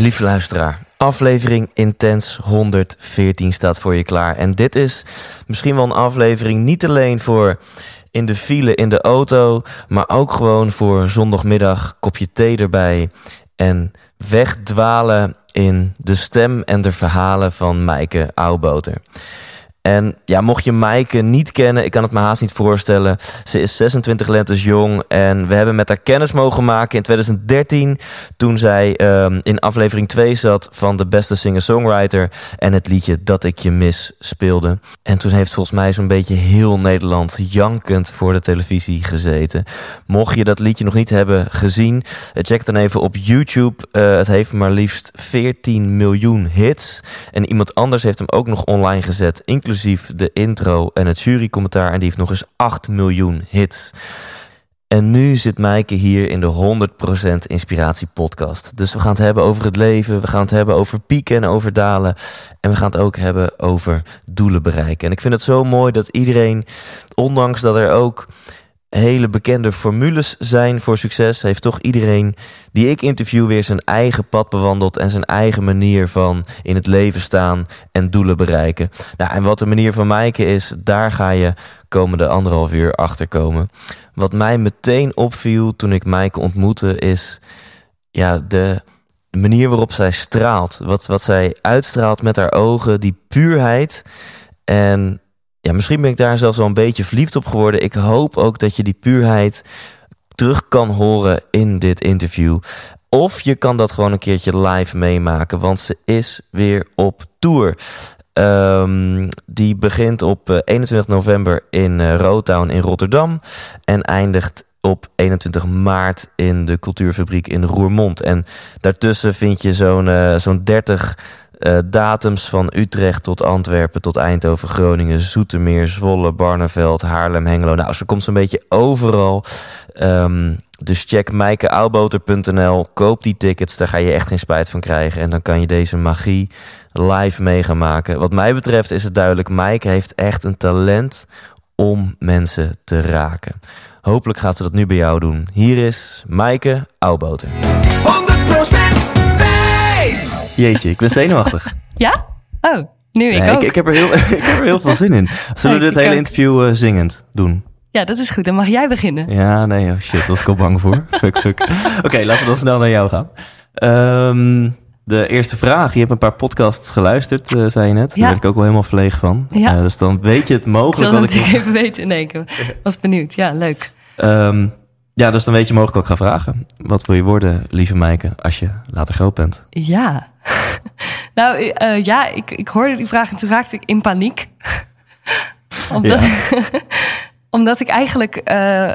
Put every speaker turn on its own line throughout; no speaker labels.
Lieve luisteraar, aflevering Intens 114 staat voor je klaar. En dit is misschien wel een aflevering niet alleen voor in de file in de auto, maar ook gewoon voor zondagmiddag, kopje thee erbij en wegdwalen in de stem en de verhalen van Maaike Ouwboter. En ja, mocht je Maaike niet kennen, ik kan het me haast niet voorstellen. Ze is 26 lentes jong en we hebben met haar kennis mogen maken in 2013... toen zij um, in aflevering 2 zat van de beste singer-songwriter... en het liedje Dat ik je mis speelde. En toen heeft volgens mij zo'n beetje heel Nederland jankend voor de televisie gezeten. Mocht je dat liedje nog niet hebben gezien, check dan even op YouTube. Uh, het heeft maar liefst 14 miljoen hits. En iemand anders heeft hem ook nog online gezet, inclusief inclusief de intro en het jurycommentaar. En die heeft nog eens 8 miljoen hits. En nu zit Maaike hier in de 100% Inspiratie Podcast. Dus we gaan het hebben over het leven, we gaan het hebben over pieken en over dalen. En we gaan het ook hebben over doelen bereiken. En ik vind het zo mooi dat iedereen, ondanks dat er ook hele bekende formules zijn voor succes, heeft toch iedereen die ik interview weer zijn eigen pad bewandeld en zijn eigen manier van in het leven staan en doelen bereiken. Nou, en wat de manier van Maaike is, daar ga je komende anderhalf uur achter komen. Wat mij meteen opviel toen ik Maaike ontmoette, is ja, de manier waarop zij straalt. Wat, wat zij uitstraalt met haar ogen, die puurheid. En ja, misschien ben ik daar zelfs wel een beetje verliefd op geworden. Ik hoop ook dat je die puurheid terug kan horen in dit interview. Of je kan dat gewoon een keertje live meemaken, want ze is weer op tour. Um, die begint op 21 eh, november in uh, Rotown in Rotterdam en eindigt op 21 maart in de Cultuurfabriek in Roermond. En daartussen vind je zo'n uh, zo'n 30 uh, datums van Utrecht tot Antwerpen, tot Eindhoven, Groningen, Zoetermeer, Zwolle, Barneveld, Haarlem, Hengelo. Nou, ze komt zo'n beetje overal. Um, dus check mijkeauwboter.nl, koop die tickets, daar ga je echt geen spijt van krijgen. En dan kan je deze magie live mee gaan maken. Wat mij betreft is het duidelijk, Maaike heeft echt een talent om mensen te raken. Hopelijk gaat ze dat nu bij jou doen. Hier is Maaike Auwboter.
100% Thijs!
Jeetje, ik ben zenuwachtig.
Ja? Oh, nu ik
Nee,
ook.
ik, ik, heb er heel, ik heb er heel veel zin in. Zullen we
Nee,
dit
ik
hele
ook.
interview eh, zingend doen?
Ja, dat is goed. Dan mag jij beginnen.
Ja, nee, oh shit, daar was ik al bang voor. fuck, fuck. Oké, laten we dan snel naar jou gaan. Ehm, de eerste vraag. Je hebt een paar podcasts geluisterd, eh, zei je net. Daar
Ja.
werd ik ook wel helemaal verlegen van.
Ja.
Eh, dus dan weet je het
Ik
mogelijk
wil
wat ik...
natuurlijk even weten. Nee, ik was benieuwd. Ja, leuk.
Ehm, ja, dus dan weet je mogelijk wat ik ga vragen. Wat wil je worden, lieve Maaike, als je later groot bent?
Ja. nou, eh, ja, ik, ik hoorde die vraag en toen raakte ik in paniek. omdat, omdat ik eigenlijk... eh,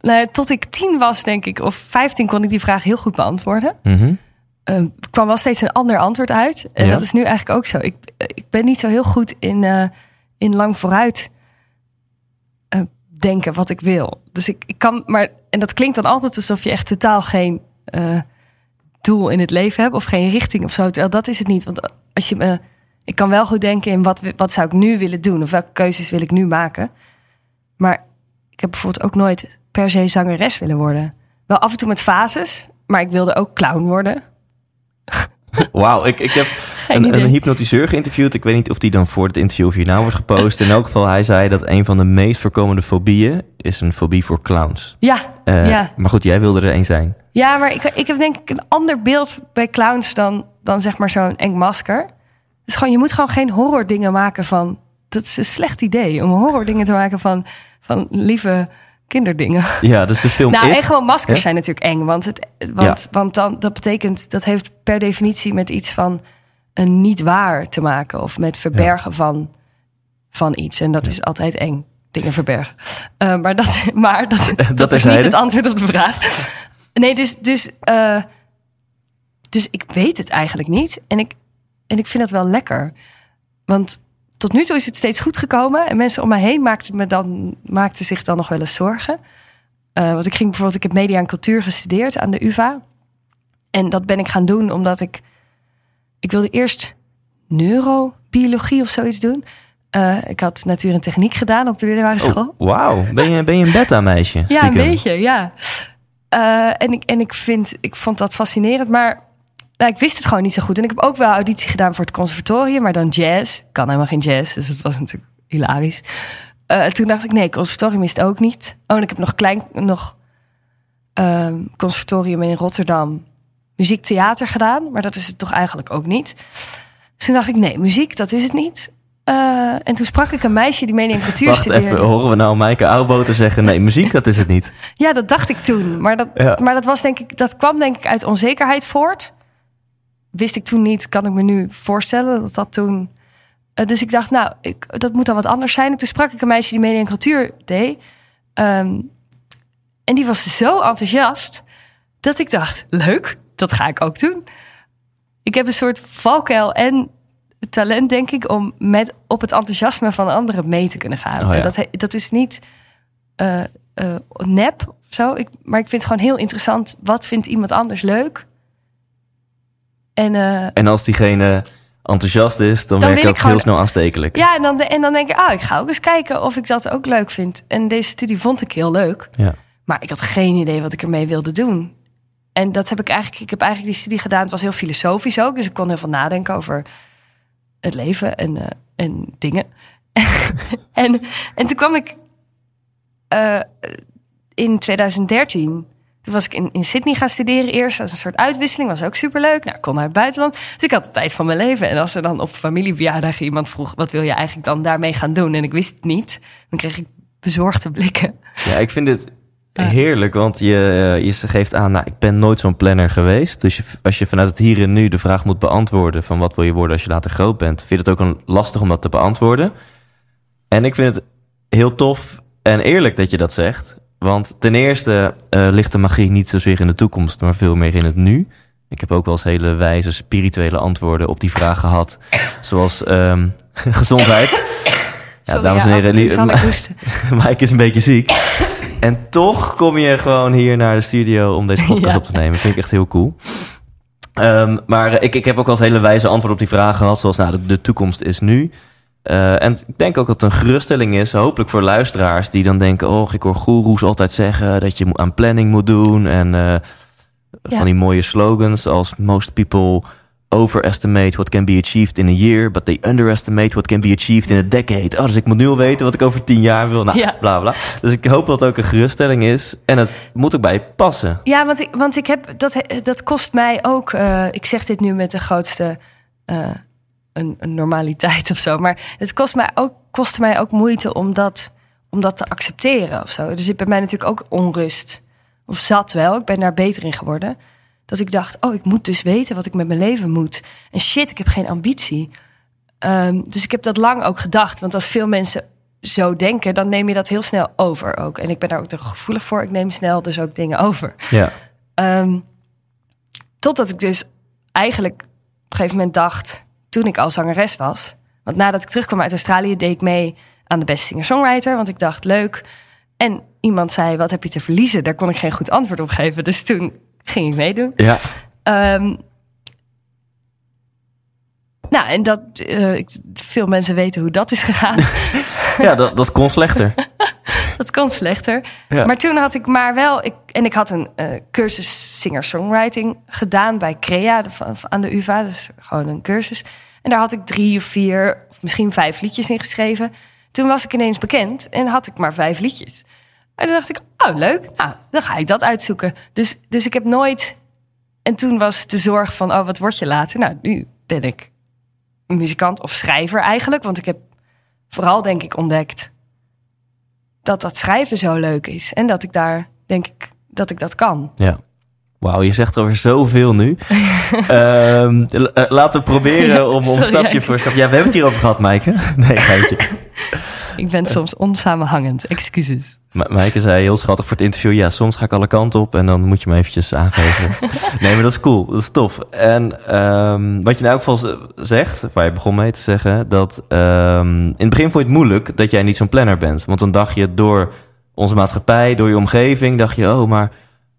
nou tot ik tien was, denk ik, of vijftien... kon ik die vraag heel goed beantwoorden.
Mhm.
Eh, er kwam wel steeds een ander antwoord uit. En
Ja.
dat is nu eigenlijk ook zo. Ik, ik ben niet zo heel goed in, eh, in lang vooruit eh, denken wat ik wil. Dus ik, ik kan, maar, en dat klinkt dan altijd alsof je echt totaal geen eh, doel in het leven hebt of geen richting of zo. Terwijl dat is het niet. Want als je me, ik kan wel goed denken in wat, wat zou ik nu willen doen of welke keuzes wil ik nu maken. Maar ik heb bijvoorbeeld ook nooit per se zangeres willen worden. Wel af en toe met fases, maar ik wilde ook clown worden.
Wauw, ik, ik heb
Geen
een, hypnotiseur geïnterviewd. Ik weet niet of die dan voor het interview of hierna wordt gepost. In elk geval, hij zei dat een van de meest voorkomende fobieën is een fobie voor clowns.
Ja,
Eh,
ja.
Maar goed, jij wilde er een zijn.
Ja, maar ik, ik heb denk ik een ander beeld bij clowns dan, dan zeg maar zo'n eng masker. Dus gewoon, je moet gewoon geen horror dingen maken van... Dat is een slecht idee om horror dingen te maken van, van lieve kinderdingen.
Ja, dus de film
nou,
It.
en gewoon maskers zijn natuurlijk eng. Want, het, want, want dan, dat betekent, dat heeft per definitie met iets van een niet waar te maken. Of met verbergen van, van iets. En dat is altijd eng, dingen verbergen. Eh, maar dat, maar dat, dat, is niet het antwoord op de vraag. Nee, dus, dus, eh, dus ik weet het eigenlijk niet. En ik, en ik vind dat wel lekker. Want tot nu toe is het steeds goed gekomen. En mensen om mij heen maakten, me dan, maakten zich dan nog wel eens zorgen. Eh, want ik ging bijvoorbeeld, ik heb media en cultuur gestudeerd aan de UvA. En dat ben ik gaan doen omdat ik, ik wilde eerst neurobiologie of zoiets doen. Eh, ik had natuur en techniek gedaan op de middelbare school.
Oh, Wauw, ben je, ben je een beta-meisje?
Ja, een beetje, ja. Eh, en ik, en ik, vind, ik vond dat fascinerend, maar nou, ik wist het gewoon niet zo goed. En ik heb ook wel auditie gedaan voor het conservatorium, maar dan jazz. Ik kan helemaal geen jazz, dus het was natuurlijk hilarisch. Eh, toen dacht ik, nee, conservatorium is het ook niet. Oh, en ik heb nog klein, nog ehm, conservatorium in Rotterdam muziektheater gedaan, maar dat is het toch eigenlijk ook niet. Dus toen dacht ik, nee, muziek, dat is het niet. Eh, en toen sprak ik een meisje die media en cultuur
Wacht
studeerde.
even, horen we nou Maaike Oudboter zeggen... nee, muziek, dat is het niet.
Ja, dat dacht ik toen. Maar dat,
Ja.
maar dat, was denk ik, dat kwam denk ik uit onzekerheid voort. Wist ik toen niet, kan ik me nu voorstellen dat dat toen... Eh, dus ik dacht, nou, ik, dat moet dan wat anders zijn. En toen sprak ik een meisje die media en cultuur deed. Ehm, en die was zo enthousiast dat ik dacht, leuk, dat ga ik ook doen. Ik heb een soort valkuil en talent, denk ik, om met, op het enthousiasme van anderen mee te kunnen gaan.
Oh ja.
Dat, dat is niet eh, eh, nep of zo. Ik, maar ik vind het gewoon heel interessant. Wat vindt iemand anders leuk? En eh,
En als diegene enthousiast is, dan,
Dan
werkt dat heel snel aanstekelijk.
ja, en dan, en dan denk ik, ah, ik ga ook eens kijken of ik dat ook leuk vind. En deze studie vond ik heel leuk.
Ja.
Maar ik had geen idee wat ik ermee wilde doen. En dat heb ik eigenlijk, ik heb eigenlijk die studie gedaan. Het was heel filosofisch ook. Dus ik kon heel veel nadenken over het leven en, eh, en dingen. en, en toen kwam ik eh, in 2013. Toen was ik in, in Sydney gaan studeren eerst. als een soort uitwisseling. Was ook superleuk. Nou, ik kon naar het buitenland. Dus ik had de tijd van mijn leven. En als er dan op familieverjaardag iemand vroeg... wat wil je eigenlijk dan daarmee gaan doen? En ik wist het niet. Dan kreeg ik bezorgde blikken.
Ja, ik vind dit heerlijk, want je, eh, je geeft aan, nou, ik ben nooit zo'n planner geweest. Dus je, als je vanuit het hier en nu de vraag moet beantwoorden van wat wil je worden als je later groot bent, vind je het ook een, lastig om dat te beantwoorden. En ik vind het heel tof en eerlijk dat je dat zegt. Want ten eerste eh, ligt de magie niet zozeer in de toekomst, maar veel meer in het nu. Ik heb ook wel eens hele wijze spirituele antwoorden op die vraag gehad. Zoals ehm, gezondheid. Ja,
Sorry,
dames en heren,
hoesten.
Mike is een beetje ziek. En toch kom je gewoon hier naar de studio om deze podcast
Ja.
op te nemen. Vind ik echt heel cool. Ehm, maar ik, ik heb ook wel eens hele wijze antwoorden op die vragen gehad. Zoals, nou, de, de toekomst is nu. Eh, en ik denk ook dat het een geruststelling is, hopelijk voor luisteraars... die dan denken, oh, ik hoor goeroes altijd zeggen... dat je aan planning moet doen. En eh,
Ja.
van die mooie slogans als... most people overestimate what can be achieved in a year... but they underestimate what can be achieved in a decade. Oh, dus ik moet nu al weten wat ik over tien jaar wil. Nou,
Ja.
bla bla. Dus ik hoop dat het ook een geruststelling is. En het moet ook bij je passen.
Ja, want ik, want ik heb dat, dat kost mij ook. eh, ik zeg dit nu met de grootste eh, een, een normaliteit of zo. Maar het kost mij ook, kostte mij ook moeite om dat, om dat te accepteren of zo. Dus ik bij mij natuurlijk ook onrust. Of zat wel. Ik ben daar beter in geworden. Dat ik dacht, oh, ik moet dus weten wat ik met mijn leven moet. En shit, ik heb geen ambitie. Ehm, dus ik heb dat lang ook gedacht. Want als veel mensen zo denken, dan neem je dat heel snel over ook. En ik ben daar ook te gevoelig voor. Ik neem snel dus ook dingen over.
Ja.
Ehm, totdat ik dus eigenlijk op een gegeven moment dacht, toen ik al zangeres was. Want nadat ik terugkwam uit Australië, deed ik mee aan de Best Singer-Songwriter. Want ik dacht, leuk. En iemand zei, wat heb je te verliezen? Daar kon ik geen goed antwoord op geven. Dus toen ging ik meedoen.
Ja.
Ehm, nou, en dat, eh, veel mensen weten hoe dat is gegaan.
Ja, dat, dat kon slechter.
Dat kan slechter.
Ja.
Maar toen had ik maar wel... Ik, en ik had een eh, cursus singer-songwriting gedaan bij CREA de- van- van- aan de UvA. Dus gewoon een cursus. En daar had ik drie of vier of misschien vijf liedjes in geschreven. Toen was ik ineens bekend en had ik maar vijf liedjes. En toen dacht ik, oh leuk, nou, dan ga ik dat uitzoeken. Dus, dus ik heb nooit... En toen was de zorg van, oh, wat word je later? Nou, nu ben ik een muzikant of schrijver eigenlijk. Want ik heb vooral, denk ik, ontdekt dat dat schrijven zo leuk is. En dat ik daar, denk ik, dat ik dat kan.
Ja. Wauw, je zegt alweer zoveel nu. Ehm, eh, laten we proberen om, om stapje voor stapje... Ja, we hebben het hierover gehad, Maaike. Nee, geintje.
ik ben soms onsamenhangend. Excuses.
Ma Maaike zei heel schattig voor het interview... ja, soms ga ik alle kanten op en dan moet je me eventjes aangeven. nee, maar dat is cool. Dat is tof. En ehm, wat je nou ook geval zegt, waar je begon mee te zeggen... dat ehm, in het begin vond je het moeilijk dat jij niet zo'n planner bent. Want dan dacht je door onze maatschappij, door je omgeving... dacht je, oh, maar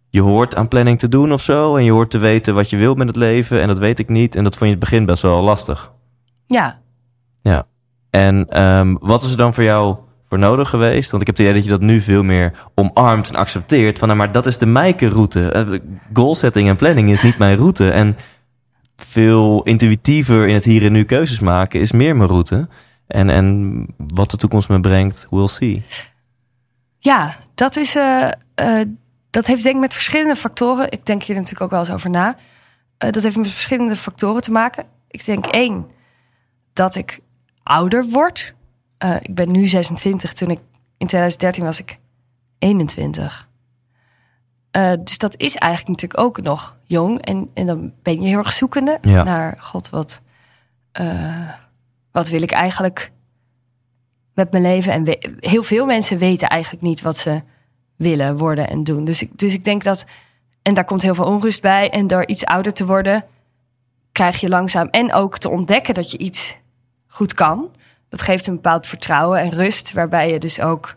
je hoort aan planning te doen of zo... en je hoort te weten wat je wilt met het leven... en dat weet ik niet. En dat vond je in het begin best wel lastig.
Ja.
Ja. En um, wat is er dan voor jou voor nodig geweest? Want ik heb het idee dat je dat nu veel meer omarmt en accepteert. Van, nou, maar dat is de Mijke-route. Uh, goalsetting en planning is niet mijn route. En veel intuïtiever in het hier en nu keuzes maken is meer mijn route. En, en wat de toekomst me brengt, we'll see.
Ja, dat is... Uh, dat heeft denk ik met verschillende factoren... Ik denk hier natuurlijk ook wel eens over na. dat heeft met verschillende factoren te maken. Ik denk één, dat ik ouder word. Uh, ik ben nu 26. Toen ik in 2013 was ik 21. Uh, dus dat is eigenlijk natuurlijk ook nog jong. En, en dan ben je heel erg zoekende
ja.
naar... God, wat, uh, wat wil ik eigenlijk met mijn leven? En we, heel veel mensen weten eigenlijk niet wat ze willen worden en doen. Dus ik, dus ik denk dat... En daar komt heel veel onrust bij. En door iets ouder te worden... krijg je langzaam... en ook te ontdekken dat je iets goed kan. Dat geeft een bepaald vertrouwen en rust, waarbij je dus ook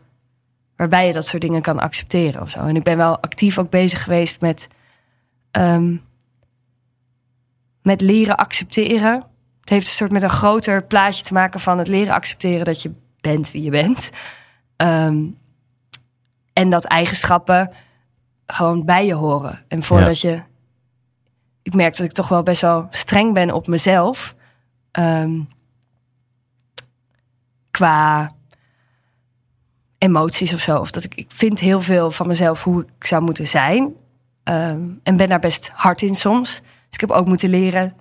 waarbij je dat soort dingen kan accepteren of zo. En ik ben wel actief ook bezig geweest met, um, met leren accepteren. Het heeft een soort met een groter plaatje te maken van het leren accepteren dat je bent wie je bent. Um, en dat eigenschappen gewoon bij je horen. En voordat ja. je. Ik merk dat ik toch wel best wel streng ben op mezelf. Um, qua emoties of zo. Of dat ik, ik vind heel veel van mezelf hoe ik zou moeten zijn. Um, en ben daar best hard in soms. Dus ik heb ook moeten leren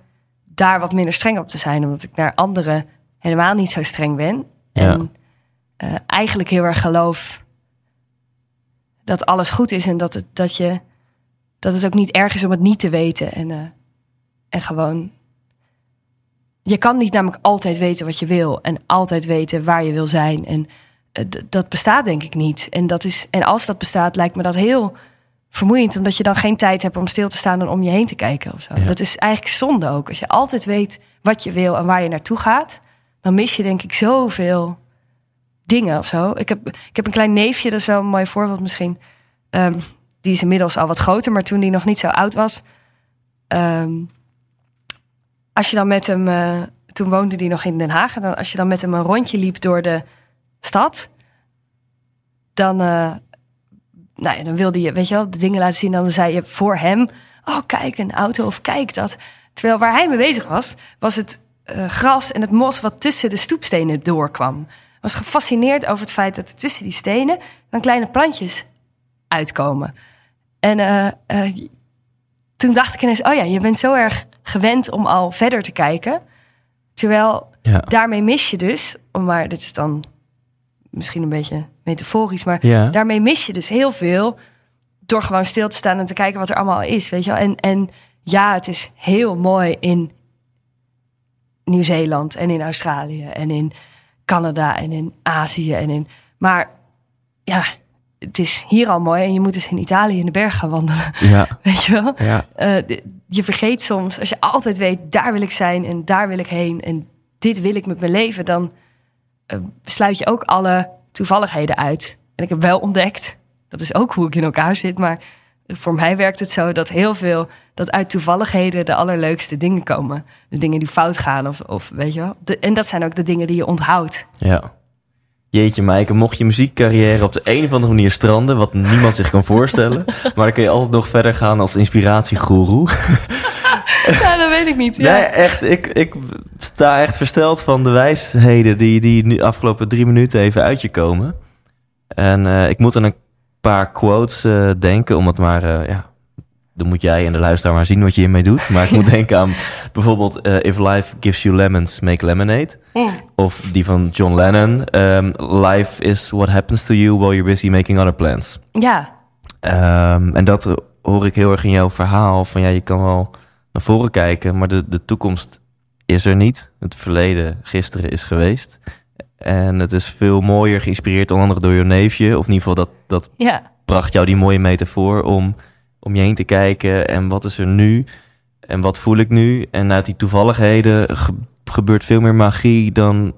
daar wat minder streng op te zijn. Omdat ik naar anderen helemaal niet zo streng ben.
Ja.
En uh, eigenlijk heel erg geloof dat alles goed is. En dat het, dat je, dat het ook niet erg is om het niet te weten. En, uh, en gewoon je kan niet namelijk altijd weten wat je wil en altijd weten waar je wil zijn. En uh, dat bestaat denk ik niet. En, dat is, en als dat bestaat, lijkt me dat heel vermoeiend, omdat je dan geen tijd hebt om stil te staan en om je heen te kijken. Of zo.
Ja.
Dat is eigenlijk zonde ook. Als je altijd weet wat je wil en waar je naartoe gaat, dan mis je denk ik zoveel dingen of zo. Ik heb, ik heb een klein neefje, dat is wel een mooi voorbeeld misschien. Um, die is inmiddels al wat groter, maar toen die nog niet zo oud was. Um, als je dan met hem, uh, toen woonde hij nog in Den Haag, en dan, als je dan met hem een rondje liep door de stad, dan, uh, nou ja, dan wilde je, weet je wel, de dingen laten zien. Dan zei je voor hem, oh kijk, een auto of kijk dat. Terwijl waar hij mee bezig was, was het uh, gras en het mos wat tussen de stoepstenen doorkwam. Was gefascineerd over het feit dat tussen die stenen dan kleine plantjes uitkomen. En toen dacht ik ineens, oh ja, je bent zo erg gewend om al verder te kijken. Terwijl
ja.
daarmee mis je dus, maar dit is dan misschien een beetje metaforisch, maar
ja.
daarmee mis je dus heel veel door gewoon stil te staan en te kijken wat er allemaal is, weet je wel. En, en ja, het is heel mooi in Nieuw-Zeeland en in Australië en in Canada en in Azië en in, maar ja, het is hier al mooi en je moet dus in Italië in de berg gaan wandelen.
Ja.
Weet je wel?
Ja.
Uh, je vergeet soms, als je altijd weet, daar wil ik zijn en daar wil ik heen en dit wil ik met mijn leven, dan uh, sluit je ook alle toevalligheden uit. En ik heb wel ontdekt, dat is ook hoe ik in elkaar zit, maar voor mij werkt het zo dat heel veel, dat uit toevalligheden de allerleukste dingen komen. De dingen die fout gaan of, of weet je wel. En dat zijn ook de dingen die je onthoudt.
Ja. Jeetje Maaike, mocht je muziekcarrière op de een of andere manier stranden... wat niemand zich kan voorstellen... maar dan kun je altijd nog verder gaan als inspiratiegoeroe.
ja, dat weet ik niet. Ja.
Nee, echt, ik, ik sta echt versteld van de wijsheden... die, die nu afgelopen drie minuten even uit je komen. En uh, ik moet aan een paar quotes uh, denken... om het maar, uh, ja, dan moet jij en de luisteraar maar zien wat je hiermee doet. Maar ik moet denken aan bijvoorbeeld uh, If Life Gives You Lemons, Make Lemonade. Of die van John Lennon. Um, life is what happens to you while you're busy making other plans.
Ja.
Um, en dat hoor ik heel erg in jouw verhaal. Van ja, je kan wel naar voren kijken, maar de, de toekomst is er niet. Het verleden, gisteren is geweest. En het is veel mooier geïnspireerd, onder andere door je neefje. Of in ieder geval, dat, dat
Ja,
bracht jou die mooie metafoor om om je heen te kijken. En wat is er nu? En wat voel ik nu? En uit die toevalligheden ge- gebeurt veel meer magie dan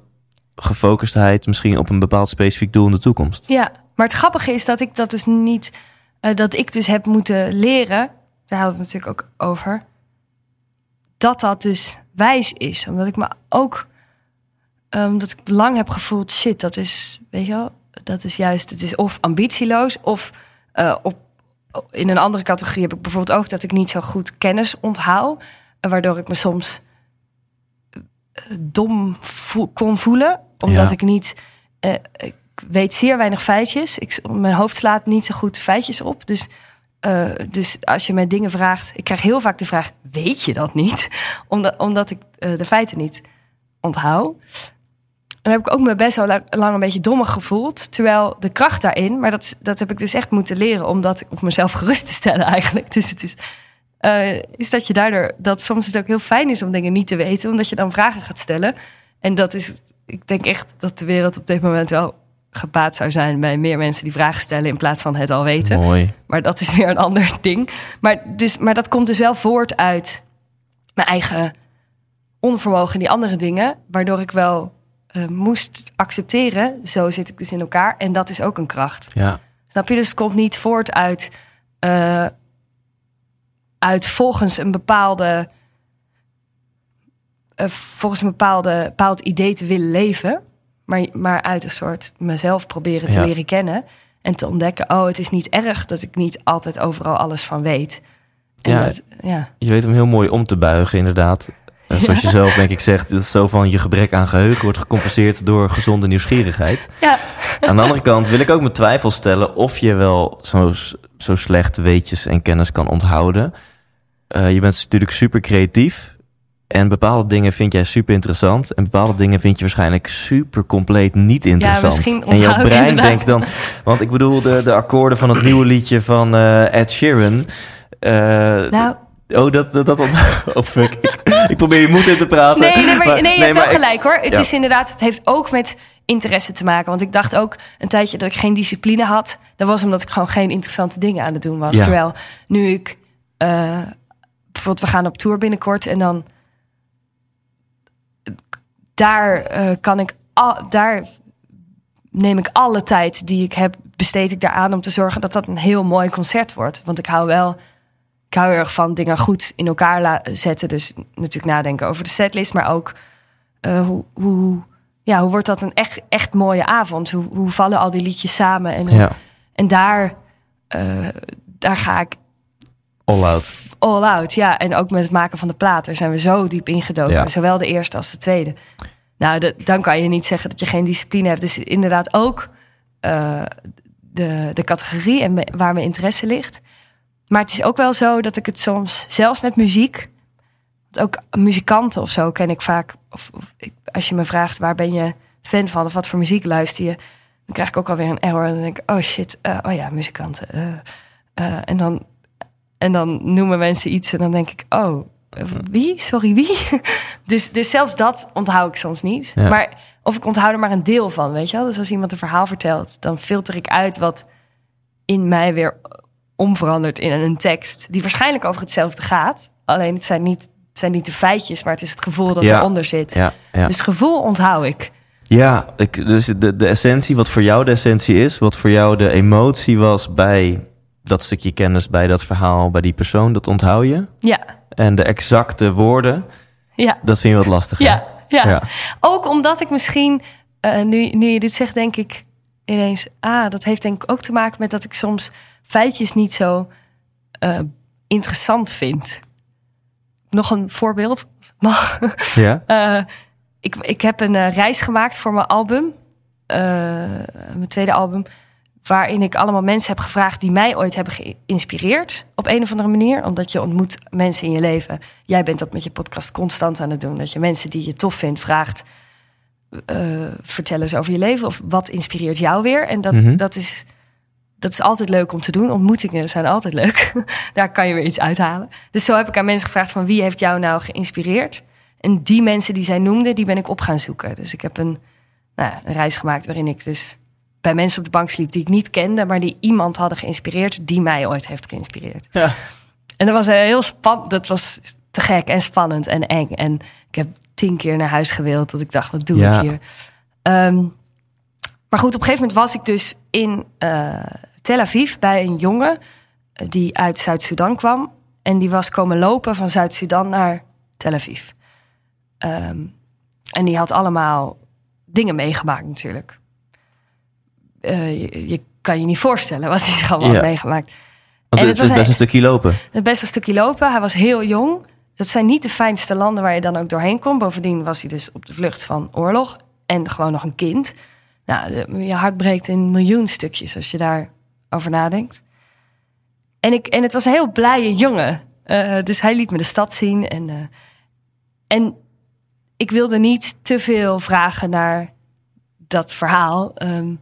gefocustheid misschien op een bepaald specifiek doel in de toekomst.
ja. Maar het grappige is dat ik dat dus niet... eh, dat ik dus heb moeten leren... Daar hadden we het natuurlijk ook over... Dat dat dus wijs is. Omdat ik me ook... ehm, dat ik lang heb gevoeld... Shit, dat is... Weet je wel? Dat is juist... Het is of ambitieloos... Of eh, op, in een andere categorie heb ik bijvoorbeeld ook... dat ik niet zo goed kennis onthoud. waardoor ik me soms eh, dom kon voelen. Omdat
Ja.
ik niet... eh, ik weet zeer weinig feitjes. Ik, mijn hoofd slaat niet zo goed feitjes op. Dus, eh, dus als je mij dingen vraagt... Ik krijg heel vaak de vraag, weet je dat niet? Omdat, omdat ik de feiten niet onthoud. En dan heb ik ook me best wel la- lang een beetje dommig gevoeld. Terwijl de kracht daarin... Maar dat, dat heb ik dus echt moeten leren... om dat op mezelf gerust te stellen eigenlijk. Dus het is... eh, is dat je daardoor... dat soms het ook heel fijn is om dingen niet te weten... omdat je dan vragen gaat stellen. En dat is... Ik denk echt dat de wereld op dit moment wel gebaat zou zijn... bij meer mensen die vragen stellen... in plaats van het al weten.
Mooi.
Maar dat is weer een ander ding. Maar, dus, maar dat komt dus wel voort uit mijn eigen onvermogen in die andere dingen. Waardoor ik wel eh, moest accepteren. Zo zit ik dus in elkaar. En dat is ook een kracht.
Ja.
Snap je? Dus het komt niet voort uit, eh, uit volgens een bepaalde. eh, volgens een bepaalde, bepaald idee te willen leven. Maar, maar uit een soort mezelf proberen te
Ja.
leren kennen. En te ontdekken, oh, het is niet erg dat ik niet altijd overal alles van weet. En
Ja.
dat, ja.
Je weet hem heel mooi om te buigen, inderdaad. En zoals je zelf denk ik zegt, is zo van je gebrek aan geheugen wordt gecompenseerd door gezonde nieuwsgierigheid.
ja.
Aan de andere kant wil ik ook mijn twijfel stellen of je wel zo, zo slecht weetjes en kennis kan onthouden. Eh, je bent natuurlijk super creatief. En bepaalde dingen vind jij super interessant. En bepaalde dingen vind je waarschijnlijk super compleet niet interessant.
misschien
en jouw brein
inderdaad.
denkt dan. Want ik bedoel, de, de akkoorden van het nieuwe liedje van eh, Ed Sheeran. eh,
Nou,
Oh, dat, dat, dat Oh, fuck. ik, ik probeer je moed in te praten.
Nee, nee, maar, nee, je hebt wel
ik-
gelijk hoor. Het
ja.
is inderdaad, het heeft ook met interesse te maken. Want ik dacht ook een tijdje dat ik geen discipline had. Dat was omdat ik gewoon geen interessante dingen aan het doen was.
Ja.
Terwijl nu ik eh, bijvoorbeeld, we gaan op tour binnenkort en dan daar eh, kan ik al, daar neem ik alle tijd die ik heb, besteed ik daaraan om te zorgen dat dat een heel mooi concert wordt. Want ik hou wel, hou heel erg van dingen goed in elkaar zetten. Dus natuurlijk nadenken over de setlist, maar ook eh, hoe, hoe, ja, hoe wordt dat een echt, echt mooie avond? Hoe, hoe vallen al die liedjes samen? En,
Ja,
en daar, eh, daar ga ik
all out.
all out. Ja, en ook met het maken van de plaat. Daar zijn we zo diep ingedoken.
Ja.
Zowel de eerste als de tweede. Nou, de- dan kan je niet zeggen dat je geen discipline hebt. Dus inderdaad ook eh, de, de categorie en waar mijn interesse ligt. Maar het is ook wel zo dat ik het soms, zelfs met muziek... want ook muzikanten of zo ken ik vaak... of, als je me vraagt waar ben je fan van... of wat voor muziek luister je... dan krijg ik ook alweer een error. En dan denk ik, oh shit, eh, oh ja, muzikanten. eh, eh, en dan en dan noemen mensen iets en dan denk ik, oh, wie? Sorry, wie? dus, dus zelfs dat onthoud ik soms niet.
Ja.
Maar of ik onthoud er maar een deel van, weet je wel? Dus als iemand een verhaal vertelt, dan filter ik uit wat in mij weer omverandert in een tekst die waarschijnlijk over hetzelfde gaat. Alleen het zijn niet, het zijn niet de feitjes, maar het is het gevoel dat
Ja.
eronder zit.
Ja, ja.
Dus gevoel onthoud ik.
Ja, ik, dus de, de essentie, wat voor jou de essentie is, wat voor jou de emotie was bij dat stukje kennis, bij dat verhaal, bij die persoon, dat onthoud je.
Ja,
En de exacte woorden,
ja.
dat vind je wat lastiger.
Ja, ja.
Ja.
Ook omdat ik misschien, eh, nu, nu je dit zegt, denk ik ineens... Ah, dat heeft denk ik ook te maken met dat ik soms feitjes niet zo eh, interessant vind. Nog een voorbeeld? Mag-
Ja?
Eh, ik, ik heb een eh, reis gemaakt voor mijn album. mijn tweede album. Waarin ik allemaal mensen heb gevraagd die mij ooit hebben geïnspireerd. Op een of andere manier. Omdat je ontmoet mensen in je leven. Jij bent dat met je podcast constant aan het doen. Dat je mensen die je tof vindt vraagt. vertel eens over je leven. Of wat inspireert jou weer. En dat,
Mhm.
dat, is, dat is altijd leuk om te doen. Ontmoetingen zijn altijd leuk. Daar kan je weer iets uithalen. Dus zo heb ik aan mensen gevraagd van wie heeft jou nou geïnspireerd? En die mensen die zij noemde, die ben ik op gaan zoeken. Dus ik heb een nou, ja, een reis gemaakt waarin ik dus bij mensen op de bank sliep die ik niet kende, maar die iemand hadden geïnspireerd die mij ooit heeft geïnspireerd.
Ja.
En dat was heel spannend. Dat was te gek en spannend en eng. En ik heb tien keer naar huis gewild. Dat ik dacht, wat doe
Ja.
ik hier? Ehm, maar goed, op een gegeven moment was ik dus in eh, Tel Aviv bij een jongen eh, die uit Zuid-Soedan kwam. En die was komen lopen van Zuid-Soedan naar Tel Aviv. Ehm, en die had allemaal dingen meegemaakt natuurlijk. Eh, je, je kan je niet voorstellen wat hij allemaal
Ja.
had meegemaakt.
Want
En
het,
het
is
was
best een stukje lopen.
Het best een stukje lopen. Hij was heel jong. Dat zijn niet de fijnste landen waar je dan ook doorheen komt. Bovendien was hij dus op de vlucht van oorlog. En gewoon nog een kind. Nou, je hart breekt in miljoen stukjes als je daarover nadenkt. En, ik, en het was een heel blije jongen. Eh, dus hij liet me de stad zien. En, eh, en ik wilde niet te veel vragen naar dat verhaal. ehm,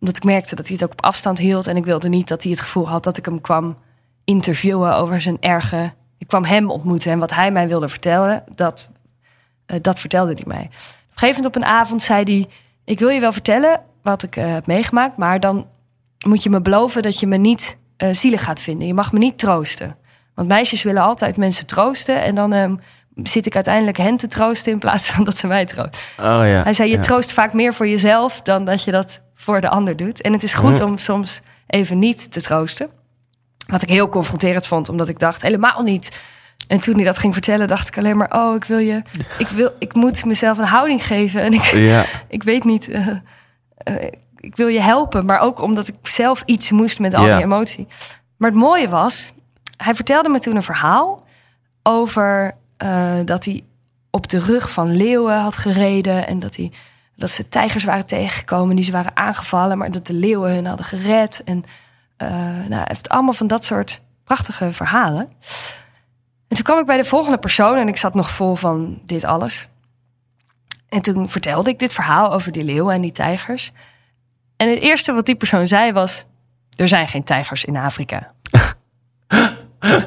omdat ik merkte dat hij het ook op afstand hield. En ik wilde niet dat hij het gevoel had dat ik hem kwam interviewen over zijn erge. Ik kwam hem ontmoeten en wat hij mij wilde vertellen, dat, eh, dat vertelde hij mij. Op een gegeven moment op een avond zei hij: Ik wil je wel vertellen wat ik eh, heb meegemaakt, maar dan moet je me beloven dat je me niet eh, zielig gaat vinden. Je mag me niet troosten. Want meisjes willen altijd mensen troosten en dan ehm, zit ik uiteindelijk hen te troosten in plaats van dat ze mij troosten.
Oh ja.
Hij zei: Je
ja.
troost vaak meer voor jezelf dan dat je dat voor de ander doet. En het is goed om soms even niet te troosten. Wat ik heel confronterend vond, omdat ik dacht: helemaal niet. En toen hij dat ging vertellen, dacht ik alleen maar: Oh, ik wil je. Ik, wil, ik moet mezelf een houding geven. En ik,
Ja.
ik weet niet. eh, ik wil je helpen. Maar ook omdat ik zelf iets moest met al
Ja.
die emotie. Maar het mooie was, hij vertelde me toen een verhaal over eh, dat hij op de rug van leeuwen had gereden. En dat, hij, dat ze tijgers waren tegengekomen die ze waren aangevallen. Maar dat de leeuwen hun hadden gered. En nou, hij heeft allemaal van dat soort prachtige verhalen. En toen kwam ik bij de volgende persoon en ik zat nog vol van dit alles. En toen vertelde ik dit verhaal over die leeuwen en die tijgers. En het eerste wat die persoon zei was: Er zijn geen tijgers in Afrika.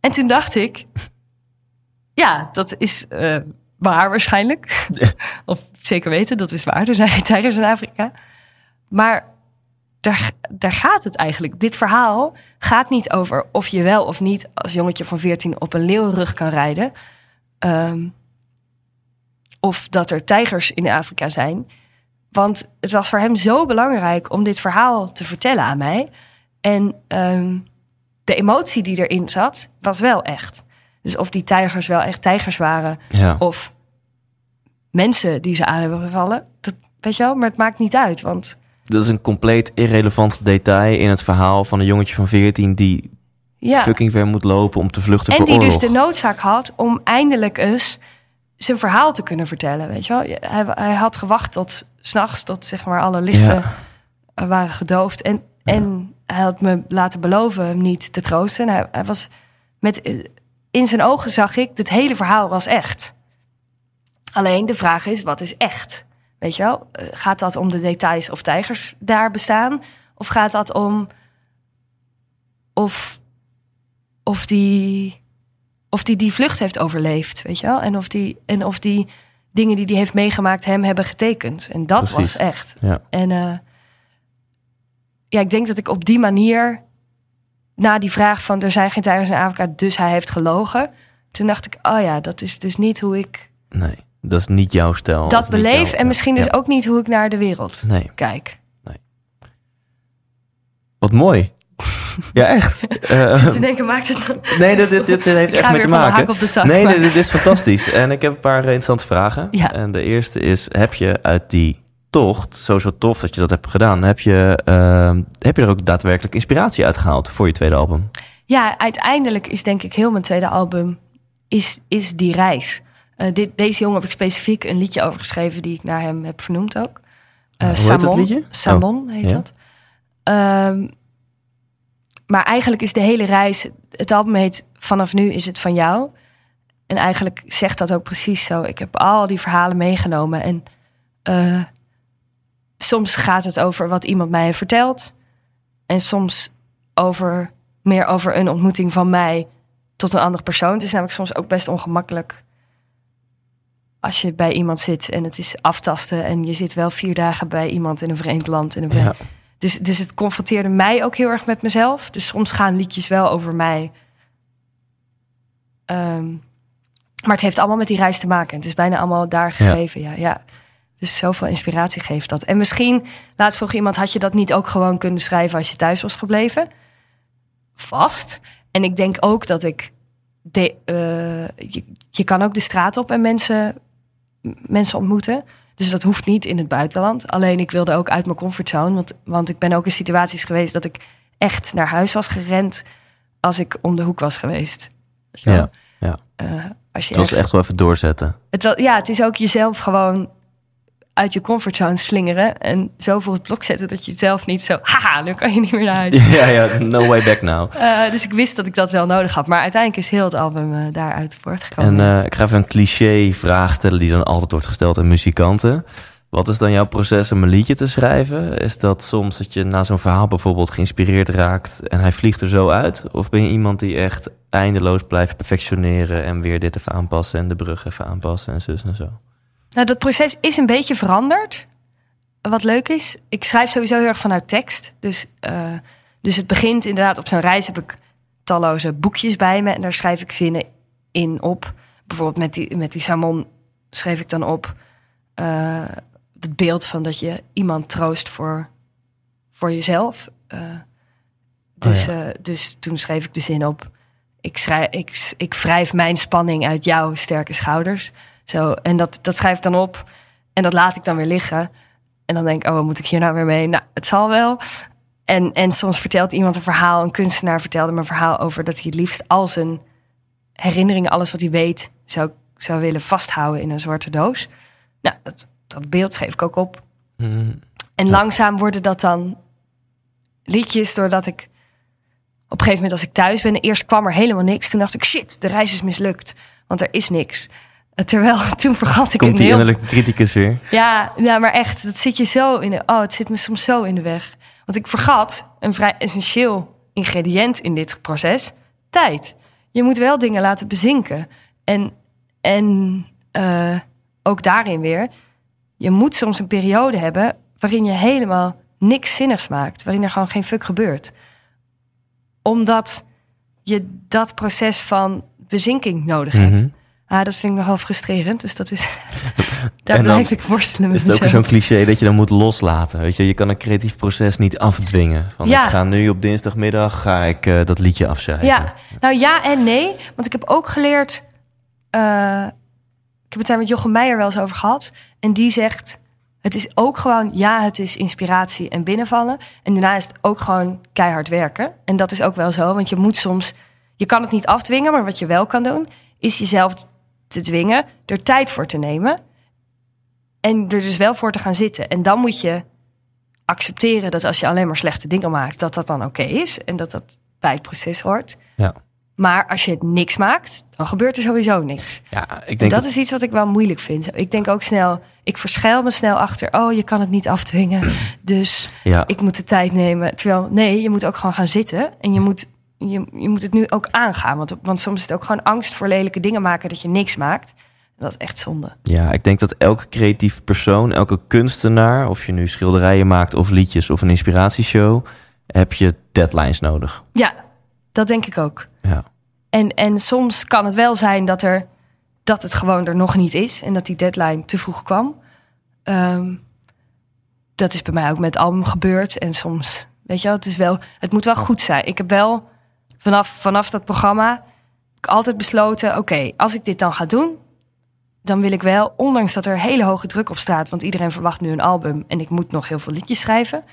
en toen dacht ik: Ja, dat is eh, waar waarschijnlijk. of zeker weten, dat is waar. Er zijn geen tijgers in Afrika. Maar daar, daar gaat het eigenlijk. Dit verhaal gaat niet over of je wel of niet als jongetje van 14 op een leeuwenrug kan rijden. Ehm, of dat er tijgers in Afrika zijn. Want het was voor hem zo belangrijk om dit verhaal te vertellen aan mij. En ehm, de emotie die erin zat, was wel echt. Dus of die tijgers wel echt tijgers waren,
Ja.
of mensen die ze aan hebben gevallen, dat weet je wel, maar het maakt niet uit. Want
Dat is een compleet irrelevant detail in het verhaal van een jongetje van 14 die
ja,
fucking ver moet lopen om te vluchten
en
voor
die
oorlog.
dus de noodzaak had om eindelijk eens zijn verhaal te kunnen vertellen. Weet je wel? Hij, hij had gewacht tot s'nachts, tot zeg maar alle lichten
Ja.
waren gedoofd. En, en hij had me laten beloven hem niet te troosten. En hij, hij was met, in zijn ogen zag ik, het hele verhaal was echt. Alleen de vraag is, wat is echt? Weet je wel, Eh, gaat dat om de details of tijgers daar bestaan? Of gaat dat om of, of, die, of die die vlucht heeft overleefd, weet je wel? En of die, en of die dingen die hij heeft meegemaakt hem hebben getekend. En dat
Precies.
was echt.
Ja.
En eh, ja, ik denk dat ik op die manier, na die vraag van er zijn geen tijgers in Afrika, dus hij heeft gelogen. Toen dacht ik, oh ja, dat is dus niet hoe ik
Nee, dat is niet jouw stijl.
dat beleef.
jouw-
en misschien dus ook niet hoe ik naar de wereld
Nee,
kijk.
wat mooi. ja, echt. Eh,
Zit te denken, maakt het dan...
nee, dit, dit, dit heeft
Ik
echt
weer
te maken.
hak op de tak.
nee, nee, dit is fantastisch. En ik heb een paar eh, interessante vragen.
Ja.
En de eerste is, heb je uit die tocht, sowieso tof dat je dat hebt gedaan, heb je, ehm, heb je er ook daadwerkelijk inspiratie uit gehaald voor je tweede album?
Ja, uiteindelijk is denk ik heel mijn tweede album is, is die reis. Eh, dit, deze jongen heb ik specifiek een liedje over geschreven die ik naar hem heb vernoemd ook. Eh,
Hoe heet dat liedje?
Samon heet
ja.
dat. Ehm, maar eigenlijk is de hele reis, het album heet Vanaf nu is het van jou. En eigenlijk zegt dat ook precies zo. Ik heb al die verhalen meegenomen en soms gaat het over wat iemand mij heeft verteld. En soms over meer over een ontmoeting van mij tot een andere persoon. Het is namelijk soms ook best ongemakkelijk als je bij iemand zit en het is aftasten en je zit wel vier dagen bij iemand in een vreemd land. In een vreemd...
Ja.
Dus, dus het confronteerde mij ook heel erg met mezelf. Dus soms gaan liedjes wel over mij. Ehm, maar het heeft allemaal met die reis te maken. Het is bijna allemaal daar geschreven. Ja. Ja, Dus zoveel inspiratie geeft dat. En misschien, laatst vroeg iemand, had je dat niet ook gewoon kunnen schrijven als je thuis was gebleven? Vast. En ik denk ook dat ik. De, eh, je, je kan ook de straat op en mensen, mensen ontmoeten. Dus dat hoeft niet in het buitenland. Alleen ik wilde ook uit mijn comfortzone. Want, want ik ben ook in situaties geweest dat ik echt naar huis was gerend als ik om de hoek was geweest.
Ja, ja.
Eh, als je
Het was echt wel even doorzetten.
het wel, ja, het is ook jezelf gewoon uit je comfortzone slingeren. En zo voor het blok zetten dat je zelf niet zo... Haha, nu kan je niet meer naar huis.
Ja, ja, no way back now.
Eh, dus ik wist dat ik dat wel nodig had. Maar uiteindelijk is heel het album eh, daaruit voortgekomen.
En eh, ik ga even een cliché vraag stellen die dan altijd wordt gesteld aan muzikanten. Wat is dan jouw proces om een liedje te schrijven? Is dat soms dat je na zo'n verhaal bijvoorbeeld geïnspireerd raakt en hij vliegt er zo uit? Of ben je iemand die echt eindeloos blijft perfectioneren en weer dit even aanpassen en de brug even aanpassen en zus en zo?
Nou, dat proces is een beetje veranderd. Wat leuk is, ik schrijf sowieso heel erg vanuit tekst. Dus, eh, dus het begint inderdaad op zo'n reis heb ik talloze boekjes bij me. En daar schrijf ik zinnen in op. Bijvoorbeeld met die, met die Samon schreef ik dan op eh, het beeld van dat je iemand troost voor, voor jezelf. Eh, dus,
ja.
dus toen schreef ik de zin op. Ik, schrijf, ik, ik wrijf mijn spanning uit jouw sterke schouders. Zo, en dat, dat schrijf ik dan op. En dat laat ik dan weer liggen. En dan denk ik, oh, wat moet ik hier nou weer mee? Nou, het zal wel. En, en soms vertelt iemand een verhaal. Een kunstenaar vertelde me een verhaal over dat hij het liefst al zijn herinneringen, alles wat hij weet, zou, zou willen vasthouden in een zwarte doos. Nou, dat, dat beeld schreef ik ook op.
Hmm.
En langzaam worden dat dan liedjes doordat ik op een gegeven moment als ik thuis ben, eerst kwam er helemaal niks. Toen dacht ik, shit, de reis is mislukt. Want er is niks. Terwijl toen vergat ik
Komt
een
die
heel...
innerlijke criticus weer?
Ja, ja, maar echt, dat zit je zo in de... Oh, het zit me soms zo in de weg. Want ik vergat een vrij essentieel ingrediënt in dit proces. Tijd. Je moet wel dingen laten bezinken. En, en eh, ook daarin weer... Je moet soms een periode hebben... waarin je helemaal niks zinnigs maakt. Waarin er gewoon geen fuck gebeurt. Omdat je dat proces van bezinking nodig hebt.
Mhm.
Ah, dat vind ik nogal frustrerend. Dus dat is. daar
En dan
blijf ik worstelen met
Is het ook weer
mezelf.
zo'n cliché dat je dan moet loslaten? Weet je, je kan een creatief proces niet afdwingen. Van
Ja.
ik ga nu op dinsdagmiddag ga ik eh, dat liedje afschrijven.
Ja, nou ja en nee. Want ik heb ook geleerd. eh, ik heb het daar met Jochem Meijer wel eens over gehad. En die zegt: Het is ook gewoon, ja, het is inspiratie en binnenvallen. En daarna is het ook gewoon keihard werken. En dat is ook wel zo, want je moet soms. Je kan het niet afdwingen, maar wat je wel kan doen, is jezelf te dwingen er tijd voor te nemen. En er dus wel voor te gaan zitten. En dan moet je accepteren dat als je alleen maar slechte dingen maakt, dat dat dan oké is. En dat dat bij het proces hoort.
Ja.
Maar als je het niks maakt, dan gebeurt er sowieso niks.
Ja, ik
En
denk
dat
dat,
is iets wat ik wel moeilijk vind. Ik denk ook snel, ik verschuil me snel achter, oh, je kan het niet afdwingen. Dus
ja,
ik moet de tijd nemen. Terwijl, nee, je moet ook gewoon gaan zitten. En je moet, je, je moet het nu ook aangaan. Want, want soms is het ook gewoon angst voor lelijke dingen maken dat je niks maakt. En dat is echt zonde.
ja, ik denk dat elke creatief persoon, elke kunstenaar, of je nu schilderijen maakt of liedjes of een inspiratieshow, heb je deadlines nodig.
Ja, dat denk ik ook.
Ja.
En, en soms kan het wel zijn dat, er, dat het gewoon er nog niet is. En dat die deadline te vroeg kwam. Ehm, dat is bij mij ook met album gebeurd. En soms, weet je wel, het, is wel, het moet wel goed zijn. Ik heb wel vanaf, vanaf dat programma heb ik altijd besloten... oké, als ik dit dan ga doen... dan wil ik wel, ondanks dat er hele hoge druk op staat... want iedereen verwacht nu een album... en ik moet nog heel veel liedjes schrijven...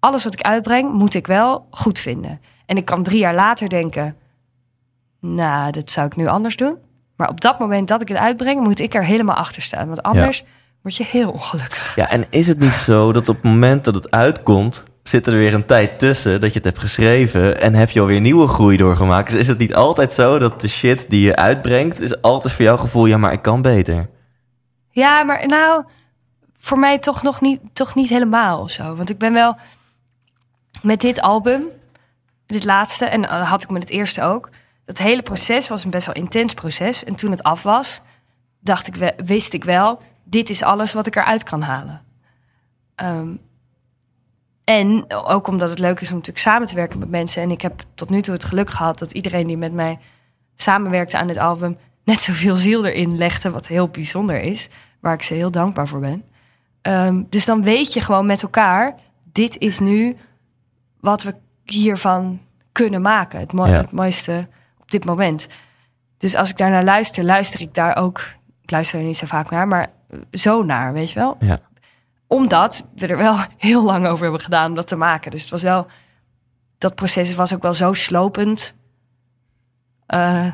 alles wat ik uitbreng, moet ik wel goed vinden. En ik kan drie jaar later denken... nou, dat zou ik nu anders doen. Maar op dat moment dat ik het uitbreng... moet ik er helemaal achter staan. Want anders word je heel ongelukkig.
ja, en is het niet zo dat op het moment dat het uitkomt, zit er weer een tijd tussen dat je het hebt geschreven en heb je alweer nieuwe groei doorgemaakt? Dus is het niet altijd zo dat de shit die je uitbrengt, is altijd voor jouw gevoel, ja, maar ik kan beter?
Ja, maar nou, voor mij toch nog niet, toch niet helemaal zo. Want ik ben wel met dit album, dit laatste, en dat had ik met het eerste ook, dat hele proces was een best wel intens proces. En toen het af was, dacht ik, wist ik wel, dit is alles wat ik eruit kan halen. Ehm, en ook omdat het leuk is om natuurlijk samen te werken met mensen. En ik heb tot nu toe het geluk gehad dat iedereen die met mij samenwerkte aan dit album net zoveel ziel erin legde, wat heel bijzonder is, waar ik ze heel dankbaar voor ben. Ehm, dus dan weet je gewoon met elkaar, dit is nu wat we hiervan kunnen maken. Het, mooi-
Ja.
het mooiste op dit moment. Dus als ik daar naar luister, luister ik daar ook. Ik luister er niet zo vaak naar, maar zo naar, weet je wel?
Ja.
Omdat we er wel heel lang over hebben gedaan om dat te maken. Dus het was wel. Dat proces was ook wel zo slopend. eh,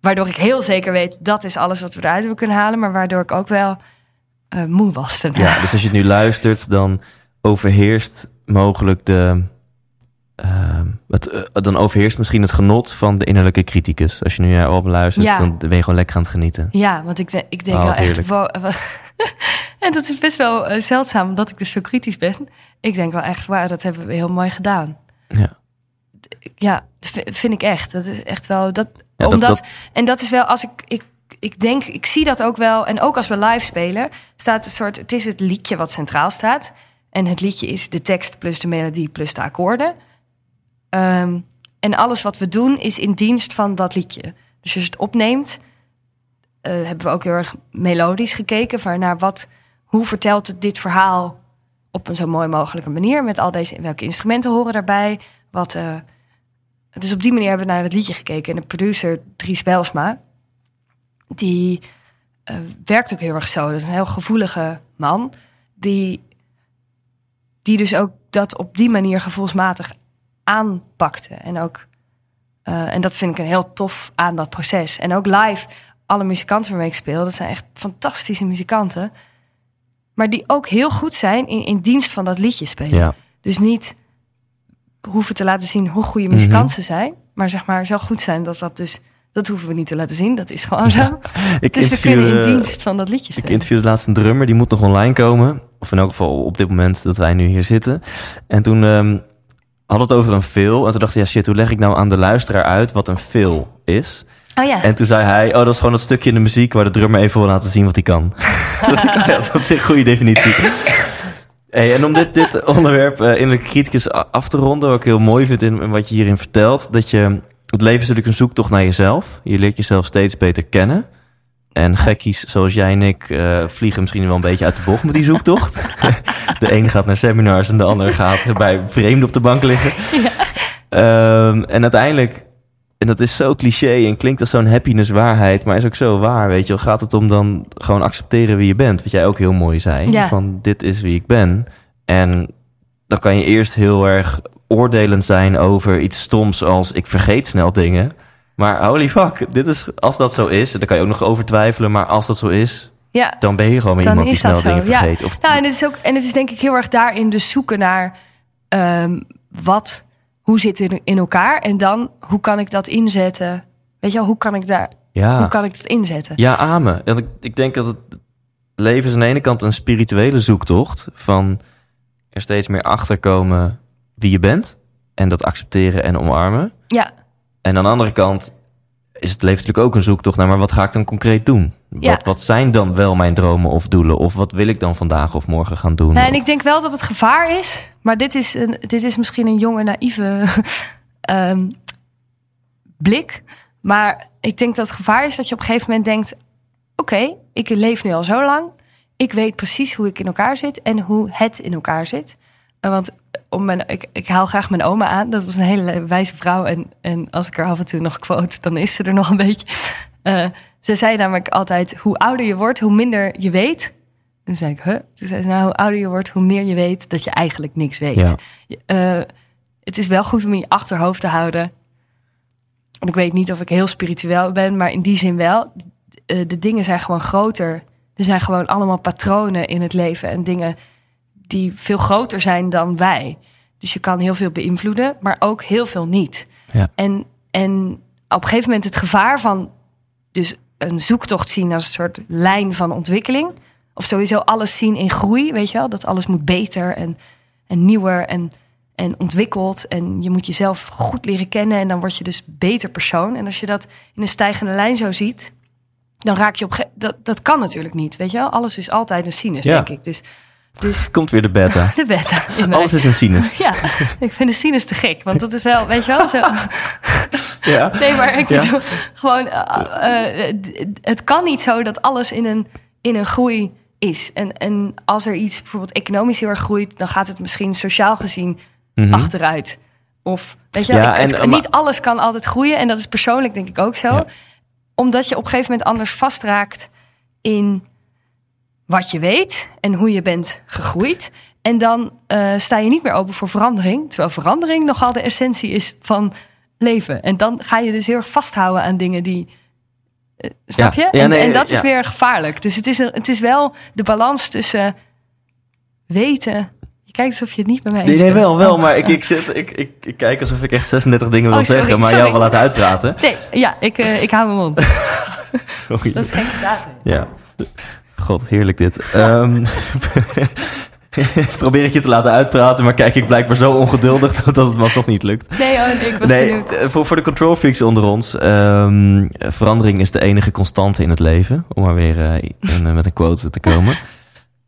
waardoor ik heel zeker weet dat is alles wat we eruit hebben kunnen halen. Maar waardoor ik ook wel eh, moe was daarna.
Ja, dus als je het nu luistert, dan overheerst mogelijk de. Het, eh, dan overheerst misschien het genot van de innerlijke criticus. Als je nu naar album luistert,
Ja.
dan ben je gewoon lekker aan het genieten.
Ja, want ik, ik denk
Oh,
wel echt. wow, en dat is best wel eh, zeldzaam, omdat ik dus zo kritisch ben. Ik denk wel echt, wauw, dat hebben we heel mooi gedaan.
Ja.
Ja, vind ik echt. Dat is echt wel. Dat,
Ja, dat-
omdat,
dat-
En dat is wel als ik, ik. Ik denk, ik zie dat ook wel. En ook als we live spelen, staat een soort. Het is het liedje wat centraal staat. En het liedje is de tekst plus de melodie plus de akkoorden. Ehm, en alles wat we doen is in dienst van dat liedje. Dus als je het opneemt, eh, hebben we ook heel erg melodisch gekeken. Van naar wat, hoe vertelt het dit verhaal op een zo mooi mogelijke manier. Met al deze, welke instrumenten horen daarbij. Wat, eh, dus op die manier hebben we naar het liedje gekeken. En de producer Dries Belsma, die eh, werkt ook heel erg zo. Dat is een heel gevoelige man. Die, die dus ook dat op die manier gevoelsmatig aanpakte. En ook eh, en dat vind ik een heel tof aan dat proces. En ook live, alle muzikanten waarmee ik speel, dat zijn echt fantastische muzikanten. Maar die ook heel goed zijn in, in dienst van dat liedje spelen.
Ja.
Dus niet hoeven te laten zien hoe goede muzikanten ze zijn. Maar zeg maar zo goed zijn dat dat dus... Dat hoeven we niet te laten zien. Dat is gewoon zo.
Ik
Dus we kunnen in dienst van dat liedje
Ik
spelen.
interviewde laatst een drummer, die moet nog online komen. Of in elk geval op dit moment dat wij nu hier zitten. En toen ehm we het over een fill. En toen dacht ik, ja shit, hoe leg ik nou aan de luisteraar uit wat een fill is?
Oh ja.
En toen zei hij, oh, dat is gewoon dat stukje in de muziek waar de drummer even wil laten zien wat hij kan. Dat is op zich een goede definitie. Hey, en om dit, dit onderwerp eh innerlijke criticus a- af te ronden, wat ik heel mooi vind in, in wat je hierin vertelt, dat je, het leven is natuurlijk een zoektocht naar jezelf. Je leert jezelf steeds beter kennen. En gekkies zoals jij en ik eh, vliegen misschien wel een beetje uit de bocht met die zoektocht. de een gaat naar seminars en de ander gaat bij vreemden op de bank liggen. Ehm, en uiteindelijk, en dat is zo cliché en klinkt als zo'n happiness waarheid, maar is ook zo waar, weet je wel. Gaat het om dan gewoon accepteren wie je bent, wat jij ook heel mooi zei.
Ja.
Van dit is wie ik ben. En dan kan je eerst heel erg oordelend zijn over iets stoms als ik vergeet snel dingen. Maar holy fuck, dit is, als dat zo is, dan kan je ook nog over twijfelen, maar als dat zo is,
ja.
dan ben je gewoon
Dan
iemand die snel dingen
zo, ja.
vergeet. Of,
Nou, en het is ook, en het is denk ik heel erg daarin dus zoeken naar ehm, wat, hoe zit het in elkaar en dan hoe kan ik dat inzetten? Weet je wel, hoe kan ik daar,
ja.
hoe kan ik dat inzetten?
Ja, amen. Want ik, ik denk dat het leven is aan de ene kant een spirituele zoektocht van er steeds meer achter komen wie je bent en dat accepteren en omarmen.
Ja,
En aan de andere kant is het leven natuurlijk ook een zoektocht naar maar wat ga ik dan concreet doen?
Ja.
Wat, wat zijn dan wel mijn dromen of doelen? Of wat wil ik dan vandaag of morgen gaan doen?
nou, en ik denk wel dat het gevaar is, maar dit is, een, dit is misschien een jonge naïeve ehm, blik. Maar ik denk dat het gevaar is dat je op een gegeven moment denkt: oké, ik leef nu al zo lang. Ik weet precies hoe ik in elkaar zit en hoe het in elkaar zit. Eh, Want om mijn, ik, ik haal graag mijn oma aan. Dat was een hele wijze vrouw. En, en als ik er af en toe nog quote, dan is ze er nog een beetje. Eh, ze zei namelijk altijd: hoe ouder je wordt, hoe minder je weet. Toen zei ik, huh? Toen zei ze, nou, hoe ouder je wordt, hoe meer je weet dat je eigenlijk niks weet.
Ja.
Eh, het is wel goed om in je achterhoofd te houden. En ik weet niet of ik heel spiritueel ben, maar in die zin wel. Eh, de dingen zijn gewoon groter. Er zijn gewoon allemaal patronen in het leven en dingen die veel groter zijn dan wij. Dus je kan heel veel beïnvloeden, maar ook heel veel niet.
Ja.
En, en op een gegeven moment het gevaar van dus een zoektocht zien als een soort lijn van ontwikkeling. Of sowieso alles zien in groei, weet je wel? Dat alles moet beter en, en nieuwer en, en ontwikkelt. En je moet jezelf goed leren kennen en dan word je dus beter persoon. En als je dat in een stijgende lijn zo ziet, dan raak je op. Dat, dat kan natuurlijk niet. Weet je wel? Alles is altijd een sinus,
Ja.
denk ik. Dus, dus
Komt weer de beta.
de beta.
Alles is een sinus.
Ja, ik vind de sinus te gek. Want dat is wel, weet je wel, zo.
Ja.
Nee, maar ik
Ja.
bedoel, gewoon, eh, eh, d- het kan niet zo dat alles in een, in een groei is. En, en als er iets bijvoorbeeld economisch heel erg groeit, dan gaat het misschien sociaal gezien
Mhm.
achteruit. Of weet je, wel,
Ja,
ik- het-
en- maar-
niet alles kan altijd groeien. En dat is persoonlijk denk ik ook zo. Omdat je op een gegeven moment anders vastraakt in wat je weet en hoe je bent gegroeid. En dan eh, sta je niet meer open voor verandering. Terwijl verandering nogal de essentie is van leven. En dan ga je dus heel erg vasthouden aan dingen die. eh, snap
Ja.
je?
Ja,
en,
nee,
en dat is weer gevaarlijk. Dus het is, het is wel de balans tussen weten. Je kijkt alsof je het niet bij mij eens
Nee, nee, wel, wel.
Oh.
Maar ik, ik, zit, ik, ik, ik kijk alsof ik echt 36 dingen wil
Oh, sorry,
zeggen, maar
sorry.
jou wil laten uitpraten.
Nee, ja, ik, eh, ik hou mijn mond.
Sorry.
Dat is geen praten.
Ja. God, heerlijk dit. Ehm, probeer ik je te laten uitpraten, maar kijk ik blijkbaar zo ongeduldig dat het me alsnog niet lukt.
Nee, oh, ik was
Nee,
benieuwd.
eh, voor, voor de control freaks onder ons. ehm, verandering is de enige constante in het leven. Om maar weer eh, in, eh, met een quote te komen.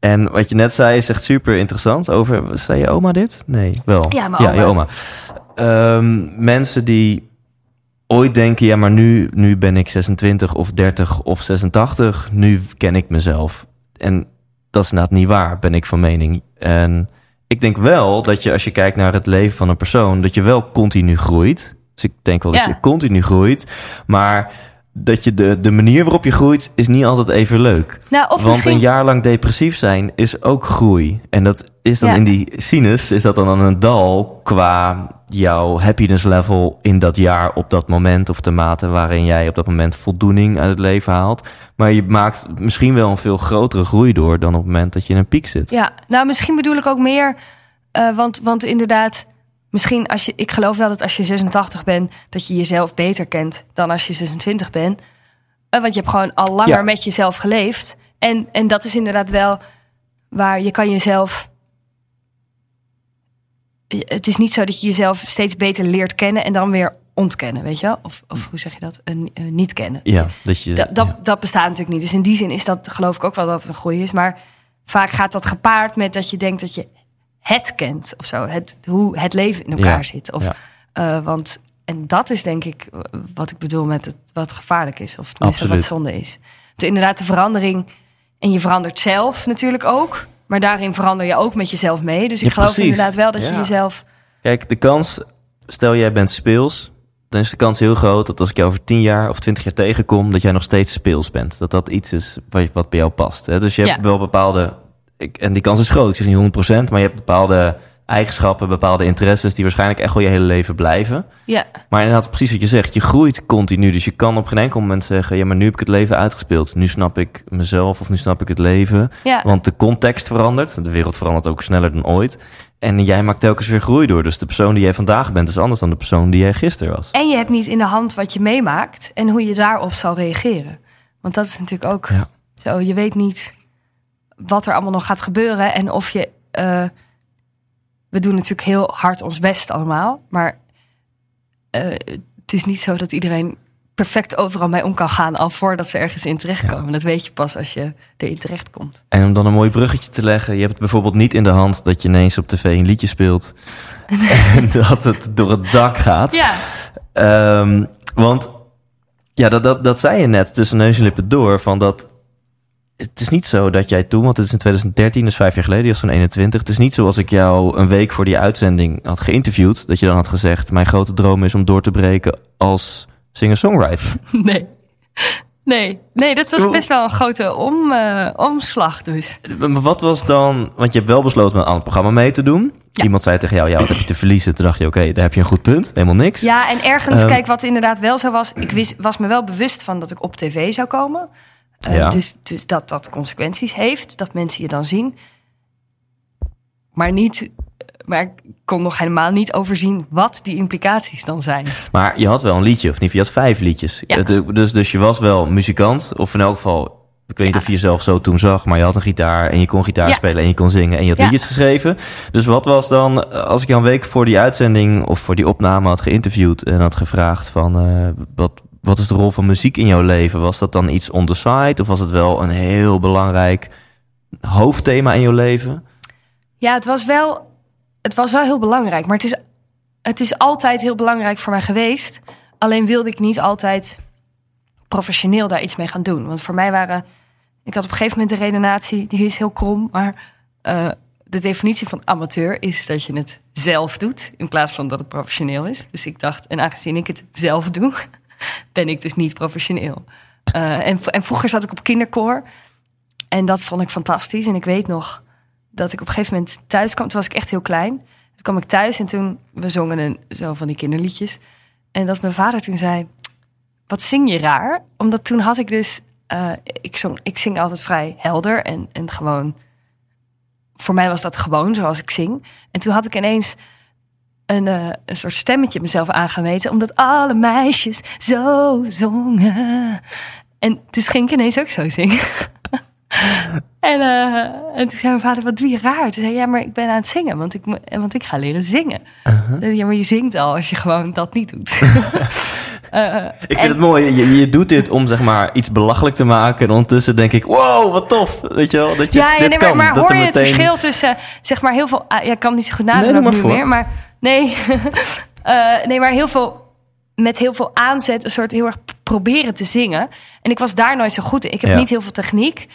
En wat je net zei is echt super interessant. Over, zei je oma dit? Nee, wel.
Ja, mijn
Ja,
oma.
je oma. Ehm, mensen die ooit denken, ja, maar nu, nu ben ik 26 of 30 of 86. Nu ken ik mezelf. En dat is inderdaad niet waar, ben ik van mening. En ik denk wel dat je, als je kijkt naar het leven van een persoon, dat je wel continu groeit. Dus ik denk wel dat
Ja.
je continu groeit. Maar dat je de, de manier waarop je groeit, is niet altijd even leuk.
Nou, of
Want
misschien...
een jaar lang depressief zijn is ook groei. En dat is dan
Ja.
in die sinus, is dat dan een dal qua jouw happiness level in dat jaar op dat moment. Of de mate waarin jij op dat moment voldoening uit het leven haalt. Maar je maakt misschien wel een veel grotere groei door dan op het moment dat je in een piek zit.
Ja, nou misschien bedoel ik ook meer, eh, want, want inderdaad, misschien als je, ik geloof wel dat als je 86 bent, dat je jezelf beter kent dan als je 26 bent. Eh, want je hebt gewoon al langer
Ja.
met jezelf geleefd. En, en dat is inderdaad wel waar je kan jezelf. Het is niet zo dat je jezelf steeds beter leert kennen en dan weer ontkennen, weet je wel? Of, of hoe zeg je dat? Een, eh, niet kennen.
Ja, dat je.
Dat, dat,
ja.
dat bestaat natuurlijk niet. Dus in die zin is dat, geloof ik ook wel dat het een groei is. Maar vaak gaat dat gepaard met dat je denkt dat je het kent of zo. Het, hoe het leven in elkaar
Ja,
zit. Of,
ja.
eh, want, en dat is denk ik wat ik bedoel met het, wat gevaarlijk is. Of tenminste wat zonde is. Dus inderdaad de verandering. En je verandert zelf natuurlijk ook. Maar daarin verander je ook met jezelf mee. Dus ik
Ja,
geloof
precies.
inderdaad wel dat je jezelf...
Kijk, de kans, stel jij bent speels, dan is de kans heel groot dat als ik jou over 10 jaar of 20 jaar tegenkom, dat jij nog steeds speels bent. Dat dat iets is wat, wat bij jou past. Hè? Dus je hebt
Ja.
wel bepaalde, ik, en die kans is groot, ik zeg niet 100%, maar je hebt bepaalde eigenschappen, bepaalde interesses die waarschijnlijk echt wel je hele leven blijven.
Ja,
Maar inderdaad, precies wat je zegt, je groeit continu. Dus je kan op geen enkel moment zeggen, ja, maar nu heb ik het leven uitgespeeld. Nu snap ik mezelf of nu snap ik het leven.
ja.
Want de context verandert. De wereld verandert ook sneller dan ooit. En jij maakt telkens weer groei door. Dus de persoon die jij vandaag bent is anders dan de persoon die jij gisteren was.
En je hebt niet in de hand wat je meemaakt en hoe je daarop zal reageren. Want dat is natuurlijk ook
Ja.
zo. Je weet niet wat er allemaal nog gaat gebeuren en of je. eh, we doen natuurlijk heel hard ons best allemaal, maar eh, het is niet zo dat iedereen perfect overal mee om kan gaan al voordat ze ergens in terechtkomen. Dat weet je pas als je erin terechtkomt.
En om dan een mooi bruggetje te leggen. Je hebt het bijvoorbeeld niet in de hand dat je ineens op tv een liedje speelt. en dat het door het dak gaat.
Ja,
Ehm, want ja, dat, dat, dat zei je net tussen neus en lippen door. Van dat, het is niet zo dat jij toen, want het is in 2013, dus vijf jaar geleden, je was zo'n 21. Het is niet zo als ik jou een week voor die uitzending had geïnterviewd. Dat je dan had gezegd, mijn grote droom is om door te breken als singer-songwriter.
nee. Nee, nee, dat was best wel een grote om, eh, omslag dus.
Wat was dan, want je hebt wel besloten met aan het programma mee te doen.
Ja.
Iemand zei tegen jou, ja, wat heb je te verliezen? Toen dacht je, oké, daar heb je een goed punt. Helemaal niks.
Ja, en ergens,
Ehm.
kijk, wat inderdaad wel zo was. Ik wist, was me wel bewust van dat ik op tv zou komen. Eh,
Ja.
dus, dus dat dat consequenties heeft, dat mensen je dan zien. Maar niet, maar ik kon nog helemaal niet overzien wat die implicaties dan zijn.
Maar je had wel een liedje, of niet? Je had vijf liedjes.
Ja.
Eh, Dus, dus je was wel muzikant, of in elk geval Ik weet niet of je jezelf zo toen zag, maar je had een gitaar en je kon gitaar
Ja.
spelen en je kon zingen en je had liedjes geschreven. Dus wat was dan, eh, als ik jou een week voor die uitzending of voor die opname had geïnterviewd en had gevraagd van wat, wat is de rol van muziek in jouw leven? Was dat dan iets on the side of was het wel een heel belangrijk hoofdthema in jouw leven?
Ja, het was wel, het was wel heel belangrijk. Maar het is, het is altijd heel belangrijk voor mij geweest. Alleen wilde ik niet altijd professioneel daar iets mee gaan doen. Want voor mij waren... Ik had op een gegeven moment de redenatie, die is heel krom. Maar eh, de definitie van amateur is dat je het zelf doet. In plaats van dat het professioneel is. Dus ik dacht, en aangezien ik het zelf doe... ben ik dus niet professioneel. Eh, en, en vroeger zat ik op kinderkoor. En dat vond ik fantastisch. En ik weet nog dat ik op een gegeven moment thuis kwam. Toen was ik echt heel klein. Toen kwam ik thuis en toen we zongen een, zo van die kinderliedjes. En dat mijn vader toen zei: Wat zing je raar? Omdat toen had ik dus. eh, ik, ik zing altijd vrij helder en, en gewoon. Voor mij was dat gewoon zoals ik zing. En toen had ik ineens een, eh, een soort stemmetje mezelf aangemeten. Omdat alle meisjes zo zongen. En dus ging ik ineens ook zo zingen. En, eh, en toen zei mijn vader, wat doe je raar? Toen zei hij, ja, maar ik ben aan het zingen, want ik, want ik ga leren zingen.
Uh-huh.
Ja, maar je zingt al als je gewoon dat niet doet. Eh,
Ik vind
en-
het mooi. Je, je doet dit om zeg maar iets belachelijk te maken. En ondertussen denk ik, wow, wat tof. Weet je wel, dat je
ja,
dit
nee, maar,
kan.
maar
dat
hoor je het verschil tussen, zeg maar, heel veel... ah, ja, ik kan het niet zo goed
Nee,
nadenken
maar
nu
voor.
meer, maar nee. Eh, nee, maar heel veel, met heel veel aanzet, een soort heel erg proberen te zingen. En ik was daar nooit zo goed in. Ik heb
Ja.
niet heel veel techniek.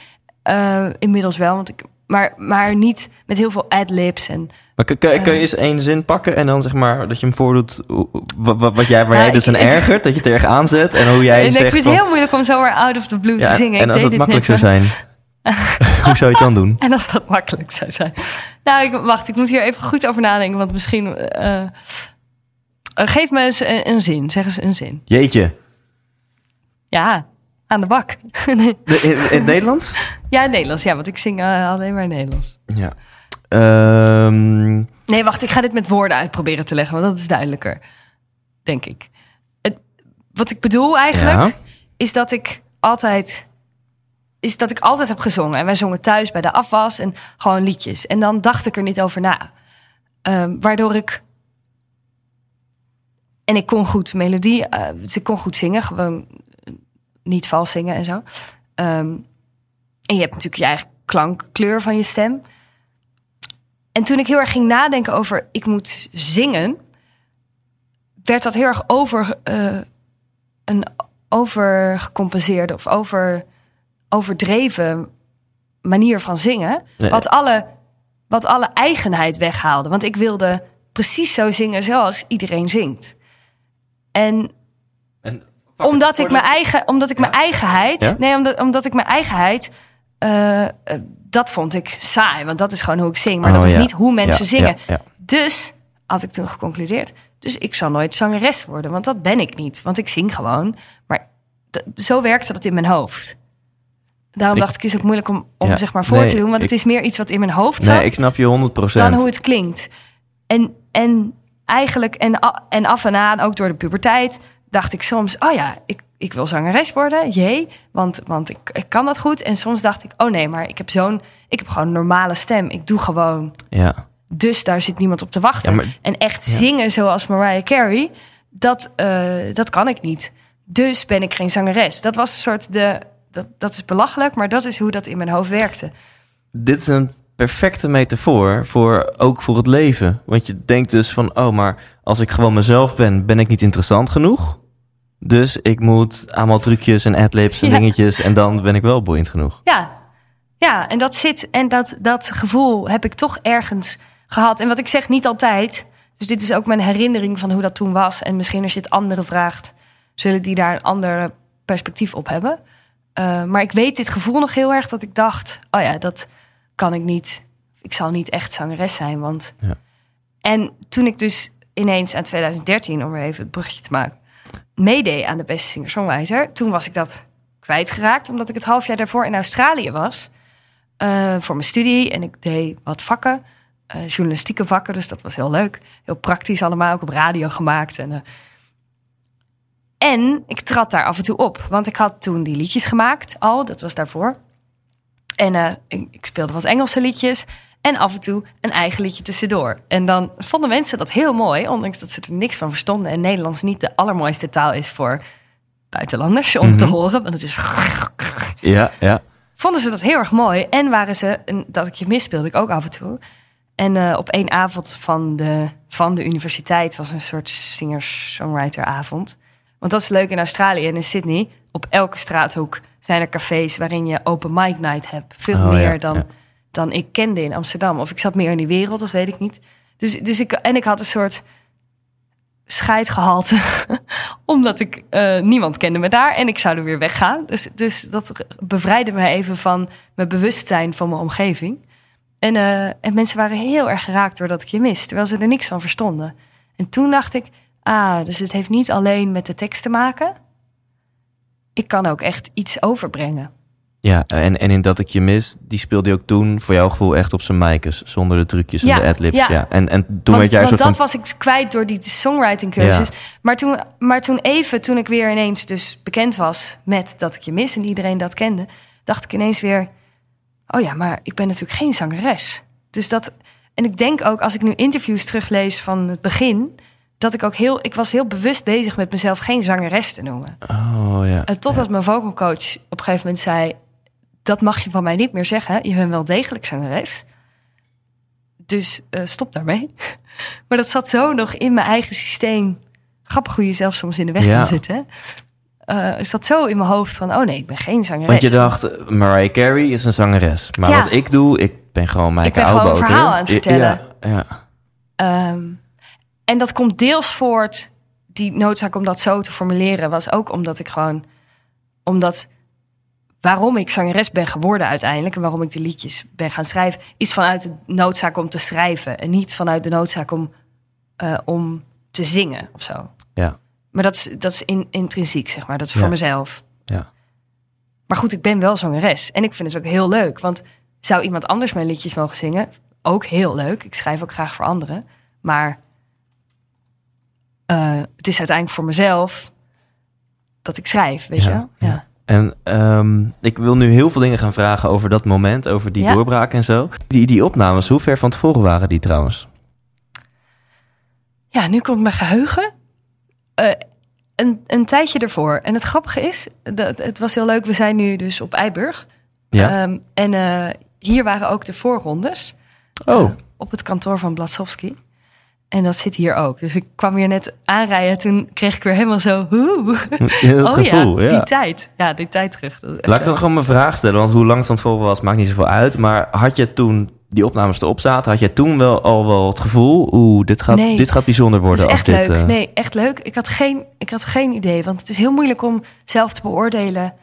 Eh, inmiddels wel, want ik, maar, maar niet met heel veel ad-libs en...
Maar kun, kun, kun je eens één zin pakken en dan zeg maar dat je hem voordoet wat, wat, wat jij, waar
Ja,
jij dus
ik-
aan ergert, dat je het erg aanzet en hoe jij
en ik
zegt
vind het heel moeilijk om zomaar out of the blue
ja,
te zingen.
en
Ik
als het
dit
makkelijk zou zijn, hoe zou je het dan doen?
En als dat makkelijk zou zijn. Nou, ik, wacht, ik moet hier even goed over nadenken. Want misschien. eh, eh, geef me eens een, een zin. Zeg eens een zin.
Jeetje,
Ja, aan de bak.
De- in, in het Nederlands?
ja, in Nederlands. Ja, want ik zing eh, alleen maar in Nederlands.
Ja. Ehm,
Nee, wacht, ik ga dit met woorden uitproberen te leggen. Want dat is duidelijker. Denk ik. Het, wat ik bedoel eigenlijk.
ja.
is dat ik altijd is dat ik altijd heb gezongen. En wij zongen thuis bij de afwas en gewoon liedjes. En dan dacht ik er niet over na. Ehm, waardoor ik... En ik kon goed melodie, eh, dus ik kon goed zingen. Gewoon eh, niet vals zingen en zo. Ehm, en je hebt natuurlijk je eigen klankkleur van je stem. En toen ik heel erg ging nadenken over ik moet zingen... werd dat heel erg over... eh, een overgecompenseerde of over, overdreven manier van zingen.
Nee.
Wat, alle, wat alle eigenheid weghaalde. Want ik wilde precies zo zingen zoals iedereen zingt. En
En
omdat ik mijn eigen, omdat ik mijn eigenheid,
Ja?
nee, omdat, omdat ik mijn eigenheid, eh, eh, dat vond ik saai, want dat is gewoon hoe ik zing, maar
Oh,
dat is
ja.
niet hoe mensen
Ja,
zingen.
ja, ja.
Dus had ik toen geconcludeerd, dus ik zal nooit zangeres worden, want dat ben ik niet, want ik zing gewoon. Maar zo werkte dat in mijn hoofd. Daarom
Ik-
dacht ik, is ook moeilijk om, om
Ja,
zeg maar voor
nee,
te doen, want
ik-
het is meer iets wat in mijn hoofd zat
Nee, ik snap je 100%.
dan hoe het klinkt. En, en eigenlijk, en, en af en aan, ook door de puberteit, dacht ik soms, oh ja, ik, ik wil zangeres worden, jee, want, want ik, ik kan dat goed. En soms dacht ik, oh nee, maar ik heb zo'n, ik heb gewoon een normale stem. Ik doe gewoon,
Ja.
dus daar zit niemand op te wachten.
Ja, maar-
En echt zingen zoals Mariah Carey, dat, eh, dat kan ik niet. Dus ben ik geen zangeres. Dat was een soort de, dat, dat is belachelijk, maar dat is hoe dat in mijn hoofd werkte.
Dit is een perfecte metafoor voor ook voor het leven. Want je denkt dus van, oh, maar als ik gewoon mezelf ben, ben ik niet interessant genoeg. Dus ik moet allemaal trucjes en adlibs en
Ja.
dingetjes en dan ben ik wel boeiend genoeg.
Ja, ja en dat zit en dat, dat gevoel heb ik toch ergens gehad. En wat ik zeg, niet altijd. Dus dit is ook mijn herinnering van hoe dat toen was. En misschien als je het anderen vraagt, zullen die daar een ander perspectief op hebben. Eh, maar ik weet dit gevoel nog heel erg dat ik dacht: oh ja, dat kan ik niet. Ik zal niet echt zangeres zijn. Want.
Ja.
En toen ik dus ineens aan 2013, om weer even het brugje te maken, meedeed aan de beste singer-songwriter, toen was ik dat kwijtgeraakt, omdat ik het half jaar daarvoor in Australië was eh, voor mijn studie. En ik deed wat vakken, eh, journalistieke vakken, dus dat was heel leuk. Heel praktisch allemaal, ook op radio gemaakt. En, En ik trad daar af en toe op. Want ik had toen die liedjes gemaakt al. Dat was daarvoor. En eh, ik, ik speelde wat Engelse liedjes. En af en toe een eigen liedje tussendoor. En dan vonden mensen dat heel mooi. Ondanks dat ze er niks van verstonden. En Nederlands niet de allermooiste taal is voor buitenlanders om te
Mhm.
horen. Want het is
Ja, ja.
vonden ze dat heel erg mooi. En waren ze, en dat ik je mis speelde ik ook af en toe. En eh, op één avond van de, van de universiteit was een soort singer-songwriter-avond. Want dat is leuk in Australië en in Sydney. Op elke straathoek zijn er cafés waarin je open mic night hebt. Veel
Oh,
meer
ja,
dan,
ja.
dan ik kende in Amsterdam. Of ik zat meer in die wereld, dat weet ik niet. Dus, dus ik, en ik had een soort scheidgehalte. Omdat ik eh, niemand kende me daar en ik zou er weer weggaan. Dus, dus dat bevrijdde me even van mijn bewustzijn van mijn omgeving. En, eh, en mensen waren heel erg geraakt doordat ik je mis, terwijl ze er niks van verstonden. En toen dacht ik, ah, dus het heeft niet alleen met de tekst te maken. Ik kan ook echt iets overbrengen.
Ja, en, en in Dat Ik Je Mis, die speelde je ook toen voor jouw gevoel echt op zijn mijkes. Zonder de trucjes en
Ja,
de adlibs. Ja.
ja.
En, en toen
want
werd jij
want
soort
dat
van...
was ik kwijt door die songwriting cursus. Maar, toen, maar toen even, toen ik weer ineens dus bekend was met dat ik je mis en iedereen dat kende, dacht ik ineens weer: oh ja, maar ik ben natuurlijk geen zangeres. Dus dat, en ik denk ook als ik nu interviews teruglees van het begin, dat ik ook heel, ik was heel bewust bezig met mezelf geen zangeres te noemen.
Oh ja.
En totdat mijn vocalcoach op een gegeven moment zei: Dat mag je van mij niet meer zeggen. Je bent wel degelijk zangeres. Dus eh, stop daarmee. maar dat zat zo nog in mijn eigen systeem. Grappig hoe je zelf soms in de weg
Ja.
kan zitten. Eh, is dat zo in mijn hoofd van: Oh nee, ik ben geen zangeres.
Want je dacht, Mariah Carey is een zangeres. Maar
Ja.
wat ik doe, ik ben gewoon mijn
Ik ben gewoon een verhaal aan het vertellen.
Ja, ja.
En dat komt deels voort, die noodzaak om dat zo te formuleren, was ook omdat ik gewoon, omdat waarom ik zangeres ben geworden uiteindelijk en waarom ik de liedjes ben gaan schrijven, is vanuit de noodzaak om te schrijven en niet vanuit de noodzaak om, eh, om te zingen of zo.
Ja.
Maar dat is, dat is in, intrinsiek, zeg maar. Dat is
Ja.
voor mezelf.
Ja.
Maar goed, ik ben wel zangeres. En ik vind het ook heel leuk. Want zou iemand anders mijn liedjes mogen zingen? Ook heel leuk. Ik schrijf ook graag voor anderen. Maar eh, het is uiteindelijk voor mezelf dat ik schrijf, weet
Ja,
je wel?
ja. En ehm, ik wil nu heel veel dingen gaan vragen over dat moment, over die
Ja.
doorbraak en zo. Die, die opnames, hoe ver van tevoren waren die trouwens?
Ja, nu komt mijn geheugen. Eh, een, een tijdje ervoor. En het grappige is, dat, het was heel leuk. We zijn nu dus op Eiburg.
Ja.
Ehm, en eh, hier waren ook de voorrondes.
oh,
op het kantoor van Blasowski. En dat zit hier ook. Dus ik kwam hier net aanrijden. Toen kreeg ik weer helemaal zo... Oh
gevoel,
ja,
ja.
die tijd. Ja, die tijd terug.
Laat ik dan gewoon mijn vraag stellen, want hoe lang het van tevoren was, maakt niet zoveel uit. Maar had je toen die opnames erop zaten, had je toen wel al wel het gevoel, oeh, dit gaat,
Nee.
dit gaat bijzonder worden
is
als
echt
dit...
leuk.
eh,
Nee, echt leuk. Ik had, geen, ik had geen idee. Want het is heel moeilijk om zelf te beoordelen.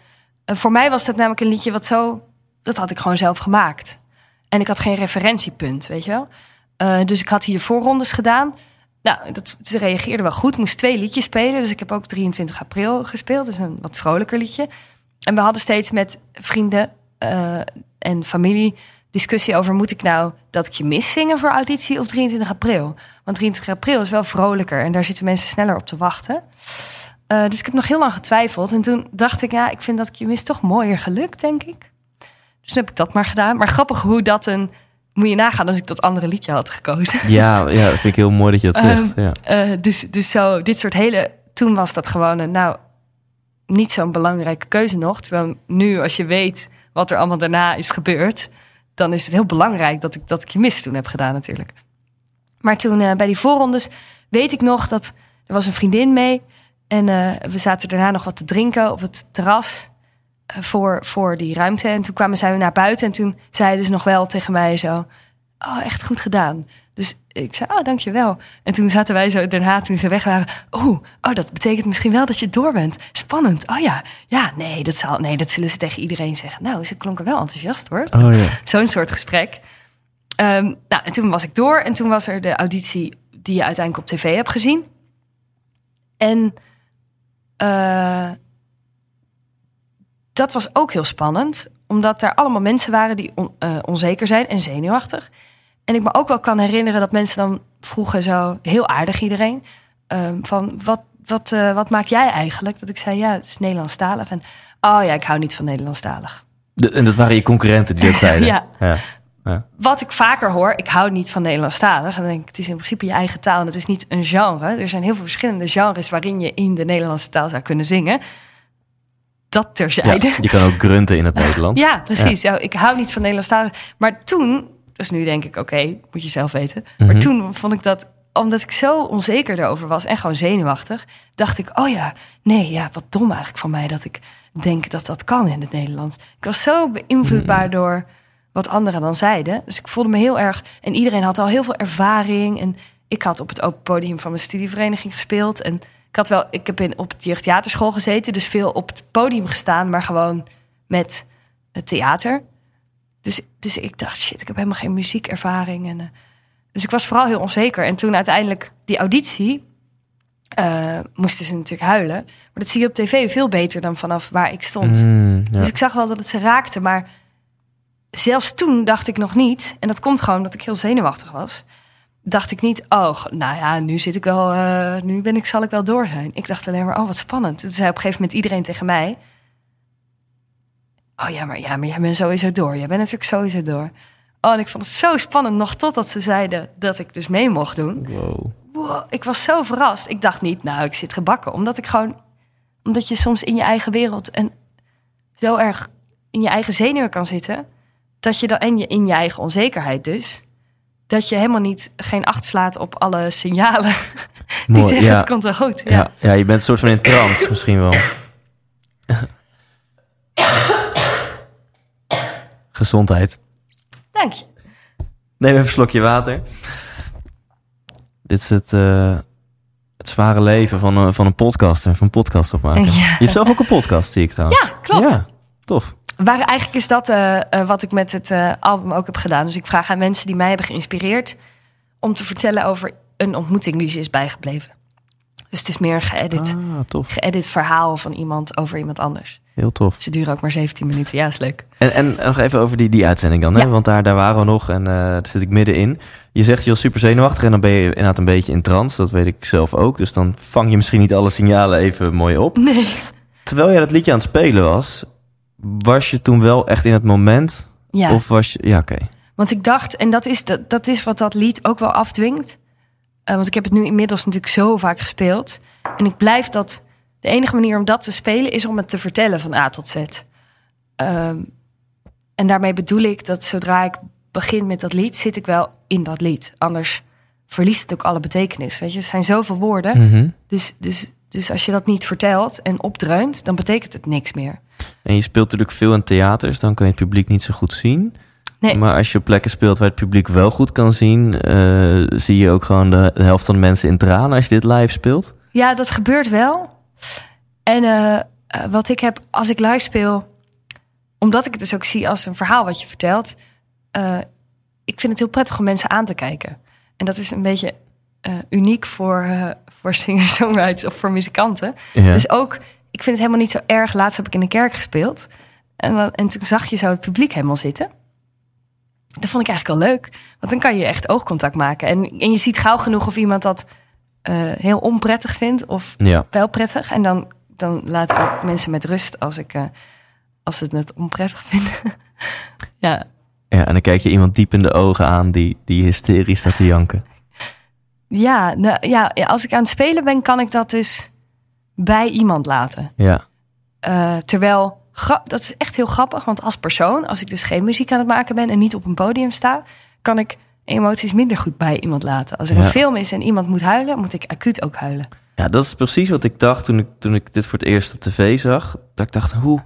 Eh, voor mij was dat namelijk een liedje wat zo... Dat had ik gewoon zelf gemaakt. En ik had geen referentiepunt, weet je wel. Eh, dus ik had hier voorrondes gedaan. Nou, dat, ze reageerden wel goed. Ik moest twee liedjes spelen. Dus ik heb ook 23 april gespeeld. Is een wat vrolijker liedje. En we hadden steeds met vrienden eh, en familie discussie over... moet ik nou dat ik je mis zingen voor auditie of 23 april? Want 23 april is wel vrolijker en daar zitten mensen sneller op te wachten. Eh, dus ik heb nog heel lang getwijfeld. En toen dacht ik, ja, ik vind dat ik je mis toch mooier gelukt, denk ik. Dus toen heb ik dat maar gedaan. Maar grappig hoe dat een... Moet je nagaan als ik dat andere liedje had gekozen.
Ja, ja, dat vind ik heel mooi dat je dat zegt.
Ehm,
ja.
Eh, dus, dus zo, dit soort hele... Toen was dat gewoon een, nou, niet zo'n belangrijke keuze nog. Terwijl nu, als je weet wat er allemaal daarna is gebeurd... dan is het heel belangrijk dat ik, dat ik je mis toen heb gedaan natuurlijk. Maar toen eh, bij die voorrondes weet ik nog dat... Er was een vriendin mee en eh, we zaten daarna nog wat te drinken op het terras... eh, voor, voor die ruimte. En toen kwamen zij naar buiten en toen zeiden ze nog wel tegen mij zo... Oh, echt goed gedaan. Dus ik zei, oh, dankjewel. En toen zaten wij zo daarna, toen ze weg waren... Oh, oh, dat betekent misschien wel dat je door bent. Spannend. Oh ja, ja, nee, dat, zal, nee, dat zullen ze tegen iedereen zeggen. Nou, ze klonken wel enthousiast hoor.
Oh ja.
Zo'n soort gesprek. Ehm, nou, en toen was ik door. En toen was er de auditie die je uiteindelijk op tv hebt gezien. En eh, dat was ook heel spannend. Omdat er allemaal mensen waren die on- eh, onzeker zijn en zenuwachtig. En ik me ook wel kan herinneren dat mensen dan vroegen zo... Heel aardig iedereen. ehm, van wat wat, eh, wat maak jij eigenlijk? Dat ik zei, ja, het is Nederlandstalig. En, oh ja, ik hou niet van Nederlandstalig.
De- en dat waren je concurrenten die dat zeiden.
Ja.
ja. ja.
Wat ik vaker hoor, ik hou niet van Nederlandstalig. En dan denk ik, het is in principe je eigen taal en het is niet een genre. Er zijn heel veel verschillende genres waarin je in de Nederlandse taal zou kunnen zingen. Dat terzijde.
Ja, je kan ook grunten in het Nederlands.
Ja, precies. Ja. ik hou niet van Nederlandstalig. Maar toen, dus nu denk ik, oké, moet je zelf weten.
Mhm.
Maar toen vond ik dat, omdat ik zo onzeker erover was en gewoon zenuwachtig, dacht ik, oh ja, nee, ja, wat dom eigenlijk van mij dat ik denk dat dat kan in het Nederlands. Ik was zo beïnvloedbaar door wat anderen dan zeiden. Dus ik voelde me heel erg, en iedereen had al heel veel ervaring. En ik had op het open podium van mijn studievereniging gespeeld. En ik had wel, ik heb in, op de jeugdtheaterschool gezeten, dus veel op het podium gestaan, maar gewoon met het theater. Dus, dus ik dacht, shit, ik heb helemaal geen muziekervaring. En, eh, dus ik was vooral heel onzeker. En toen uiteindelijk die auditie, eh, moesten ze natuurlijk huilen. Maar dat zie je op tv veel beter dan vanaf waar ik stond.
Mm, ja.
Dus ik zag wel dat het ze raakte. Maar zelfs toen dacht ik nog niet, en dat komt gewoon omdat ik heel zenuwachtig was. Dacht ik niet, oh, nou ja, nu zit ik wel, eh, nu ben ik, zal ik wel door zijn. Ik dacht alleen maar, oh, wat spannend. Toen zei op een gegeven moment iedereen tegen mij, oh ja, maar, ja, maar jij bent sowieso door. Jij bent natuurlijk sowieso door. Oh, en ik vond het zo spannend, nog totdat ze zeiden dat ik dus mee mocht doen.
Wow.
Wow, ik was zo verrast. Ik dacht niet, nou, ik zit gebakken. Omdat ik gewoon, omdat je soms in je eigen wereld en zo erg in je eigen zenuwen kan zitten, dat je dan en je in je eigen onzekerheid dus, dat je helemaal niet geen acht slaat op alle signalen die zeggen
ja.
het komt wel goed. Ja.
Ja. Ja, je bent een soort van in trance misschien wel. Gezondheid.
Dank je.
Neem even een slokje water. Dit is het, eh, het zware leven van, een- van een podcaster, van podcast opmaken.
Ja.
Je hebt zelf ook een podcast, zie ik trouwens.
Ja, klopt.
Ja, tof.
Waar, eigenlijk is dat eh, eh, wat ik met het eh, album ook heb gedaan. Dus ik vraag aan mensen die mij hebben geïnspireerd om te vertellen over een ontmoeting die ze is bijgebleven. Dus het is meer een geëdit,
Ah,
geëdit verhaal van iemand over iemand anders.
Heel tof.
Ze duren ook maar 17 minuten. Ja, is leuk.
En, en nog even over die, die uitzending dan, hè?
Ja.
want daar, daar waren we nog en daar zit ik middenin. Je zegt je was super zenuwachtig en dan ben je inderdaad een beetje in trance, dat weet ik zelf ook. Dus dan vang je misschien niet alle signalen even mooi op.
Nee.
Terwijl jij dat liedje aan het spelen was, was je toen wel echt in het moment?
Ja,
Of was je... Ja, oké.
want ik dacht, en dat is, dat, dat is wat dat lied ook wel afdwingt. Eh, want ik heb het nu inmiddels natuurlijk zo vaak gespeeld. En ik blijf dat. De enige manier om dat te spelen is om het te vertellen van A tot Z. Ehm, en daarmee bedoel ik dat zodra ik begin met dat lied, zit ik wel in dat lied. Anders verliest het ook alle betekenis. Weet je, het zijn zoveel woorden.
Mhm.
Dus, dus, dus als je dat niet vertelt en opdreunt, dan betekent het niks meer.
En je speelt natuurlijk veel in theaters, dan kan je het publiek niet zo goed zien.
Nee.
Maar als je op plekken speelt waar het publiek wel goed kan zien, eh, zie je ook gewoon de, helft van de mensen in tranen als je dit live speelt.
Ja, dat gebeurt wel. En eh, eh, wat ik heb als ik live speel, omdat ik het dus ook zie als een verhaal wat je vertelt, eh, ik vind het heel prettig om mensen aan te kijken. En dat is een beetje eh, uniek voor, eh, voor singer-songwriters of voor muzikanten.
Ja.
Dus ook, ik vind het helemaal niet zo erg. Laatst heb ik in de kerk gespeeld. En, en toen zag je zo het publiek helemaal zitten. Dat vond ik eigenlijk wel leuk. Want dan kan je echt oogcontact maken. En, en je ziet gauw genoeg of iemand dat eh, heel onprettig vindt of
ja.
wel prettig. En dan, dan laat ik ook mensen met rust als, ik, als ze het onprettig vinden. ja,
ja, en dan kijk je iemand diep in de ogen aan die, die hysterisch staat te janken.
Ja, nou, ja, als ik aan het spelen ben, kan ik dat dus bij iemand laten.
Ja,
Eh, terwijl, dat is echt heel grappig, want als persoon, als ik dus geen muziek aan het maken ben en niet op een podium sta, kan ik emoties minder goed bij iemand laten. Als er
Ja.
een film is en iemand moet huilen, moet ik acuut ook huilen.
ja dat is precies wat ik dacht toen ik, toen ik dit voor het eerst op tv zag. Dat ik dacht, hoe,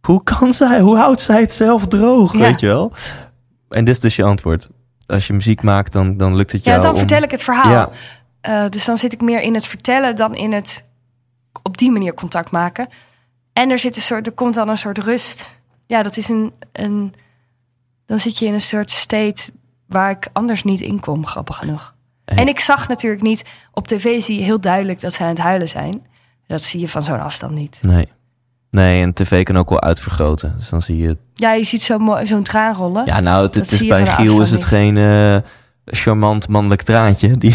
hoe kan zij, hoe houdt zij het zelf droog,
Ja.
weet je wel? En dit is dus je antwoord. Als je muziek maakt, dan, dan lukt het
Ja,
jou
dan
om-
vertel ik het verhaal.
Ja.
Eh, dus dan zit ik meer in het vertellen dan in het op die manier contact maken. En er zit een soort, er komt dan een soort rust. Ja, dat is een, een dan zit je in een soort state waar ik anders niet in kom, grappig genoeg.
En-
En ik zag natuurlijk niet, op tv zie je heel duidelijk dat zij aan het huilen zijn. Dat zie je van zo'n afstand niet.
Nee. Nee, en tv kan ook wel uitvergroten. Dus dan zie je...
Ja, je ziet zo mooi- zo'n traan rollen.
Ja, nou, het, is bij Giel is het geen... eh, charmant mannelijk traantje. Die,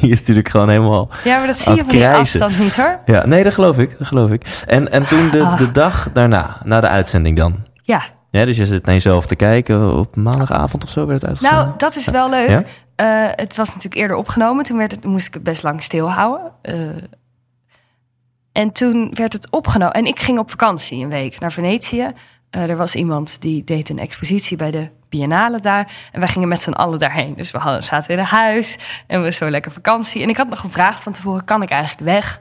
die is natuurlijk gewoon helemaal...
Ja, maar dat zie je van die afstand niet hoor.
Ja, nee, dat geloof ik. Dat geloof ik. En, en toen de,
Ah.
de dag daarna, na de uitzending dan.
Ja,
Ja, dus je zit naar jezelf te kijken. Op maandagavond of zo werd het uitgezonden.
nou, dat is wel leuk.
Ja?
Eh, het was natuurlijk eerder opgenomen. Toen werd het, moest ik het best lang stilhouden. Eh, en toen werd het opgenomen. En ik ging op vakantie een week naar Venetië. Eh, er was iemand die deed een expositie bij de Biennale daar. En wij gingen met z'n allen daarheen. Dus we hadden, zaten in een huis en we zo lekker vakantie. En ik had nog gevraagd van tevoren, kan ik eigenlijk weg?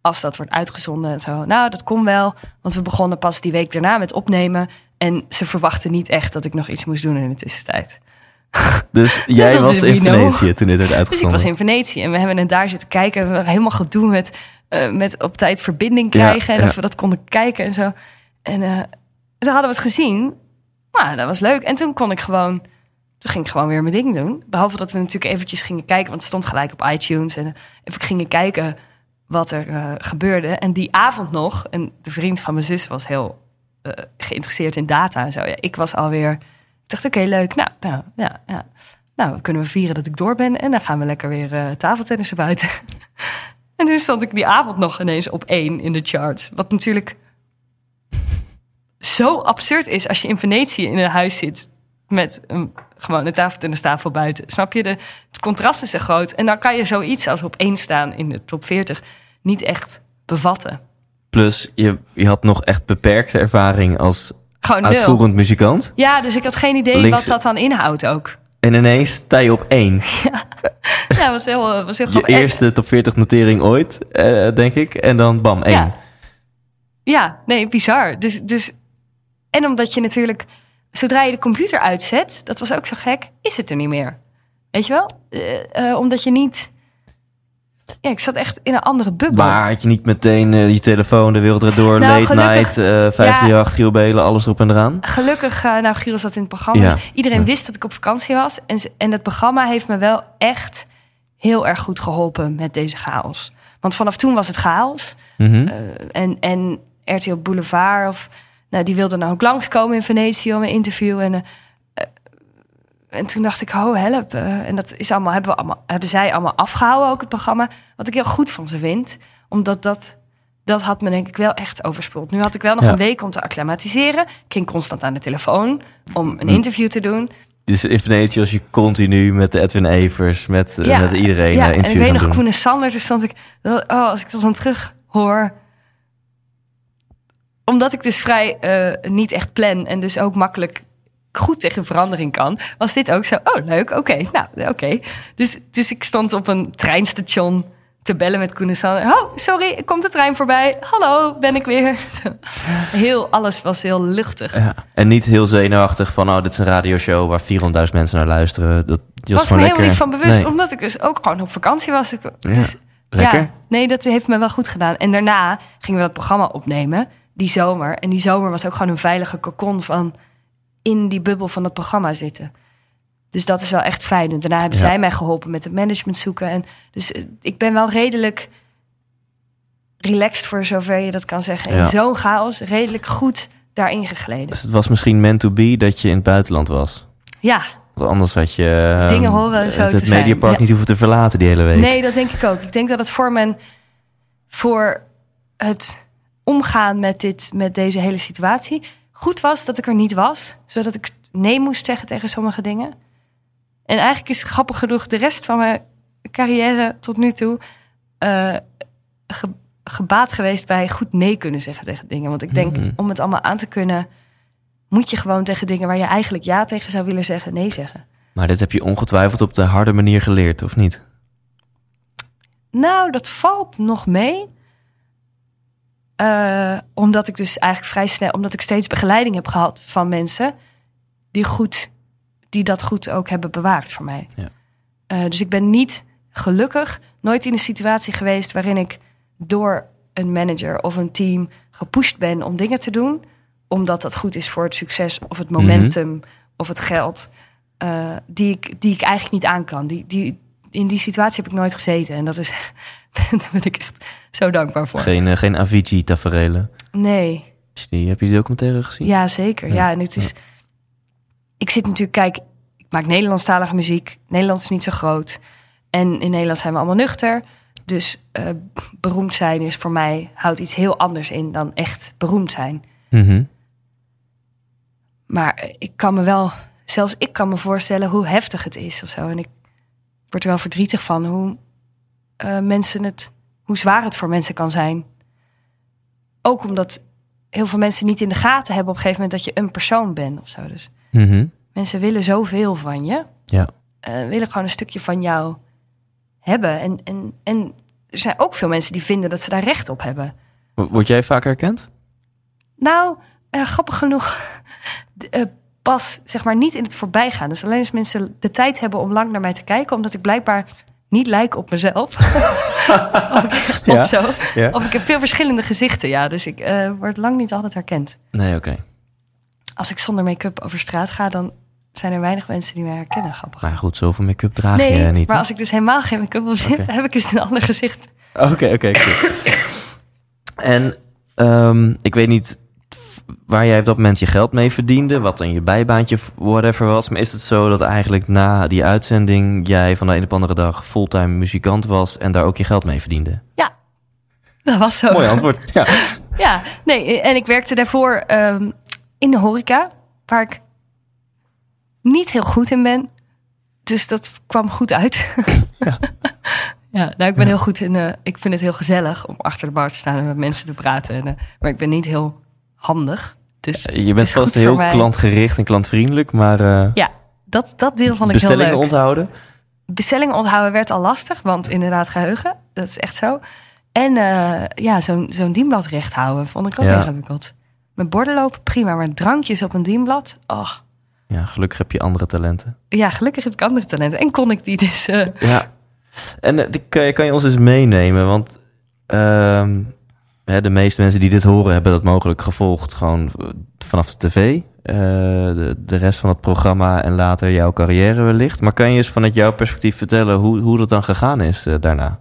Als dat wordt uitgezonden en zo. Nou, dat kon wel. Want we begonnen pas die week daarna met opnemen. En ze verwachten niet echt dat ik nog iets moest doen in de tussentijd.
Dus jij
dat
was in. Venetië toen dit werd
Dus ik
uitgezonden.
was in Venetië en we hebben het daar zitten kijken. En we hebben helemaal gedoe met, eh, met op tijd verbinding
Ja,
krijgen. en of we dat konden kijken en zo. En toen hadden we het gezien. Nou, dat was leuk. En toen kon ik gewoon... Toen ging ik gewoon weer mijn ding doen. Behalve dat we natuurlijk eventjes gingen kijken. Want het stond gelijk op iTunes. En eh, even gingen kijken wat er gebeurde. En die avond nog... En de vriend van mijn zus was heel geïnteresseerd in data en zo. Ja, ik was alweer... Ik dacht, oké, leuk. Nou, nou, ja, ja. Nou, kunnen we vieren dat ik door ben. En dan gaan we lekker weer eh tafeltennissen buiten. en toen stond ik die avond nog ineens op één in de charts. Wat natuurlijk zo absurd is als je in Venetië in een huis zit met een, gewoon een tafeltennistafel buiten. Snap je? De, het contrast is zo groot. En dan kan je zoiets als op één staan in de top 40 niet echt bevatten.
Plus, je, je had nog echt beperkte ervaring als
Gewoon nul.
uitvoerend muzikant.
Ja, dus ik had geen idee
Links-
wat dat dan inhoudt ook.
En ineens sta je op één.
Ja, was heel, was heel
Je
grappig.
Eerste top 40 notering ooit, eh, denk ik. En dan bam, één.
Ja. Ja, nee, bizar. Dus, dus, en omdat je natuurlijk, zodra je de computer uitzet, dat was ook zo gek, is het er niet meer. Weet je wel? Eh, eh, omdat je niet. Ja, ik zat echt in een andere bubbel.
Maar had je niet meteen eh, je telefoon, de wereld erdoor,
Nou,
late
gelukkig-
night, eh 538, Giel Belen, alles erop en eraan?
Gelukkig, eh nou, Giro zat in het programma.
Ja.
dus iedereen wist dat ik op vakantie was. En, en het programma heeft me wel echt heel erg goed geholpen met deze chaos. Want vanaf toen was het chaos.
Mhm.
En, en RTL Boulevard, of, nou, die wilde nou ook langskomen in Venetië om een interview. En, en toen dacht ik, oh help. eh, en dat is allemaal, hebben, we allemaal, hebben zij allemaal afgehouden, ook het programma. Wat ik heel goed van ze vind. Omdat dat, dat had me denk ik wel echt overspoeld. Nu had ik wel nog
Ja.
een week om te acclimatiseren. Ik ging constant aan de telefoon om een interview te doen.
Dus in Venetië was je continu met de Edwin Evers, met, eh,
Ja,
met iedereen
ja,
eh,
en ik
interview
weet
gaan
nog,
doen.
Koen en Sander, toen stond ik... Oh, als ik dat dan terug hoor... Omdat ik dus vrij niet echt plan en dus ook makkelijk goed tegen verandering kan... was dit ook zo, oh leuk, oké, nou, oké. Dus, dus ik stond op een treinstation te bellen met Koen en Sander. Oh, sorry, komt de trein voorbij? Hallo, ben ik weer? Heel, alles was heel luchtig.
Ja. En niet heel zenuwachtig van, oh, dit is een radioshow waar 400.000 mensen naar luisteren. Dat
was me helemaal niet van bewust,
Nee.
omdat ik dus ook gewoon op vakantie was. Ik,
Ja,
dus,
lekker.
Ja, nee, dat heeft me wel goed gedaan. En daarna gingen we dat programma opnemen, die zomer. En die zomer was ook gewoon een veilige cocon van in die bubbel van het programma zitten. Dus dat is wel echt fijn. En daarna hebben
Ja.
zij mij geholpen met het management zoeken. En dus eh, ik ben wel redelijk relaxed voor zover je dat kan zeggen. In
Ja.
zo'n chaos redelijk goed daarin gegleden.
Dus het was misschien meant to be dat je in het buitenland was.
Ja,
Want anders had je ehm,
Dingen horen zo
het, het. Mediapark
Ja.
niet hoeven te verlaten die hele week.
Nee, dat denk ik ook. Ik denk dat het voor mijn voor het omgaan met dit, met deze hele situatie, goed was dat ik er niet was, zodat ik nee moest zeggen tegen sommige dingen. En eigenlijk is grappig genoeg de rest van mijn carrière tot nu toe ge- gebaat geweest bij goed nee kunnen zeggen tegen dingen. Want ik denk,
Mhm.
om het allemaal aan te kunnen, moet je gewoon tegen dingen waar je eigenlijk ja tegen zou willen zeggen, nee zeggen.
Maar dit heb je ongetwijfeld op de harde manier geleerd, of niet?
Nou, dat valt nog mee. Eh, omdat ik dus eigenlijk vrij snel, omdat ik steeds begeleiding heb gehad van mensen die goed, die dat goed ook hebben bewaakt voor mij.
Ja.
Eh, dus ik ben niet gelukkig nooit in een situatie geweest waarin ik door een manager of een team gepusht ben om dingen te doen, omdat dat goed is voor het succes of het momentum of het geld, eh, die, ik, die ik eigenlijk niet aan kan. Die, die, in die situatie heb ik nooit gezeten en dat is, daar ben ik echt zo dankbaar voor.
Geen, eh, geen Avicii-taferelen.
Nee.
Die- Heb je die documentaire gezien?
Ja, zeker. Ja,
Ja,
en het is. Ik zit natuurlijk, kijk, ik maak Nederlandstalige muziek. Nederland is niet zo groot. En in Nederland zijn we allemaal nuchter. Dus eh, beroemd zijn is voor mij houdt iets heel anders in dan echt beroemd zijn.
Mhm.
Maar eh, ik kan me wel, zelfs ik kan me voorstellen hoe heftig het is of zo. En ik word er wel verdrietig van hoe eh, mensen het, hoe zwaar het voor mensen kan zijn. Ook omdat heel veel mensen niet in de gaten hebben op een gegeven moment dat je een persoon bent of zo. Dus
Mhm.
mensen willen zoveel van je.
Ja.
eh, willen gewoon een stukje van jou hebben. En, en, en er zijn ook veel mensen die vinden dat ze daar recht op hebben.
Word jij vaak herkend?
Nou, eh, grappig genoeg, pas zeg maar niet in het voorbijgaan. Dus alleen als mensen de tijd hebben om lang naar mij te kijken, omdat ik blijkbaar niet lijk op mezelf. of, ik,
Ja,
of zo.
ja.
Of ik heb veel verschillende gezichten, ja. Dus ik eh, word lang niet altijd herkend.
Nee, oké.
Als ik zonder make-up over straat ga, dan zijn er weinig mensen die mij herkennen. Grappig.
Maar goed, zoveel make-up draag
nee,
je niet.
maar als ik dus helemaal geen make-up op heb, ik dus een ander gezicht.
Oké, oké. En ehm, ik weet niet waar jij op dat moment je geld mee verdiende, wat dan je bijbaantje whatever was. Maar is het zo dat eigenlijk na die uitzending jij van de een op de andere dag fulltime muzikant was en daar ook je geld mee verdiende?
Dat was zo.
Mooi antwoord. Ja.
Ja, nee, en ik werkte daarvoor ehm, in de horeca, waar ik niet heel goed in ben. Dus dat kwam goed uit.
Ja.
ja, nou, ik ben heel goed in. eh, ik vind het heel gezellig om achter de bar te staan en met mensen te praten. En, eh, maar ik ben niet heel handig. Dus
Je bent vast heel klantgericht en klantvriendelijk, maar eh,
Ja, dat, dat deel vond ik heel
bestellingen onthouden.
Bestellingen onthouden werd al lastig, want inderdaad geheugen, dat is echt zo. En eh, ja, zo'n zo'n dienblad recht houden vond ik ook
Ja.
ingewikkeld. Met borden lopen prima, maar drankjes op een dienblad, oh.
Ja, gelukkig heb je andere talenten.
Ja, gelukkig heb ik andere talenten. En kon ik die dus... eh,
Ja. En kan, je, kan je ons eens meenemen? Want ehm, hè, de meeste mensen die dit horen hebben dat mogelijk gevolgd gewoon eh, vanaf de tv. eh, de, de rest van het programma en later jouw carrière wellicht. Maar kan je eens vanuit jouw perspectief vertellen hoe, hoe dat dan gegaan is eh, daarna?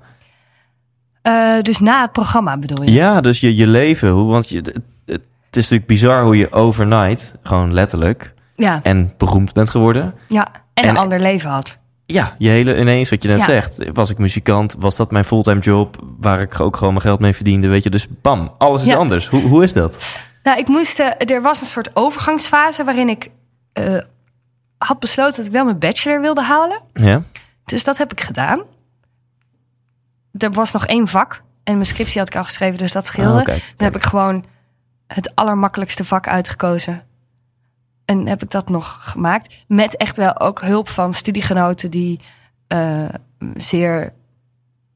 dus na het programma bedoel je?
Ja, dus je, je leven. Hoe, want je, het, het is natuurlijk bizar hoe je overnight, gewoon letterlijk,
Ja,
en beroemd bent geworden.
ja. En,
En-
een ander leven had.
Ja, je hele ineens wat je net
Ja.
zegt. Was ik muzikant? Was dat mijn fulltime job? Waar ik ook gewoon mijn geld mee verdiende? Weet je, dus bam, alles is
Ja.
anders. Hoe, hoe is dat?
Nou, ik moest... eh, er was een soort overgangsfase waarin ik eh, had besloten dat ik wel mijn bachelor wilde halen.
Ja,
Dus dat heb ik gedaan. Er was nog één vak. En mijn scriptie had ik al geschreven, dus dat scheelde.
Oh,
Dan heb ik gewoon het allermakkelijkste vak uitgekozen. En heb ik dat nog gemaakt. Met echt wel ook hulp van studiegenoten die eh, zeer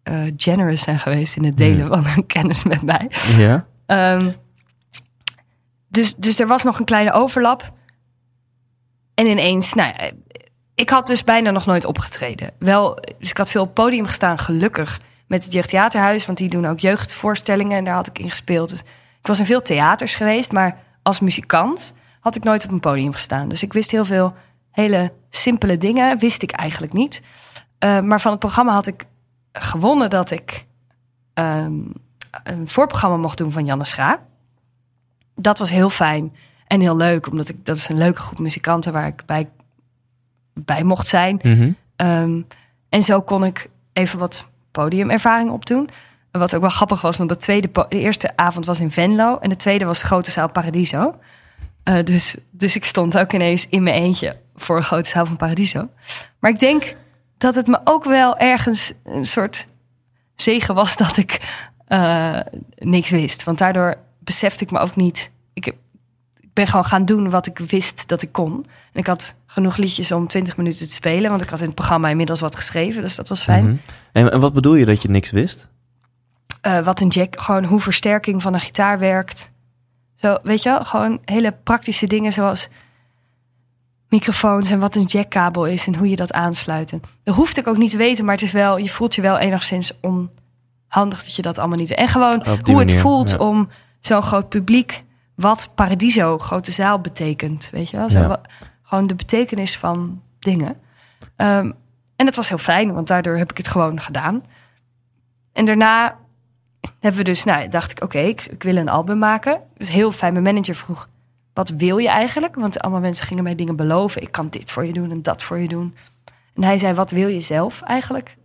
eh, generous zijn geweest in het delen van hun kennis met mij.
ja.
Ehm, dus, dus er was nog een kleine overlap. En ineens, nou ja, ik had dus bijna nog nooit opgetreden. Wel, dus ik had veel op het podium gestaan, gelukkig. Met het Jeugdtheaterhuis, want die doen ook jeugdvoorstellingen. En daar had ik in gespeeld. Dus ik was in veel theaters geweest, maar als muzikant had ik nooit op een podium gestaan. Dus ik wist heel veel hele simpele dingen, wist ik eigenlijk niet. Eh, maar van het programma had ik gewonnen dat ik ehm, een voorprogramma mocht doen van Janne Schra. Dat was heel fijn en heel leuk, omdat ik dat is een leuke groep muzikanten waar ik bij, bij mocht zijn.
Mhm.
Ehm, en zo kon ik even wat podiumervaring opdoen. Wat ook wel grappig was, want de, tweede de eerste avond was in Venlo en de tweede was de grote zaal Paradiso. Eh, dus, dus ik stond ook ineens in mijn eentje voor een grote zaal van Paradiso. Maar ik denk dat het me ook wel ergens een soort zegen was dat ik eh, niks wist. Want daardoor besefte ik me ook niet. Ik, ik ben gewoon gaan doen wat ik wist dat ik kon. En ik had genoeg liedjes om 20 minuten te spelen. Want ik had in het programma inmiddels wat geschreven. Dus dat was fijn.
Mhm. en, en wat bedoel je dat je niks wist?
Eh, wat een jack, gewoon hoe versterking van een gitaar werkt. Zo, weet je wel, gewoon hele praktische dingen zoals microfoons en wat een jackkabel is en hoe je dat aansluit. Dat hoefde ik ook niet te weten, maar het is wel, je voelt je wel enigszins onhandig dat je dat allemaal niet. En gewoon hoe het voelt
ja.
om zo'n groot publiek, wat Paradiso, grote zaal, betekent. Weet je wel, zo,
Ja.
gewoon de betekenis van dingen. Ehm, en het was heel fijn, want daardoor heb ik het gewoon gedaan. En daarna hebben we dus, nou, dacht ik, oké, ik, ik wil een album maken. Dus heel fijn. Mijn manager vroeg, wat wil je eigenlijk? Want allemaal mensen gingen mij dingen beloven. Ik kan dit voor je doen en dat voor je doen. En hij zei, wat wil je zelf eigenlijk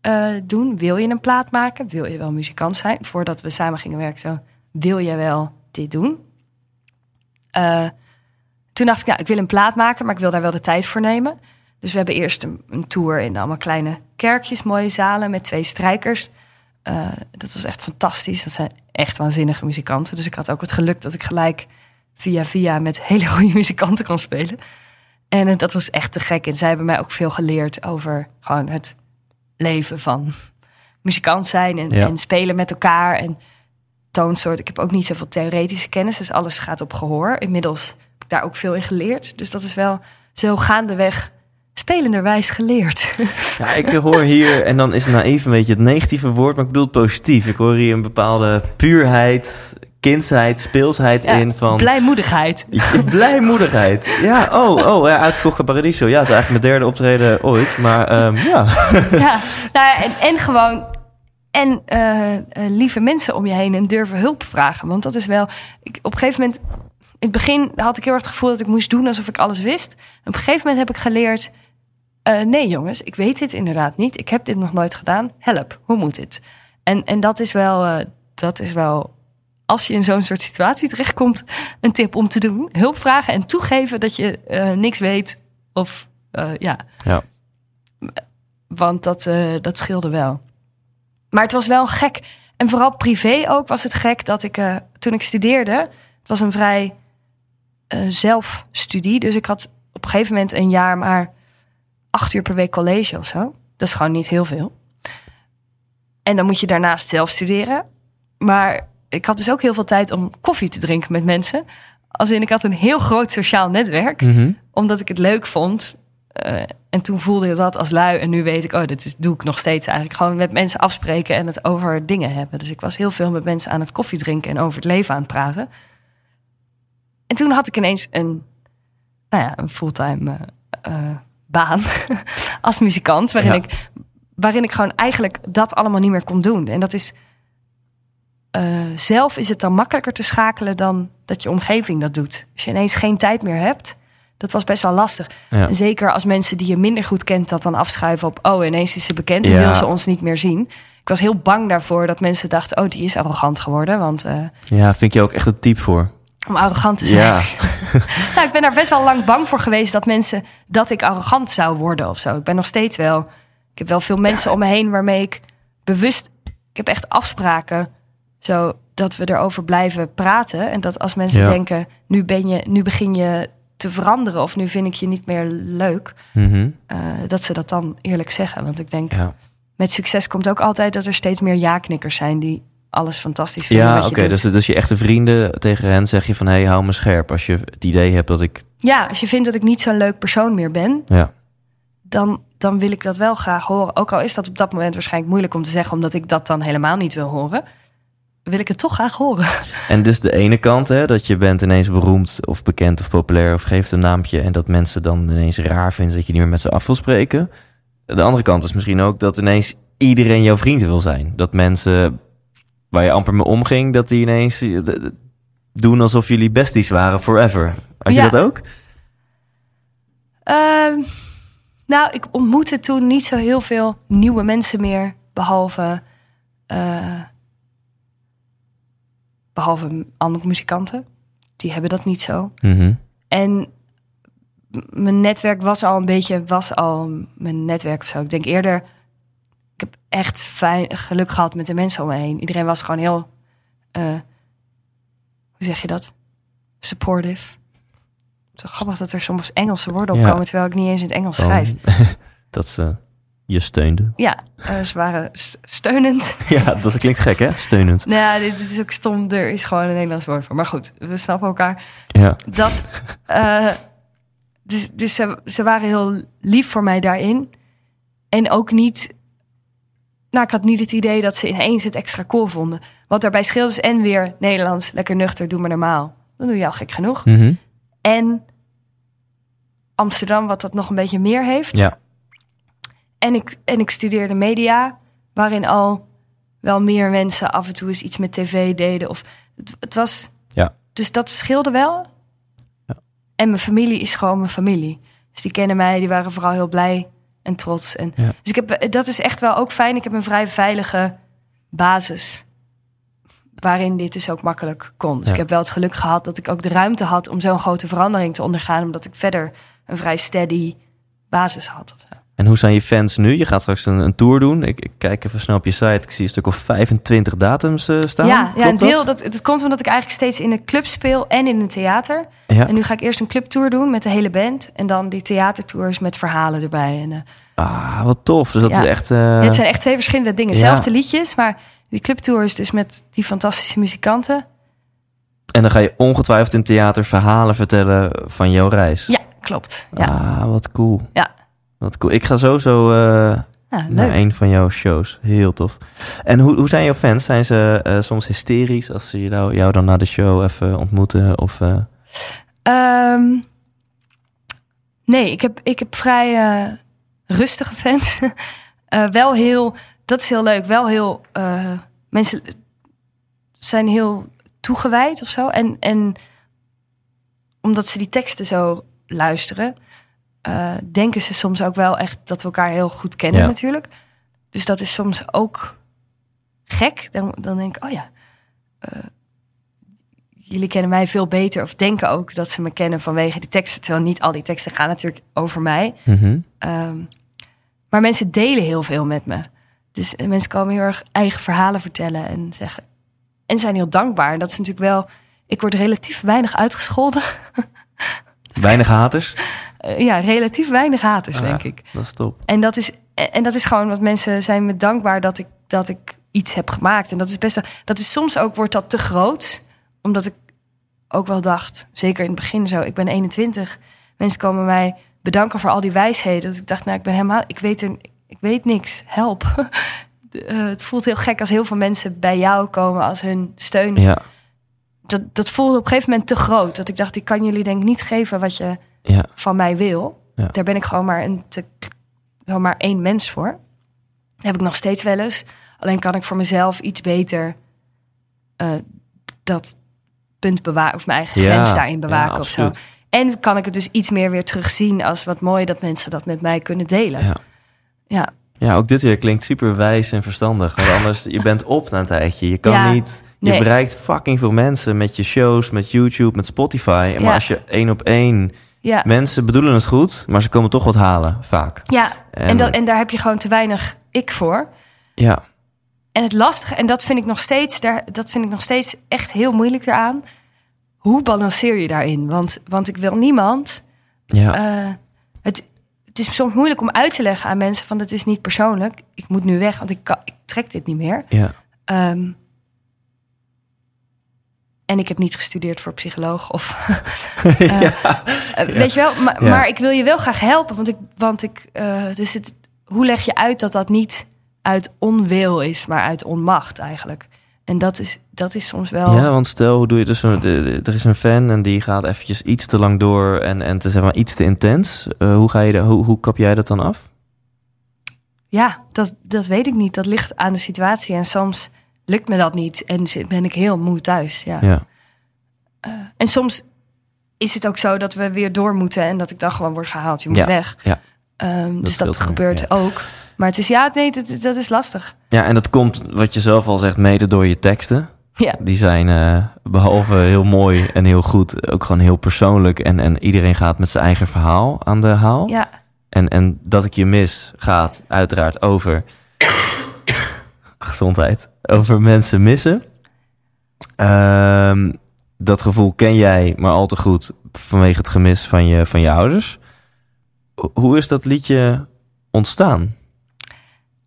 eh, doen? Wil je een plaat maken? Wil je wel muzikant zijn? Voordat we samen gingen werken, zo, wil je wel dit doen? Uh, toen dacht ik, ja, ik wil een plaat maken, maar ik wil daar wel de tijd voor nemen. Dus we hebben eerst een tour in allemaal kleine kerkjes, mooie zalen met twee strijkers. Uh, dat was echt fantastisch. Dat zijn echt waanzinnige muzikanten. Dus ik had ook het geluk dat ik gelijk via via met hele goede muzikanten kon spelen. En uh, dat was echt te gek. En zij hebben mij ook veel geleerd over gewoon het leven van muzikant zijn en,
Ja.
en spelen met elkaar. En toonsoort. Ik heb ook niet zoveel theoretische kennis, dus alles gaat op gehoor. Inmiddels heb ik daar ook veel in geleerd. Dus dat is wel zo gaandeweg spelenderwijs geleerd.
Ja, ik hoor hier, en dan is het naïef een beetje het negatieve woord, maar ik bedoel het positief. Ik hoor hier een bepaalde puurheid, kindsheid, speelsheid
Ja,
in van...
Blijmoedigheid.
Blijmoedigheid. Ja, oh, oh, ja, Paradiso. Ja, dat is eigenlijk mijn derde optreden ooit. Maar ehm, ja,
ja, nou en, en gewoon. En eh, eh, lieve mensen om je heen en durven hulp vragen. Want dat is wel. Ik, op een gegeven moment. In het begin had ik heel erg het gevoel dat ik moest doen alsof ik alles wist. En op een gegeven moment heb ik geleerd. Eh, nee, jongens, ik weet dit inderdaad niet. Ik heb dit nog nooit gedaan. Help, hoe moet dit? En, en dat is wel. eh, dat is wel. Als je in zo'n soort situatie terechtkomt, een tip om te doen. Hulp vragen en toegeven dat je eh, niks weet. Of ja,
ja.
want dat, dat scheelde wel. Maar het was wel gek. En vooral privé ook was het gek dat ik toen ik studeerde. Het was een vrij zelfstudie. Dus ik had op een gegeven moment een jaar maar acht uur per week college of zo. Dat is gewoon niet heel veel. En dan moet je daarnaast zelf studeren. Maar ik had dus ook heel veel tijd om koffie te drinken met mensen. Als in, ik had een heel groot sociaal netwerk
Mhm.
omdat ik het leuk vond. Eh, en toen voelde ik dat als lui. En nu weet ik, oh, dit is, doe ik nog steeds eigenlijk. Gewoon met mensen afspreken en het over dingen hebben. Dus ik was heel veel met mensen aan het koffie drinken en over het leven aan het praten. En toen had ik ineens een, nou ja, een fulltime eh, eh, baan als muzikant. Waarin,
Ja.
ik, waarin ik gewoon eigenlijk dat allemaal niet meer kon doen. En dat is. eh, zelf is het dan makkelijker te schakelen dan dat je omgeving dat doet. Als je ineens geen tijd meer hebt, dat was best wel lastig.
Ja.
En zeker als mensen die je minder goed kent dat dan afschuiven op... oh, ineens is ze bekend en
Ja.
wil ze ons niet meer zien. Ik was heel bang daarvoor dat mensen dachten... oh, die is arrogant geworden. Want eh,
ja, vind je ook echt een type voor.
Om arrogant te zijn...
Ja.
nou, ik ben daar best wel lang bang voor geweest... dat mensen dat ik arrogant zou worden of zo. Ik ben nog steeds wel... Ik heb wel veel mensen om me heen waarmee ik bewust... Ik heb echt afspraken zo dat we erover blijven praten. En dat als mensen
Ja.
denken... Nu, ben je, nu begin je te veranderen of nu vind ik je niet meer leuk...
Mhm.
eh, dat ze dat dan eerlijk zeggen. Want ik denk, met succes komt ook altijd dat er steeds meer ja-knikkers zijn die alles fantastisch vinden.
ja oké. dus, dus je echte vrienden, tegen hen zeg je van... hé, hey, hou me scherp. Als je het idee hebt dat ik...
Ja, als je vindt dat ik niet zo'n leuk persoon meer ben,
Ja,
dan, dan wil ik dat wel graag horen. Ook al is dat op dat moment waarschijnlijk moeilijk om te zeggen, omdat ik dat dan helemaal niet wil horen. Wil ik het toch graag horen.
En dus de ene kant, hè, dat je bent ineens beroemd of bekend of populair of geeft een naampje en dat mensen dan ineens raar vinden dat je niet meer met ze af wil spreken. De andere kant is misschien ook dat ineens iedereen jouw vriend wil zijn. Dat mensen waar je amper mee omging, dat die ineens eh, doen alsof jullie besties waren forever. Had je
Ja.
dat ook?
Ehm, nou, ik ontmoette toen niet zo heel veel nieuwe mensen meer, behalve, eh, behalve andere muzikanten. Die hebben dat niet zo.
Mhm.
En mijn netwerk was al een beetje, was al mijn netwerk of zo. Ik denk eerder, echt fijn geluk gehad met de mensen om me heen. Iedereen was gewoon heel, eh, hoe zeg je dat? Supportive. Zo grappig dat er soms Engelse woorden
Ja.
opkomen, terwijl ik niet eens in het Engels schrijf.
dat ze je steunde.
Ja, eh, ze waren st- steunend.
Ja, dat klinkt gek hè? Steunend.
nou ja, dit is ook stom. Er is gewoon een Nederlands woord voor. Maar goed, we snappen elkaar.
Ja.
dat. eh, dus dus ze, ze waren heel lief voor mij daarin. En ook niet. Nou, ik had niet het idee dat ze ineens het extra cool vonden. Wat daarbij scheelde is en weer Nederlands, lekker nuchter, doe maar normaal. Dan doe je al gek genoeg.
Mhm.
En Amsterdam, wat dat nog een beetje meer heeft.
Ja.
En ik, en ik studeerde media, waarin al wel meer mensen af en toe eens iets met tv deden. Of het, het was.
Ja.
Dus dat scheelde wel. En mijn familie is gewoon mijn familie. Dus die kennen mij, die waren vooral heel blij en trots. En,
Ja.
Dus ik heb, dat is echt wel ook fijn. Ik heb een vrij veilige basis. Waarin dit dus ook makkelijk kon. Dus
Ja.
ik heb wel het geluk gehad dat ik ook de ruimte had om zo'n grote verandering te ondergaan. Omdat ik verder een vrij steady basis had. of zo.
En hoe zijn je fans nu? Je gaat straks een, een tour doen. Ik, ik kijk even snel op je site. Ik zie een stuk of 25 datums eh, staan.
Ja, ja een deel. Dat? Dat, komt omdat ik eigenlijk steeds in een club speel en in een theater.
Ja.
En nu ga ik eerst een clubtour doen met de hele band. En dan die theatertours met verhalen erbij. En, eh,
Ah, wat tof. Dus dat
Ja.
is echt... eh,
Ja, het zijn echt twee verschillende dingen. Zelfde liedjes, maar die clubtour is dus met die fantastische muzikanten.
En dan ga je ongetwijfeld in theater verhalen vertellen van jouw reis.
Ja, klopt. Ja,
Ah, wat cool.
Ja.
Wat cool. Ik ga sowieso
ja
naar een van jouw shows. Heel tof. En hoe, hoe zijn jouw fans? Zijn ze eh, soms hysterisch als ze jou, jou dan na de show even ontmoeten? Of, eh,
Ehm, nee, ik heb, ik heb vrij rustige fans. Wel heel, dat is heel leuk. Wel heel, mensen zijn heel toegewijd of zo. En, en omdat ze die teksten zo luisteren, eh, denken ze soms ook wel echt dat we elkaar heel goed kennen
Ja.
natuurlijk. Dus dat is soms ook gek. Dan, dan denk ik, oh ja, eh, jullie kennen mij veel beter. Of denken ook dat ze me kennen vanwege die teksten. Terwijl niet al die teksten gaan natuurlijk over mij.
mhm.
Ehm, maar mensen delen heel veel met me. Dus mensen komen heel erg eigen verhalen vertellen en zeggen. En zijn heel dankbaar. En dat is natuurlijk wel. Ik word relatief weinig uitgescholden.
Weinig haters?
Eh, ja, relatief weinig haters,
Ah,
denk ik.
Dat is top.
En dat is, en dat is gewoon wat mensen zijn me dankbaar dat ik, dat ik iets heb gemaakt. En dat is best wel, dat is soms ook wordt dat te groot. Omdat ik ook wel dacht, zeker in het begin zo, ik ben 21. Mensen komen mij bedanken voor al die wijsheden. Dat ik dacht, nou, ik ben helemaal, ik weet, ik weet niks, help. Eh, het voelt heel gek als heel veel mensen bij jou komen als hun steun.
Ja,
Dat, dat voelde op een gegeven moment te groot. Dat ik dacht, ik kan jullie denk ik niet geven wat je
ja.
van mij wil.
Ja.
Daar ben ik gewoon maar, een te, gewoon maar één mens voor. Dat heb ik nog steeds wel eens. Alleen kan ik voor mezelf iets beter eh, dat punt bewaken, of mijn eigen
Ja,
grens daarin bewaken of zo. En kan ik het dus iets meer weer terugzien als wat mooi dat mensen dat met mij kunnen delen.
Ja.
Ja,
ook dit weer klinkt super wijs en verstandig. Want anders, je bent op na een tijdje. Je kan
Ja,
niet... Je
nee.
bereikt fucking veel mensen met je shows, met YouTube, met Spotify. Maar
Ja.
als je één op één...
ja.
Mensen bedoelen het goed, maar ze komen toch wat halen, vaak.
ja. En,
En-
dat, en daar heb je gewoon te weinig ik voor.
Ja,
En het lastige, en dat vind ik nog steeds, daar, dat vind ik nog steeds echt heel moeilijk eraan. Hoe balanceer je daarin? Want, want ik wil niemand.
ja.
eh, het is soms moeilijk om uit te leggen aan mensen van het is niet persoonlijk. Ik moet nu weg, want ik, kan, ik trek dit niet meer.
ja.
Ehm, en ik heb niet gestudeerd voor psycholoog of eh, eh, weet je wel. Maar,
Ja.
maar ik wil je wel graag helpen, want ik, want ik, eh, dus het, hoe leg je uit dat dat niet uit onwil is, maar uit onmacht eigenlijk? En dat is, dat is soms wel.
Ja, want stel, hoe doe je dus er is een fan en die gaat eventjes iets te lang door en, en te, zeg maar, iets te intens. Eh, hoe, ga je de, hoe, hoe kap jij dat dan af?
Ja, dat, dat weet ik niet. Dat ligt aan de situatie. En soms lukt me dat niet. En zit- ben ik heel moe thuis. Ja.
Ja,
En soms is het ook zo dat we weer door moeten. En dat ik dan gewoon word gehaald. Je moet
Ja,
weg.
ja.
Ehm, dus dat gebeurt
ja.
ook. Maar het is ja, nee, dat, dat is lastig.
ja, en dat komt, wat je zelf al zegt, mede door je teksten.
Ja,
Die zijn eh, behalve heel mooi en heel goed, ook gewoon heel persoonlijk. En, en iedereen gaat met zijn eigen verhaal aan de haal.
ja,
En, en dat ik je mis gaat uiteraard over gezondheid, over mensen missen. Ehm, dat gevoel ken jij maar al te goed vanwege het gemis van je, van je ouders. Ho- Hoe is dat liedje ontstaan?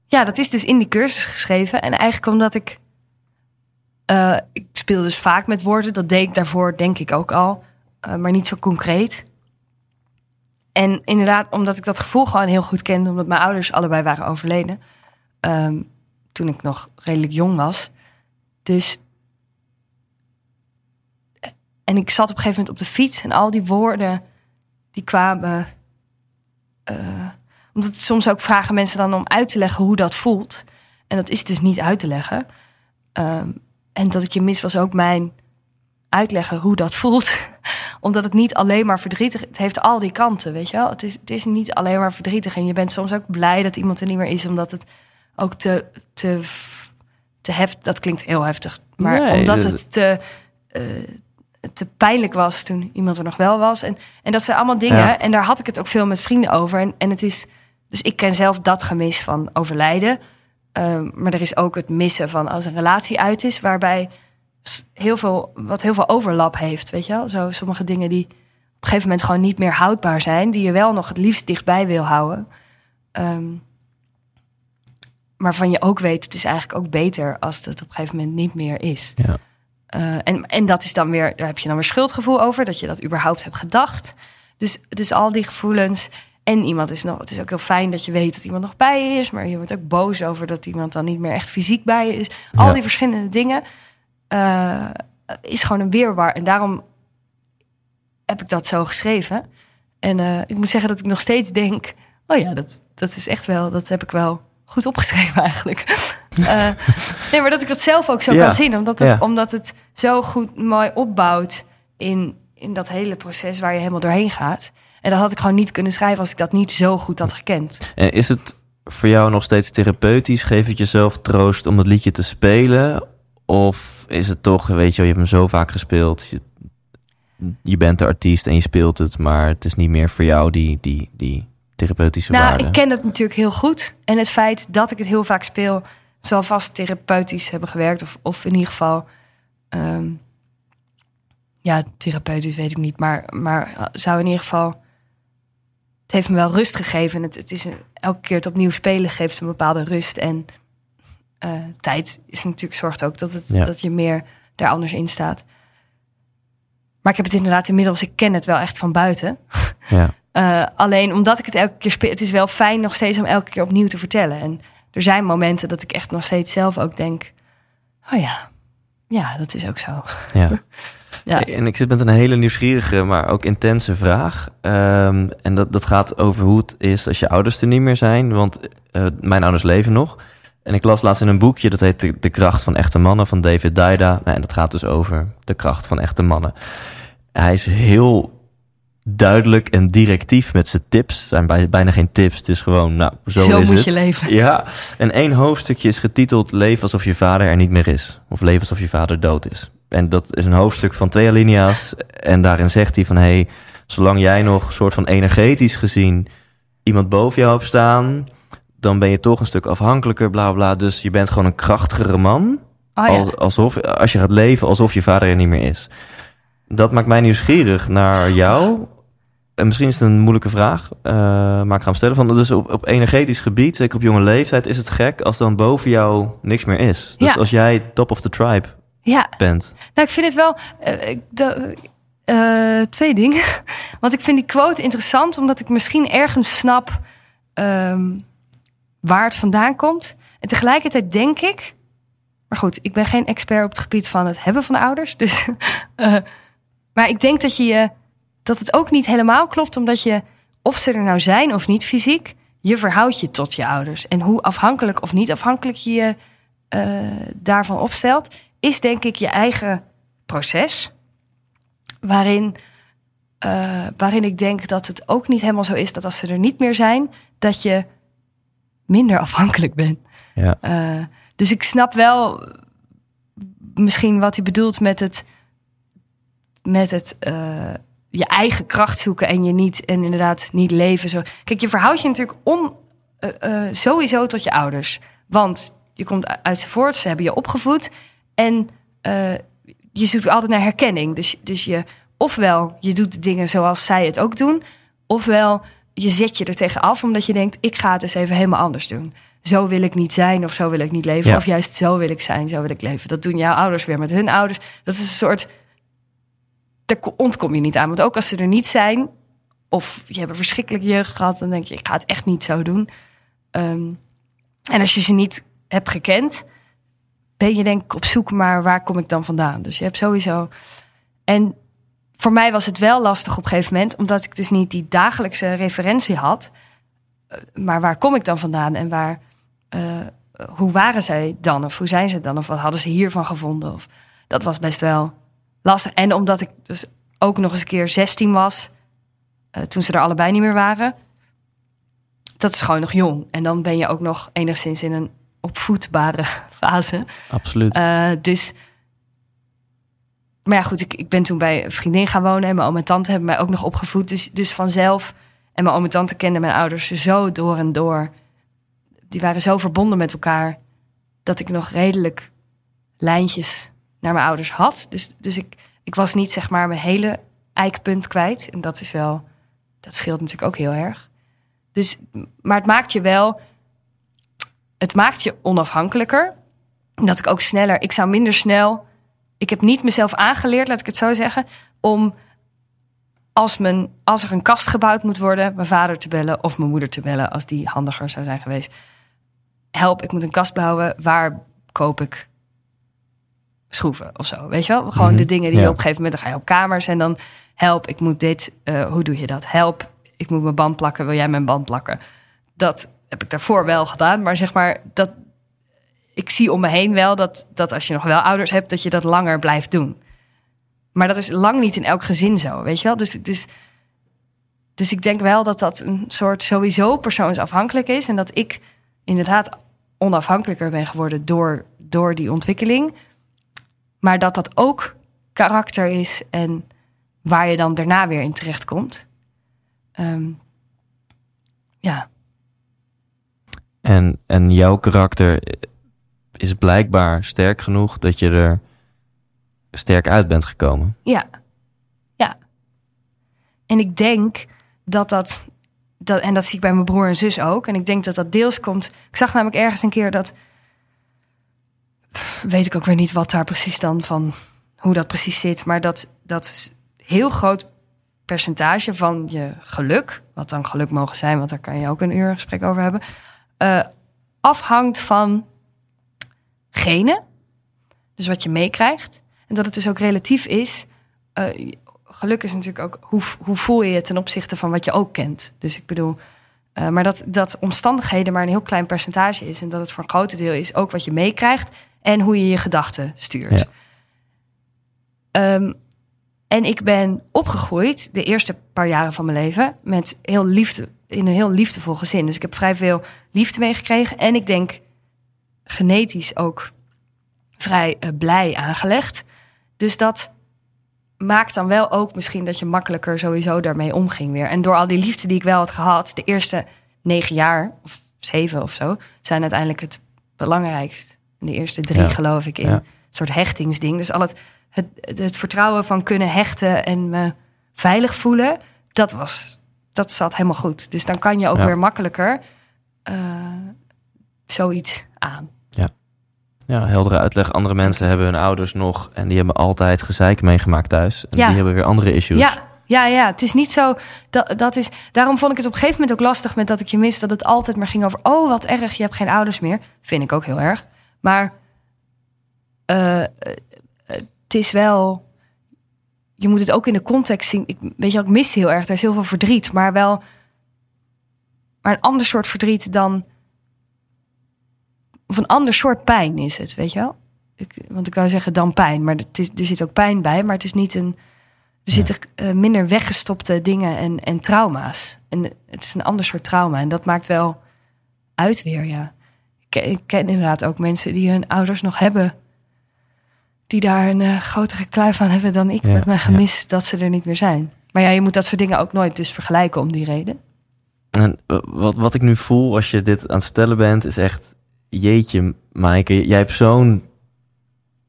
Ja, dat is dus in die cursus geschreven. En eigenlijk omdat ik... eh, ik speel dus vaak met woorden. Dat deed ik daarvoor denk ik ook al. eh, maar niet zo concreet. En inderdaad, omdat ik dat gevoel gewoon heel goed kende... omdat mijn ouders allebei waren overleden... ehm, toen ik nog redelijk jong was. Dus... En ik zat op een gegeven moment op de fiets... en al die woorden, die kwamen... eh, omdat soms ook vragen mensen dan om uit te leggen hoe dat voelt. En dat is dus niet uit te leggen. Ehm, en dat ik je mis was ook mijn uitleggen hoe dat voelt. Omdat het niet alleen maar verdrietig Het heeft al die kanten, weet je wel. Het is, het is niet alleen maar verdrietig. En je bent soms ook blij dat iemand er niet meer is, omdat het ook te, te, te heftig... Dat klinkt heel heftig. Maar
Nee,
omdat
dat-
het te, eh, te pijnlijk was toen iemand er nog wel was. En, en dat zijn allemaal dingen.
Ja.
En daar had ik het ook veel met vrienden over. En, en het is... Dus ik ken zelf dat gemis van overlijden. Ehm, maar er is ook het missen van als een relatie uit is, waarbij heel veel, wat heel veel overlap heeft, weet je wel? Zo sommige dingen die op een gegeven moment gewoon niet meer houdbaar zijn, die je wel nog het liefst dichtbij wil houden. Ehm, maar van je ook weet, het is eigenlijk ook beter als het op een gegeven moment niet meer is.
Ja.
Eh, en, en dat is dan weer, daar heb je dan weer schuldgevoel over, dat je dat überhaupt hebt gedacht. Dus, dus al die gevoelens. En iemand is nog, het is ook heel fijn dat je weet dat iemand nog bij je is, maar je wordt ook boos over dat iemand dan niet meer echt fysiek bij je is. Al
Ja.
die verschillende dingen eh, is gewoon een weerwar. En daarom heb ik dat zo geschreven. En eh, ik moet zeggen dat ik nog steeds denk: oh ja, dat, dat is echt wel, dat heb ik wel goed opgeschreven eigenlijk. Eh, nee, maar dat ik dat zelf ook zo
Ja.
kan zien, omdat het,
Ja.
omdat het zo goed mooi opbouwt in, in dat hele proces waar je helemaal doorheen gaat. En dat had ik gewoon niet kunnen schrijven als ik dat niet zo goed had gekend.
En is het voor jou nog steeds therapeutisch? Geef het jezelf troost om het liedje te spelen? Of is het toch, weet je, je hebt hem zo vaak gespeeld. Je, je bent de artiest en je speelt het, maar het is niet meer voor jou die, die, die therapeutische
Nou,
waarde.
ik ken het natuurlijk heel goed. En het feit dat ik het heel vaak speel, zal vast therapeutisch hebben gewerkt. Of, of in ieder geval. ehm, ja, therapeutisch weet ik niet. Maar, maar zou in ieder geval. Het heeft me wel rust gegeven. Het, het is een- elke keer het opnieuw spelen geeft een bepaalde rust. En eh, tijd is natuurlijk zorgt ook dat, het,
Ja.
dat je meer daar anders in staat. Maar ik heb het inderdaad inmiddels, ik ken het wel echt van buiten.
Ja.
Eh, alleen omdat ik het elke keer speel, het is wel fijn nog steeds om elke keer opnieuw te vertellen. En er zijn momenten dat ik echt nog steeds zelf ook denk: oh ja, ja, dat is ook zo.
Ja.
Ja.
En ik zit met een hele nieuwsgierige, maar ook intense vraag. Ehm, en dat, dat gaat over hoe het is als je ouders er niet meer zijn. Want eh, mijn ouders leven nog. En ik las laatst in een boekje, dat heet De, de Kracht van Echte Mannen van David Daida. Nou, en dat gaat dus over de kracht van echte mannen. Hij is heel duidelijk en directief met zijn tips. Het zijn bij, bijna geen tips, het is gewoon, nou, zo,
Zo
is
moet
het.
je leven.
Ja, en één hoofdstukje is getiteld Leef alsof je vader er niet meer is. Of Leef alsof je vader dood is. En dat is een hoofdstuk van twee alinea's. En daarin zegt hij van... hé, hey, zolang jij nog soort van energetisch gezien... iemand boven jou hebt staan... dan ben je toch een stuk afhankelijker, bla bla. Dus je bent gewoon een krachtigere man.
Oh ja.
Als, alsof, als je gaat leven alsof je vader er niet meer is. Dat maakt mij nieuwsgierig naar jou. En misschien is het een moeilijke vraag, eh, maar ik ga hem stellen. Van, dus op, op energetisch gebied, zeker op jonge leeftijd, is het gek als dan boven jou niks meer is. Dus
Ja.
als jij top of the tribe
ja,
bent.
nou, ik vind het wel eh, de, eh, twee dingen. Want ik vind die quote interessant, omdat ik misschien ergens snap ehm, waar het vandaan komt. En tegelijkertijd denk ik. Maar goed, ik ben geen expert op het gebied van het hebben van ouders. Dus, eh, maar ik denk dat, je, je- dat het ook niet helemaal klopt, omdat je, of ze er nou zijn of niet fysiek, je verhoudt je tot je ouders. En hoe afhankelijk of niet afhankelijk je je eh, daarvan opstelt, is denk ik je eigen proces. Waarin, eh, waarin ik denk dat het ook niet helemaal zo is dat als ze er niet meer zijn, dat je minder afhankelijk bent.
Ja.
Eh, dus ik snap wel misschien wat hij bedoelt met het, met het je eigen kracht zoeken en je niet en inderdaad niet leven. Zo. Kijk, je verhoudt je natuurlijk on, sowieso tot je ouders. Want je komt uit ze voort, ze hebben je opgevoed. En eh, je zoekt altijd naar herkenning. Dus, dus je, ofwel je doet de dingen zoals zij het ook doen, ofwel je zet je er tegen af omdat je denkt: ik ga het eens even helemaal anders doen. Zo wil ik niet zijn of zo wil ik niet leven.
Ja.
Of juist zo wil ik zijn, zo wil ik leven. Dat doen jouw ouders weer met hun ouders. Dat is een soort. Daar ko- ontkom je niet aan. Want ook als ze er niet zijn, of je hebt een verschrikkelijke jeugd gehad, dan denk je: ik ga het echt niet zo doen. Ehm, en als je ze niet hebt gekend, ben je denk ik op zoek, maar waar kom ik dan vandaan? Dus je hebt sowieso. En voor mij was het wel lastig op een gegeven moment, omdat ik dus niet die dagelijkse referentie had. Eh, Maar waar kom ik dan vandaan en waar, eh, hoe waren zij dan? Of hoe zijn ze dan? Of wat hadden ze hiervan gevonden? Of, dat was best wel lastig. En omdat ik dus ook nog eens een keer 16 was, eh, toen ze er allebei niet meer waren. Dat is gewoon nog jong. En dan ben je ook nog enigszins in een opvoedbare fase.
Absoluut.
Uh, dus. Maar ja, goed, ik, ik ben toen bij een vriendin gaan wonen en mijn oom en tante hebben mij ook nog opgevoed. Dus, dus vanzelf. En mijn oom en tante kenden mijn ouders zo door en door. Die waren zo verbonden met elkaar dat ik nog redelijk lijntjes naar mijn ouders had. Dus, dus ik, ik was niet zeg maar mijn hele eikpunt kwijt. En dat is wel, dat scheelt natuurlijk ook heel erg. Dus, maar het maakt je wel, het maakt je onafhankelijker. Dat ik ook sneller, ik zou minder snel, ik heb niet mezelf aangeleerd, laat ik het zo zeggen, om als, mijn, als er een kast gebouwd moet worden, mijn vader te bellen of mijn moeder te bellen, als die handiger zou zijn geweest. Help, ik moet een kast bouwen. Waar koop ik schroeven of zo? Weet je wel? Gewoon de dingen die je op een gegeven moment dan ga je op kamers en dan help, ik moet dit. Uh, hoe doe je dat? Help, ik moet mijn band plakken. Wil jij mijn band plakken? Dat heb ik daarvoor wel gedaan, maar zeg maar dat ik zie om me heen wel dat, dat als je nog wel ouders hebt, dat je dat langer blijft doen. Maar dat is lang niet in elk gezin zo, weet je wel? Dus, dus, dus ik denk wel dat dat een soort sowieso persoonsafhankelijk is. En dat ik inderdaad onafhankelijker ben geworden door, door die ontwikkeling. Maar dat dat ook karakter is en waar je dan daarna weer in terecht komt. Ehm, ja.
En, en jouw karakter is blijkbaar sterk genoeg dat je er sterk uit bent gekomen.
Ja, ja. En ik denk dat dat, dat, en dat zie ik bij mijn broer en zus ook. En ik denk dat dat deels komt. Ik zag namelijk ergens een keer dat, weet ik ook weer niet wat daar precies dan van, hoe dat precies zit, maar dat dat heel groot percentage van je geluk, wat dan geluk mogen zijn, want daar kan je ook een uur gesprek over hebben, uh, afhangt van genen. Dus wat je meekrijgt. En dat het dus ook relatief is. Uh, geluk is natuurlijk ook hoe, hoe voel je je ten opzichte van wat je ook kent. Dus ik bedoel, uh, maar dat, dat omstandigheden maar een heel klein percentage is. En dat het voor een groot deel is ook wat je meekrijgt en hoe je je gedachten stuurt. Ja. Um, en ik ben opgegroeid de eerste paar jaren van mijn leven met heel liefde, in een heel liefdevol gezin. Dus ik heb vrij veel liefde meegekregen. En ik denk genetisch ook vrij uh, blij aangelegd. Dus dat maakt dan wel ook misschien dat je makkelijker sowieso daarmee omging weer. En door al die liefde die ik wel had gehad, de eerste negen jaar of zeven of zo, zijn uiteindelijk het belangrijkst. De eerste drie geloof ik in een soort hechtingsding. Dus al het, het, het, vertrouwen van kunnen hechten en me veilig voelen, dat was, dat zat helemaal goed. Dus dan kan je ook weer makkelijker uh, zoiets aan.
Ja, heldere uitleg. Andere mensen hebben hun ouders nog en die hebben altijd gezeik meegemaakt thuis. En ja. die hebben weer andere issues.
Ja, ja, ja. Het is niet zo. Dat, dat is, daarom vond ik het op een gegeven moment ook lastig met dat ik je mis. Dat het altijd maar ging over. Oh, wat erg, je hebt geen ouders meer. Vind ik ook heel erg. Maar uh, het is wel. Je moet het ook in de context zien. Ik, weet je, ik mis heel erg. Er is heel veel verdriet. Maar wel. Maar een ander soort verdriet dan of een ander soort pijn is het, weet je wel? Ik, want ik wou zeggen dan pijn, maar het is, er zit ook pijn bij, maar het is niet een. Er zitten uh, minder weggestopte dingen en, en trauma's. En het is een ander soort trauma. En dat maakt wel uit weer, ja. Ik, ik ken inderdaad ook mensen die hun ouders nog hebben. Die daar een uh, grotere kluif aan hebben dan ik met mijn gemis dat ze er niet meer zijn. Maar ja, je moet dat soort dingen ook nooit dus vergelijken om die reden.
En wat, wat ik nu voel als je dit aan het vertellen bent, is echt jeetje, Maaike, jij hebt zo'n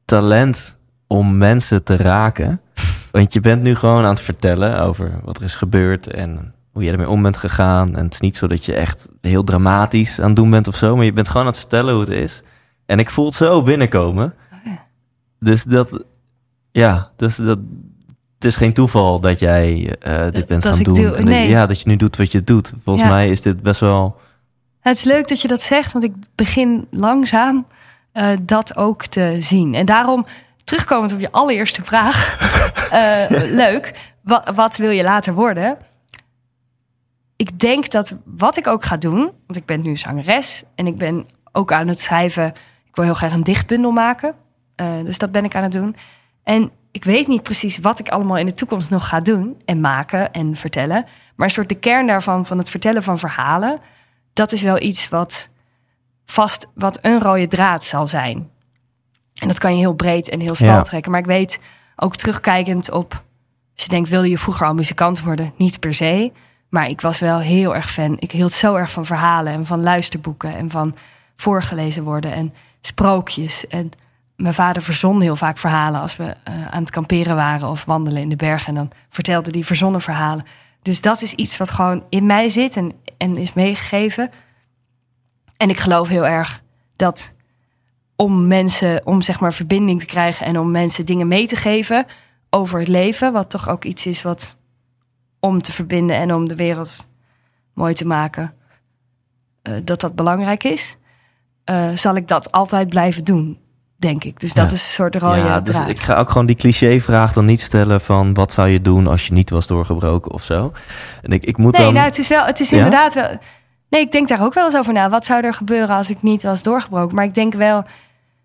talent om mensen te raken. Want je bent nu gewoon aan het vertellen over wat er is gebeurd en hoe je ermee om bent gegaan. En het is niet zo dat je echt heel dramatisch aan het doen bent of zo, maar je bent gewoon aan het vertellen hoe het is. En ik voel het zo binnenkomen. Dus dat, ja, dus dat, het is geen toeval dat jij uh, dit bent gaan doen. Doe, nee. Ja, dat je nu doet wat je doet. Volgens mij is dit best wel
het is leuk dat je dat zegt, want ik begin langzaam uh, dat ook te zien. En daarom, terugkomend op je allereerste vraag, uh, leuk. Wat, wat wil je later worden? Ik denk dat wat ik ook ga doen, want ik ben nu zangeres en ik ben ook aan het schrijven. Ik wil heel graag een dichtbundel maken. Uh, dus dat ben ik aan het doen. En ik weet niet precies wat ik allemaal in de toekomst nog ga doen en maken en vertellen. Maar een soort de kern daarvan, van het vertellen van verhalen, dat is wel iets wat vast, wat een rode draad zal zijn. En dat kan je heel breed en heel smal
Ja.
trekken. Maar ik weet ook terugkijkend op, als je denkt, wilde je vroeger al muzikant worden? Niet per se. Maar ik was wel heel erg fan. Ik hield zo erg van verhalen en van luisterboeken en van voorgelezen worden en sprookjes. En mijn vader verzon heel vaak verhalen als we eh, aan het kamperen waren of wandelen in de bergen. En dan vertelde hij verzonnen verhalen. Dus dat is iets wat gewoon in mij zit en, en is meegegeven. En ik geloof heel erg dat om mensen, om zeg maar verbinding te krijgen en om mensen dingen mee te geven over het leven, wat toch ook iets is wat om te verbinden en om de wereld mooi te maken, eh, dat dat belangrijk is, eh, zal ik dat altijd blijven doen, denk ik. Dus dat
Ja.
is een soort rode
ja, dus ik ga ook gewoon die cliché-vraag dan niet stellen van wat zou je doen als je niet was doorgebroken of zo. En ik, ik moet
Nee,
dan.
nou, het is wel, het is
Ja?
inderdaad wel. Nee, ik denk daar ook wel eens over na. Wat zou er gebeuren als ik niet was doorgebroken? Maar ik denk wel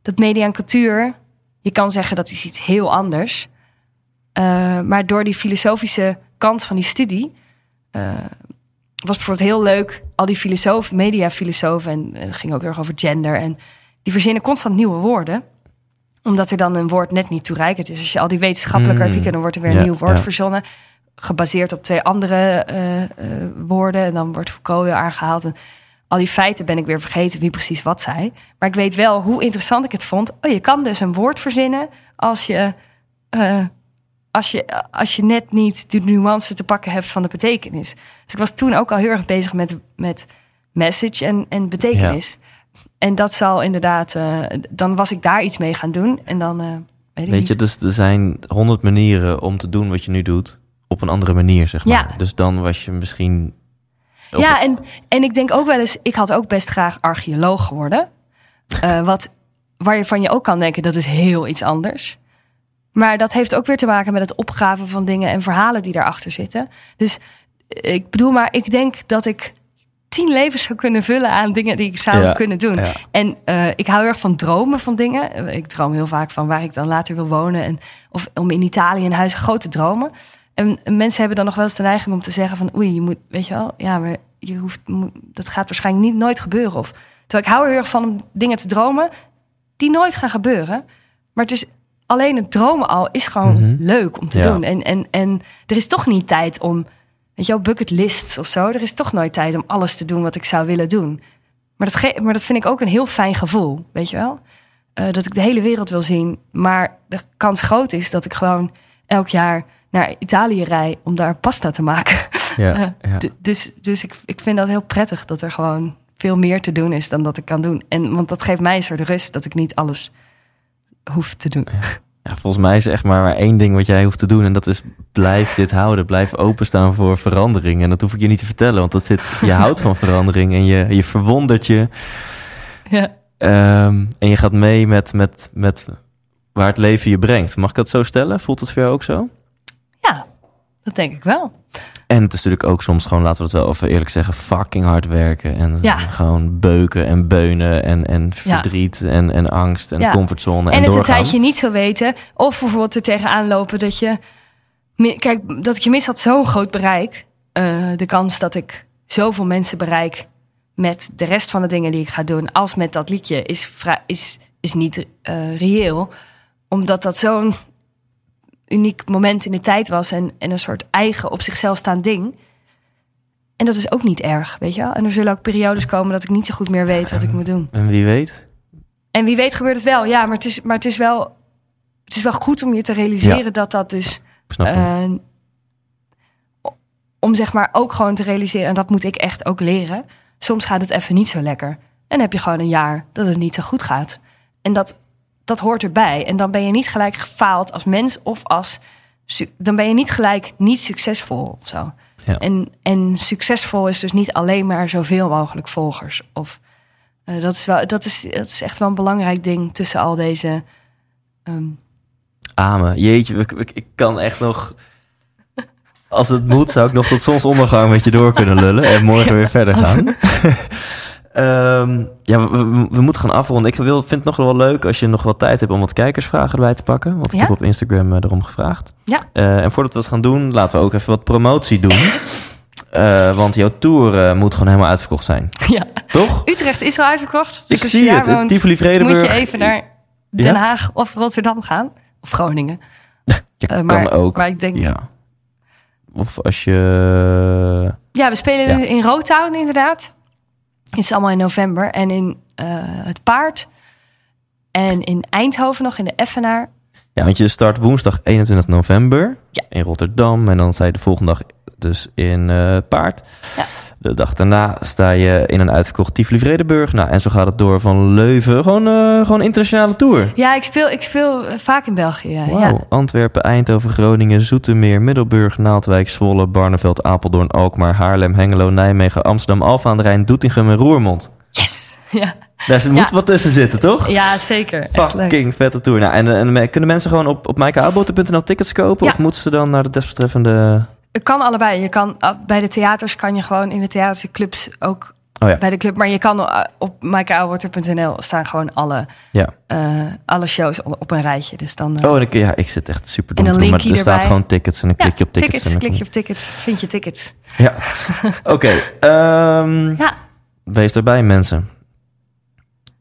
dat media en cultuur, je kan zeggen dat is iets heel anders. Eh, maar door die filosofische kant van die studie eh, was bijvoorbeeld heel leuk. Al die filosofen, mediafilosofen, en eh, het ging ook heel erg over gender. En die verzinnen constant nieuwe woorden omdat er dan een woord net niet toereikend is. Als je al die wetenschappelijke
Mm.
artikelen, dan wordt er weer een
Ja,
nieuw woord
ja.
verzonnen gebaseerd op twee andere eh, eh, woorden. En dan wordt Foucault weer aangehaald. En al die feiten ben ik weer vergeten wie precies wat zei. Maar ik weet wel hoe interessant ik het vond. Oh, je kan dus een woord verzinnen als je, eh, als je, als je net niet de nuance te pakken hebt van de betekenis. Dus ik was toen ook al heel erg bezig met, met message en, en betekenis. En dat zal inderdaad, eh, dan was ik daar iets mee gaan doen. En dan eh, weet
Weet je, dus er zijn honderd manieren om te doen wat je nu doet. Op een andere manier, zeg maar.
Ja.
Dus dan was je misschien.
Ja, en, en ik denk ook wel eens, ik had ook best graag archeoloog geworden. Eh, wat, waar je van je ook kan denken, dat is heel iets anders. Maar dat heeft ook weer te maken met het opgraven van dingen en verhalen die daarachter zitten. Dus ik bedoel maar, ik denk dat ik tien levens zou kunnen vullen aan dingen die ik zou
Ja,
kunnen doen.
ja.
En eh, ik hou erg van dromen van dingen. Eh, Ik droom heel vaak van waar ik dan later wil wonen. En, of om in Italië een huis, grote dromen. En mensen hebben dan nog wel eens de neiging om te zeggen van... oei, je moet, weet je wel, ja, maar je hoeft, dat gaat waarschijnlijk niet nooit gebeuren. Of, terwijl ik hou er heel erg van om dingen te dromen die nooit gaan gebeuren. Maar het is alleen het dromen al is gewoon
Mhm.
leuk om te
Ja.
doen. En, en, en er is toch niet tijd om, weet je wel, bucket lists of zo. Er is toch nooit tijd om alles te doen wat ik zou willen doen. Maar dat, ge- maar dat vind ik ook een heel fijn gevoel, weet je wel? Eh, dat ik de hele wereld wil zien. Maar de kans groot is dat ik gewoon elk jaar naar Italië rij om daar pasta te maken.
Ja, ja.
D- Dus, dus ik, ik vind dat heel prettig dat er gewoon veel meer te doen is dan dat ik kan doen. En want dat geeft mij een soort rust dat ik niet alles hoef te doen.
Ja, volgens mij is echt maar, maar één ding wat jij hoeft te doen. En dat is blijf dit houden. Blijf openstaan voor verandering. En dat hoef ik je niet te vertellen. Want dat zit, je houdt van verandering. En je, je verwondert je.
Ja.
Ehm, en je gaat mee met, met, met waar het leven je brengt. Mag ik dat zo stellen? Voelt het voor jou ook zo?
ja, dat denk ik wel.
En het is natuurlijk ook soms gewoon, laten we het wel even eerlijk zeggen, fucking hard werken. En
Ja.
gewoon beuken en beunen en, en verdriet en, en angst en
Ja.
comfortzone en,
En het een tijdje niet zo weten. Of bijvoorbeeld er tegenaan lopen dat je... Kijk, dat ik je mis had zo'n groot bereik. Eh, de kans dat ik zoveel mensen bereik met de rest van de dingen die ik ga doen... als met dat liedje, is, is, is niet eh, reëel. Omdat dat zo'n uniek moment in de tijd was... En, en een soort eigen op zichzelf staand ding... En dat is ook niet erg, weet je wel? En er zullen ook periodes komen dat ik niet zo goed meer weet wat ik moet doen.
En wie weet,
En wie weet gebeurt het wel. Ja, maar het is, maar het is, wel, het is wel goed om je te realiseren
Ja.
dat dat dus... eh, om zeg maar ook gewoon te realiseren... en dat moet ik echt ook leren... soms gaat het even niet zo lekker. En dan heb je gewoon een jaar dat het niet zo goed gaat. En dat, dat hoort erbij. En dan ben je niet gelijk gefaald als mens of als... dan ben je niet gelijk niet succesvol of zo.
Ja.
En, en succesvol is dus niet alleen maar zoveel mogelijk volgers. Of, eh, dat, is wel, dat, is, dat is echt wel een belangrijk ding tussen al deze... ehm,
Amen. Jeetje, ik, ik, ik kan echt nog... Als het moet, zou ik nog tot zonsondergang met je door kunnen lullen. En morgen weer verder gaan. Ehm, ja, we, we- we moeten gaan afronden. Ik wil, vind het nog wel leuk als je nog wat tijd hebt om wat kijkersvragen erbij te pakken. Want ik
Ja.
heb op Instagram eh, erom gevraagd.
Ja.
Eh, en voordat we dat gaan doen, laten we ook even wat promotie doen. Eh, want jouw tour eh, moet gewoon helemaal uitverkocht zijn.
Ja.
Toch?
Utrecht is al uitverkocht.
Ik
Dus
zie het.
woont,
Tivoli
Moet
Vredenburg.
je even naar Den
Ja?
Haag of Rotterdam gaan. Of Groningen.
Je
Eh, maar,
kan ook.
Maar ik denk... Ja,
Ja. Of als je...
we spelen
Ja.
in Rotown inderdaad. Het is allemaal in november. En in eh, Het Paard. En in Eindhoven nog, in de Effenaar.
Ja, want je start woensdag 21 november
Ja.
in Rotterdam. En dan je de volgende dag dus in eh, Paard.
Ja.
De dag daarna sta je in een uitverkocht Tivoli Vredenburg. Nou, en zo gaat het door van Leuven. Gewoon, eh gewoon internationale tour.
Ja, ik speel, ik speel vaak in België. Ja. Ja.
Antwerpen, Eindhoven, Groningen, Zoetermeer, Middelburg, Naaldwijk, Zwolle, Barneveld, Apeldoorn, Alkmaar, Haarlem, Hengelo, Nijmegen, Amsterdam, Alphen aan de Rijn, Doetinchem en Roermond.
Yes! Ja,
Daar moet wat tussen zitten, toch?
ja zeker. Echt leuk.
Fucking vette tour. Nou, en, en, en kunnen mensen gewoon op, op tickets kopen?
Ja.
Of moeten ze dan naar de desbetreffende...
Het kan allebei. Je kan, ah, bij de theaters kan je gewoon in de theaterclubs ook
Oh ja,
bij de club. Maar je kan ah, op maaikeauwater.nl staan gewoon alle,
ja.
eh, alle shows op een rijtje. Dus dan eh,
Oh, en ik, ja, ik zit echt super
En
dom te doen, maar er staat gewoon tickets en dan
ja,
klik je op tickets. en dan
klik je op tickets, vind je tickets.
Ja, oké. ehm,
Ja.
Wees erbij, mensen.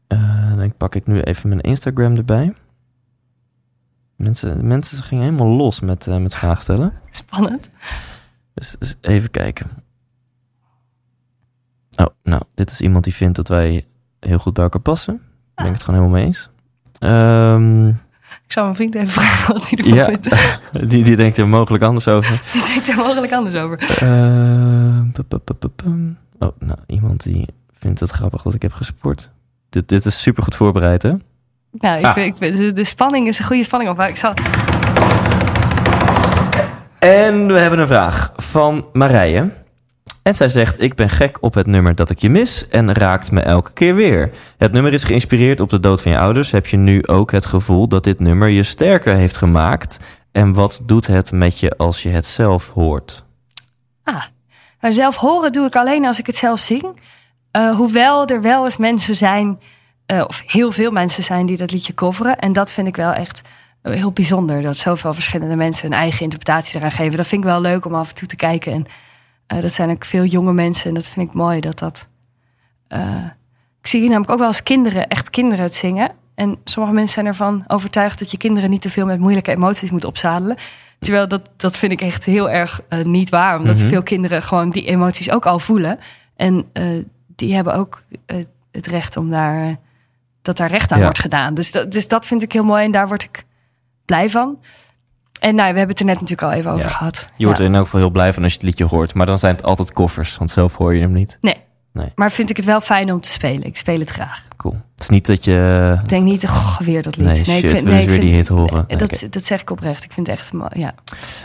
Eh, dan pak ik nu even mijn Instagram erbij. Mensen, mensen gingen helemaal los met, eh met vragen stellen.
Spannend.
Dus, dus even kijken. Oh, nou, dit is iemand die vindt dat wij heel goed bij elkaar passen. Daar ben ik het gewoon helemaal mee eens. Ehm,
Ik zal mijn vriend even vragen wat hij ervan
Ja.
vindt.
die, die denkt er mogelijk anders over.
Die denkt er mogelijk anders over.
Eh, pum. oh, nou, iemand die vindt het grappig dat ik heb gesport. Dit, dit is super goed voorbereid, hè?
Nou, ik,
Ah.
ik, de, de spanning is een goede spanning op. Ik zal,
En we hebben een vraag van Marije. En zij zegt: Ik ben gek op het nummer dat ik je mis en raakt me elke keer weer. Het nummer is geïnspireerd op de dood van je ouders. Heb je nu ook het gevoel dat dit nummer je sterker heeft gemaakt? En wat doet het met je als je het zelf hoort?
ah, maar zelf horen doe ik alleen als ik het zelf zing. Eh, hoewel er wel eens mensen zijn, eh, of heel veel mensen zijn die dat liedje coveren. En dat vind ik wel echt eh, heel bijzonder. Dat zoveel verschillende mensen hun eigen interpretatie eraan geven. Dat vind ik wel leuk om af en toe te kijken. En eh, dat zijn ook veel jonge mensen. En dat vind ik mooi dat dat. ik zie hier namelijk ook wel eens kinderen, echt kinderen het zingen. En sommige mensen zijn ervan overtuigd dat je kinderen niet te veel met moeilijke emoties moet opzadelen. Terwijl dat, dat vind ik echt heel erg niet waar. Omdat
Mhm.
veel kinderen gewoon die emoties ook al voelen. En die hebben ook het recht om daar, dat daar recht aan
Ja.
wordt gedaan. Dus dat, dus dat vind ik heel mooi en daar word ik blij van. En nou, we hebben het er net natuurlijk al even over gehad.
Je wordt er in elk geval heel blij van als je het liedje hoort. Maar dan zijn het altijd koffers, want zelf hoor je hem niet.
Nee.
Nee.
Maar vind ik het wel fijn om te spelen. Ik speel het graag.
Cool. Het is niet dat je...
Ik denk niet, goh, weer dat lied.
Nee, shit,
ik vind, nee, ik
weer die hit horen. Nee,
dat, dat zeg ik oprecht. Ik vind het echt, ja.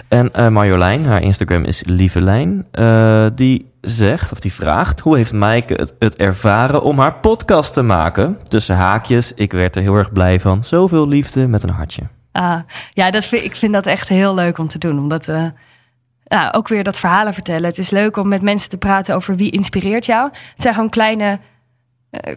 En eh, Marjolein, haar Instagram is Lievelijn, eh, die zegt, of die vraagt... hoe heeft Maaike het, het ervaren om haar podcast te maken? Tussen haakjes, ik werd er heel erg blij van. Zoveel liefde met een hartje.
Ah, ja, dat vind, ik vind dat echt heel leuk om te doen. Omdat eh, ja, ook weer dat verhalen vertellen. Het is leuk om met mensen te praten over wie inspireert jou. Het zijn gewoon kleine, eh,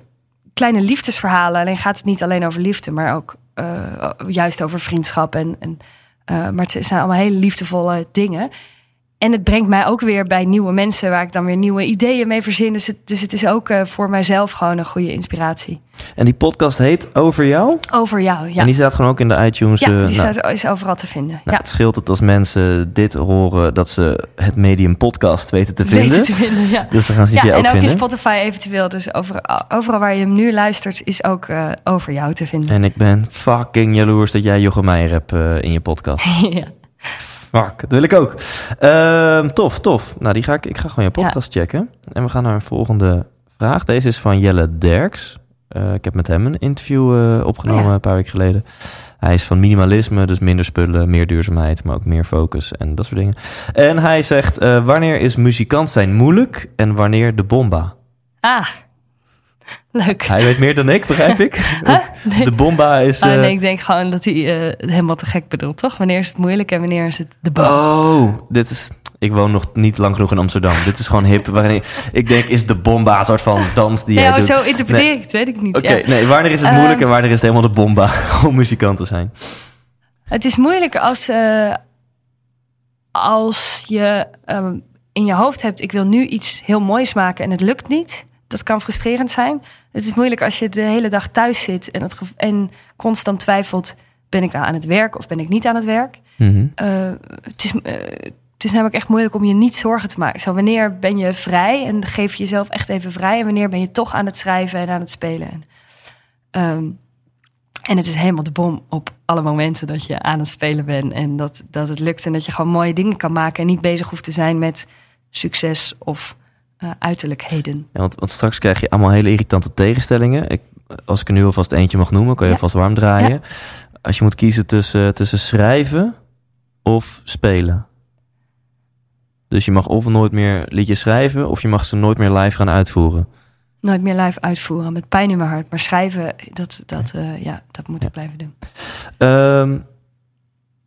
kleine liefdesverhalen. Alleen gaat het niet alleen over liefde, maar ook eh, juist over vriendschap. En, en, eh, maar het zijn allemaal hele liefdevolle dingen. En het brengt mij ook weer bij nieuwe mensen waar ik dan weer nieuwe ideeën mee verzin. Dus het, dus het is ook eh, voor mijzelf gewoon een goede inspiratie.
En die podcast heet Over Jou?
Over jou, ja.
En die staat gewoon ook in de iTunes.
ja,
eh,
die
nou,
staat, is overal te vinden.
nou,
ja.
Het scheelt het als mensen dit horen... dat ze het medium podcast weten te vinden.
Weten te vinden, ja.
Dus dan gaan ze
Ja,
je
en
ook
ook in
vinden.
Spotify eventueel. Dus overal, overal waar je hem nu luistert, is ook eh, over jou te vinden.
En ik ben fucking jaloers dat jij Jochem Meijer hebt in je podcast.
ja.
Fuck, dat wil ik ook. Ehm, tof, tof. Nou, die ga ik, ik ga gewoon je podcast checken. En we gaan naar een volgende vraag. Deze is van Jelle Derks. Eh, ik heb met hem een interview eh, opgenomen
Oh ja.
een paar weken geleden. Hij is van minimalisme, dus minder spullen, meer duurzaamheid, maar ook meer focus en dat soort dingen. En hij zegt, eh, wanneer is muzikant zijn moeilijk en wanneer de bomba?
Ah, leuk.
Hij weet meer dan ik, begrijp ik.
Huh? Nee.
De bomba is...
Oh,
eh,
nee, ik denk gewoon dat hij eh, helemaal te gek bedoelt, toch? Wanneer is het moeilijk en wanneer is het de boom?
Oh, dit is. ik woon nog niet lang genoeg in Amsterdam. Dit is gewoon hip. Waarin ik, ik denk, is de bomba een soort van dans die jij
Ja,
doet?
zo interpreteer
Nee.
ik het, weet ik niet.
Oké,
ja.
nee, wanneer is het moeilijk
Ehm,
en wanneer is het helemaal de bomba om muzikant te zijn?
Het is moeilijk als, eh, als je ehm, in je hoofd hebt... ik wil nu iets heel moois maken en het lukt niet. Dat kan frustrerend zijn. Het is moeilijk als je de hele dag thuis zit... en, het en constant twijfelt... ben ik nou aan het werk of ben ik niet aan het werk?
Mhm.
Eh, het, is, eh, het is namelijk echt moeilijk om je niet zorgen te maken. Zo, wanneer ben je vrij en geef je jezelf echt even vrij... en wanneer ben je toch aan het schrijven en aan het spelen? En, ehm, en het is helemaal de bom op alle momenten dat je aan het spelen bent... en dat, dat het lukt en dat je gewoon mooie dingen kan maken... en niet bezig hoeft te zijn met succes of eh, uiterlijkheden.
Ja, want, want straks krijg je allemaal hele irritante tegenstellingen. Ik, als ik er nu alvast eentje mag noemen, kan je
Ja.
alvast warm draaien. Als je moet kiezen tussen, tussen schrijven of spelen. Dus je mag of nooit meer liedjes schrijven... of je mag ze nooit meer live gaan uitvoeren.
Nooit meer live uitvoeren met pijn in mijn hart. Maar schrijven, dat, dat, eh, ja, dat moet ik blijven doen.
Ehm,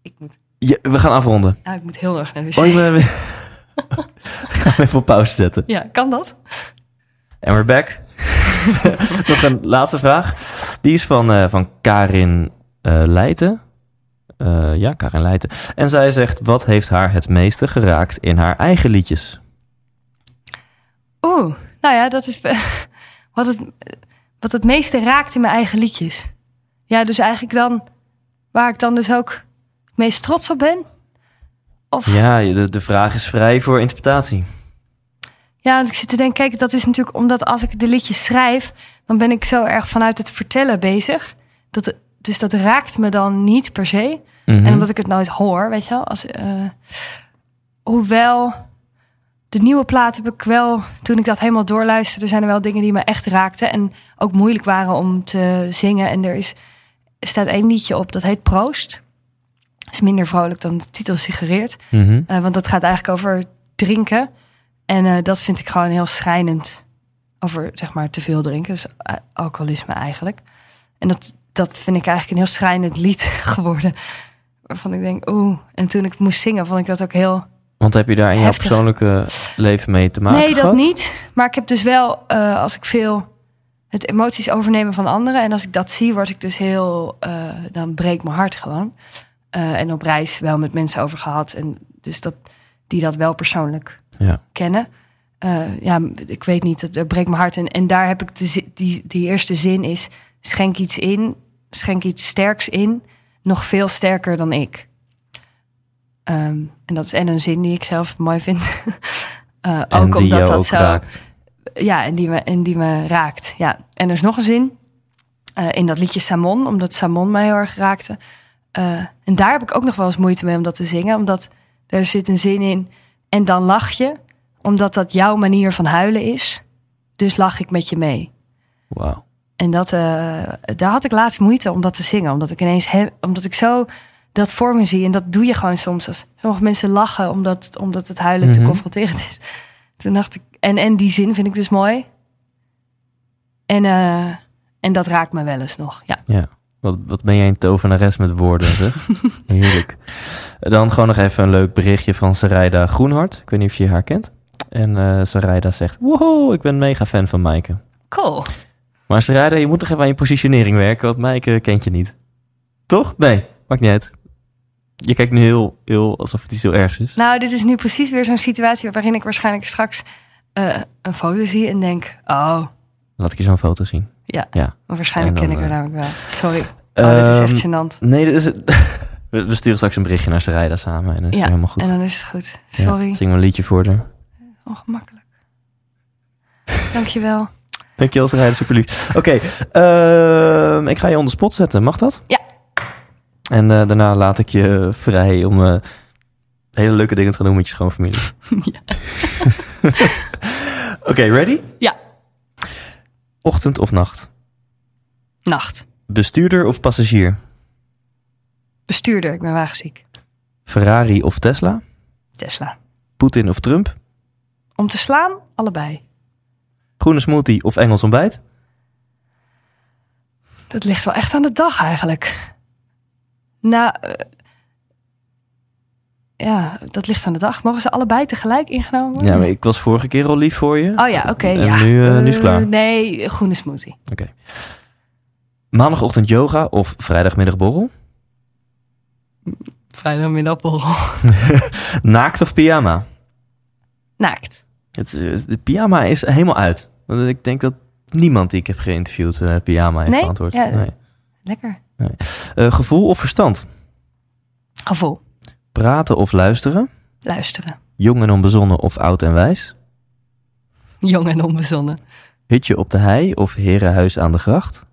Ik moet,
ja, we gaan afronden.
nou, ik moet heel erg naar de wc.
Oh. Ik ga hem even op pauze zetten.
Ja, kan dat?
En we're back. Nog een laatste vraag. Die is van, eh, van Karin eh Leijten. Eh, ja, Karin Leijten. En zij zegt, wat heeft haar het meeste geraakt in haar eigen liedjes?
Oeh, nou ja, dat is wat het, wat het meeste raakt in mijn eigen liedjes. Ja, dus eigenlijk dan, waar ik dan dus ook het meest trots op ben. Of ja,
Ja, de, de vraag is vrij voor interpretatie.
want ik zit te denken, kijk, dat is natuurlijk omdat als ik de liedjes schrijf, dan ben ik zo erg vanuit het vertellen bezig. Dat, dus dat raakt me dan niet per se.
Mhm.
En omdat ik het nooit hoor, weet je wel. Als, eh, hoewel de nieuwe plaat heb ik wel, toen ik dat helemaal doorluisterde, zijn er wel dingen die me echt raakten. En ook moeilijk waren om te zingen. En er, is, er staat één liedje op, dat heet Proost. Is minder vrolijk dan de titel suggereert.
Mhm.
Eh, want dat gaat eigenlijk over drinken. En eh, dat vind ik gewoon heel schrijnend. Over zeg maar te veel drinken. Dus eh, alcoholisme eigenlijk. En dat, dat vind ik eigenlijk een heel schrijnend lied geworden. Waarvan ik denk, oeh. En toen ik moest zingen, vond ik dat ook heel.
Want heb je daar in jouw persoonlijke leven mee te maken
nee, dat niet. Maar ik heb dus wel, als ik veel het emoties overnemen van anderen. En als ik dat zie, word ik dus heel. eh, dan breekt mijn hart gewoon. Eh, en op reis wel met mensen over gehad. En dus dat, die dat wel persoonlijk
Ja.
kennen. Eh, ja, ik weet niet, het, het breekt mijn hart. En, en daar heb ik de, die, die eerste zin is... schenk iets in, schenk iets sterks in... nog veel sterker dan ik. Ehm, en dat is en een zin die ik zelf mooi vind. Eh,
En
ook
die
omdat dat
ook
zo...
raakt.
Ja, en die me, en die me raakt. Ja. En er is nog een zin in dat liedje Samon, omdat Samon mij heel erg raakte. Eh, en daar heb ik ook nog wel eens moeite mee om dat te zingen, omdat er zit een zin in. En dan lach je, omdat dat jouw manier van huilen is. Dus lach ik met je mee.
Wauw.
En dat, eh, daar had ik laatst moeite om dat te zingen, omdat ik ineens, he- omdat ik zo dat voor me zie. En dat doe je gewoon soms. Als sommige mensen lachen omdat, omdat het huilen te
Mhm.
confronterend is. Toen dacht ik, en, en die zin vind ik dus mooi. En, eh, en dat raakt me wel eens nog. Ja.
Ja. Wat, wat ben jij een tovenares met woorden, zeg. Heerlijk. Dan gewoon nog even een leuk berichtje van Sarayda Groenhart. Ik weet niet of je haar kent. En eh Sarayda zegt, wow, ik ben mega fan van Maaike.
Cool.
Maar Sarayda, je moet nog even aan je positionering werken, want Maaike kent je niet. Toch? Nee, maakt niet uit. Je kijkt nu heel, heel alsof het iets heel ergs is.
Nou, dit is nu precies weer zo'n situatie waarin ik waarschijnlijk straks eh, een foto zie en denk, oh,
Laat ik je zo'n foto zien.
Ja.
Ja.
Maar waarschijnlijk
dan,
ken ik haar
eh,
namelijk wel. Sorry. Oh, dit is echt
Ehm,
gênant.
Nee, dit is het. We sturen straks een berichtje naar Sarayda samen en dan is het
Ja,
helemaal goed.
En dan is het goed.
Ja,
Sorry.
zing maar een liedje voor haar.
Ongemakkelijk. Dankjewel.
Dankjewel, Sarayda, super lief. Oké, ehm, ik ga je onder spot zetten. Mag dat?
Ja.
En eh, daarna laat ik je vrij om eh, hele leuke dingen te gaan doen met je schoonfamilie.
Ja.
Oké, ready?
Ja.
Ochtend of nacht?
Nacht.
Bestuurder of passagier?
Bestuurder, ik ben wagenziek.
Ferrari of Tesla?
Tesla.
Poetin of Trump?
Om te slaan, allebei.
Groene smoothie of Engels ontbijt?
Dat ligt wel echt aan de dag eigenlijk. Nou, eh, ja, dat ligt aan de dag. Mogen ze allebei tegelijk ingenomen worden?
Ja, maar ik was vorige keer al lief voor je.
Oh ja, oké.
En
ja.
nu, eh, nu is het
Eh,
klaar.
Nee, groene smoothie.
Oké. Maandagochtend yoga of vrijdagmiddag borrel?
Vrijdagmiddagborrel.
Naakt of pyjama?
Naakt.
Het, eh, de pyjama is helemaal uit. Want ik denk dat niemand die ik heb geïnterviewd pyjama heeft
Nee?
geantwoord.
Ja.
Nee.
Lekker.
Eh, gevoel of verstand?
Gevoel.
Praten of luisteren?
Luisteren.
Jong en onbezonnen of oud en wijs?
Jong en onbezonnen.
Hutje op de hei of herenhuis aan de gracht?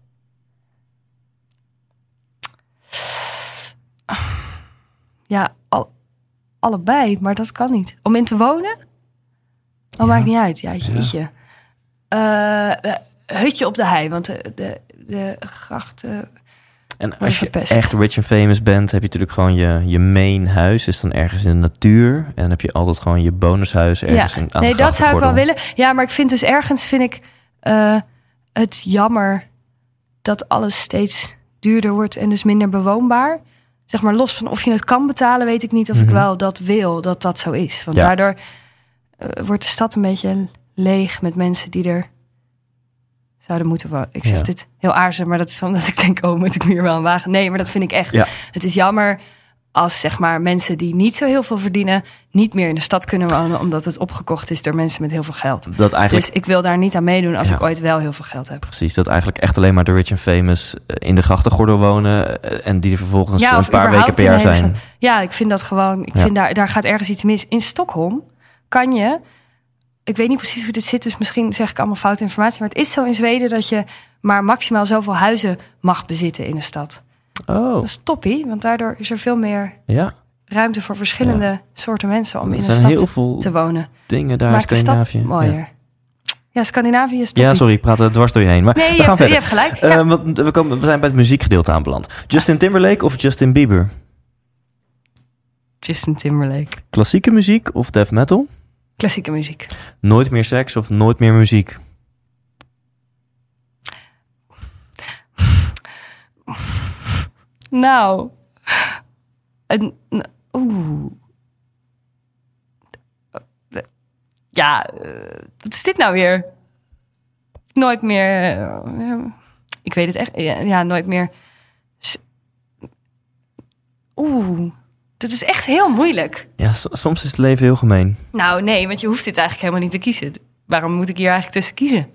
Ja, al, allebei, maar dat kan niet. Om in te wonen? Dat
Ja.
maakt niet uit. Ja, jeetje. Eh, eh, hutje op de hei, want de, de, de gracht...
En als je echt rich and famous bent, heb je natuurlijk gewoon je, je main huis. Is dan ergens in de natuur. En dan heb je altijd gewoon je bonushuis ergens in, aan
nee,
de
dat zou ik wel willen. Ja, maar ik vind dus ergens vind ik eh, het jammer dat alles steeds duurder wordt en dus minder bewoonbaar. Zeg maar los van of je het kan betalen, weet ik niet of ik
Mhm.
wel dat wil dat dat zo is. Want
Ja.
daardoor eh, wordt de stad een beetje leeg met mensen die er zouden moeten wonen. Ik zeg
Ja.
dit heel aardig, maar dat is omdat ik denk, oh, moet ik me hier wel een wagen? Nee, maar dat vind ik echt.
Ja.
Het is jammer als zeg maar mensen die niet zo heel veel verdienen, niet meer in de stad kunnen wonen, omdat het opgekocht is door mensen met heel veel geld.
Dat eigenlijk,
Dus ik wil daar niet aan meedoen als
Ja.
ik ooit wel heel veel geld heb.
precies, dat eigenlijk echt alleen maar de rich and famous eh, in de grachtengordel wonen. eh, En die er vervolgens
Ja,
een paar weken per jaar zijn.
Ja, ik vind dat gewoon. Ik vind daar, daar gaat ergens iets mis. In Stockholm kan je. Ik weet niet precies hoe dit zit, dus misschien zeg ik allemaal foute informatie. Maar het is zo in Zweden dat je maar maximaal zoveel huizen mag bezitten in de stad.
Oh,
Dat is toppie, want daardoor is er veel meer
ja.
ruimte voor verschillende soorten mensen om
Er
in de
zijn
stad
heel veel
te wonen.
dingen daar in Scandinavië.
mooier.
Ja.
Ja. Scandinavië is toppie.
Ja, sorry, ik praat er dwars door je heen. Maar
Nee,
we gaan
hebt, je
verder.
hebt gelijk. Ja.
Eh, we, komen, we zijn bij het muziekgedeelte aanbeland. Justin Timberlake of Justin Bieber?
Justin Timberlake.
Klassieke muziek of death metal?
Klassieke muziek.
Nooit meer seks of nooit meer muziek?
Nou. Oeh. Ja, eh, wat is dit nou weer? Nooit meer. eh, ik weet het echt. Ja, nooit meer. Oeh. Dit is echt heel moeilijk.
Ja, soms is het leven heel gemeen.
Nou, nee, want je hoeft dit eigenlijk helemaal niet te kiezen. Waarom moet ik hier eigenlijk tussen kiezen?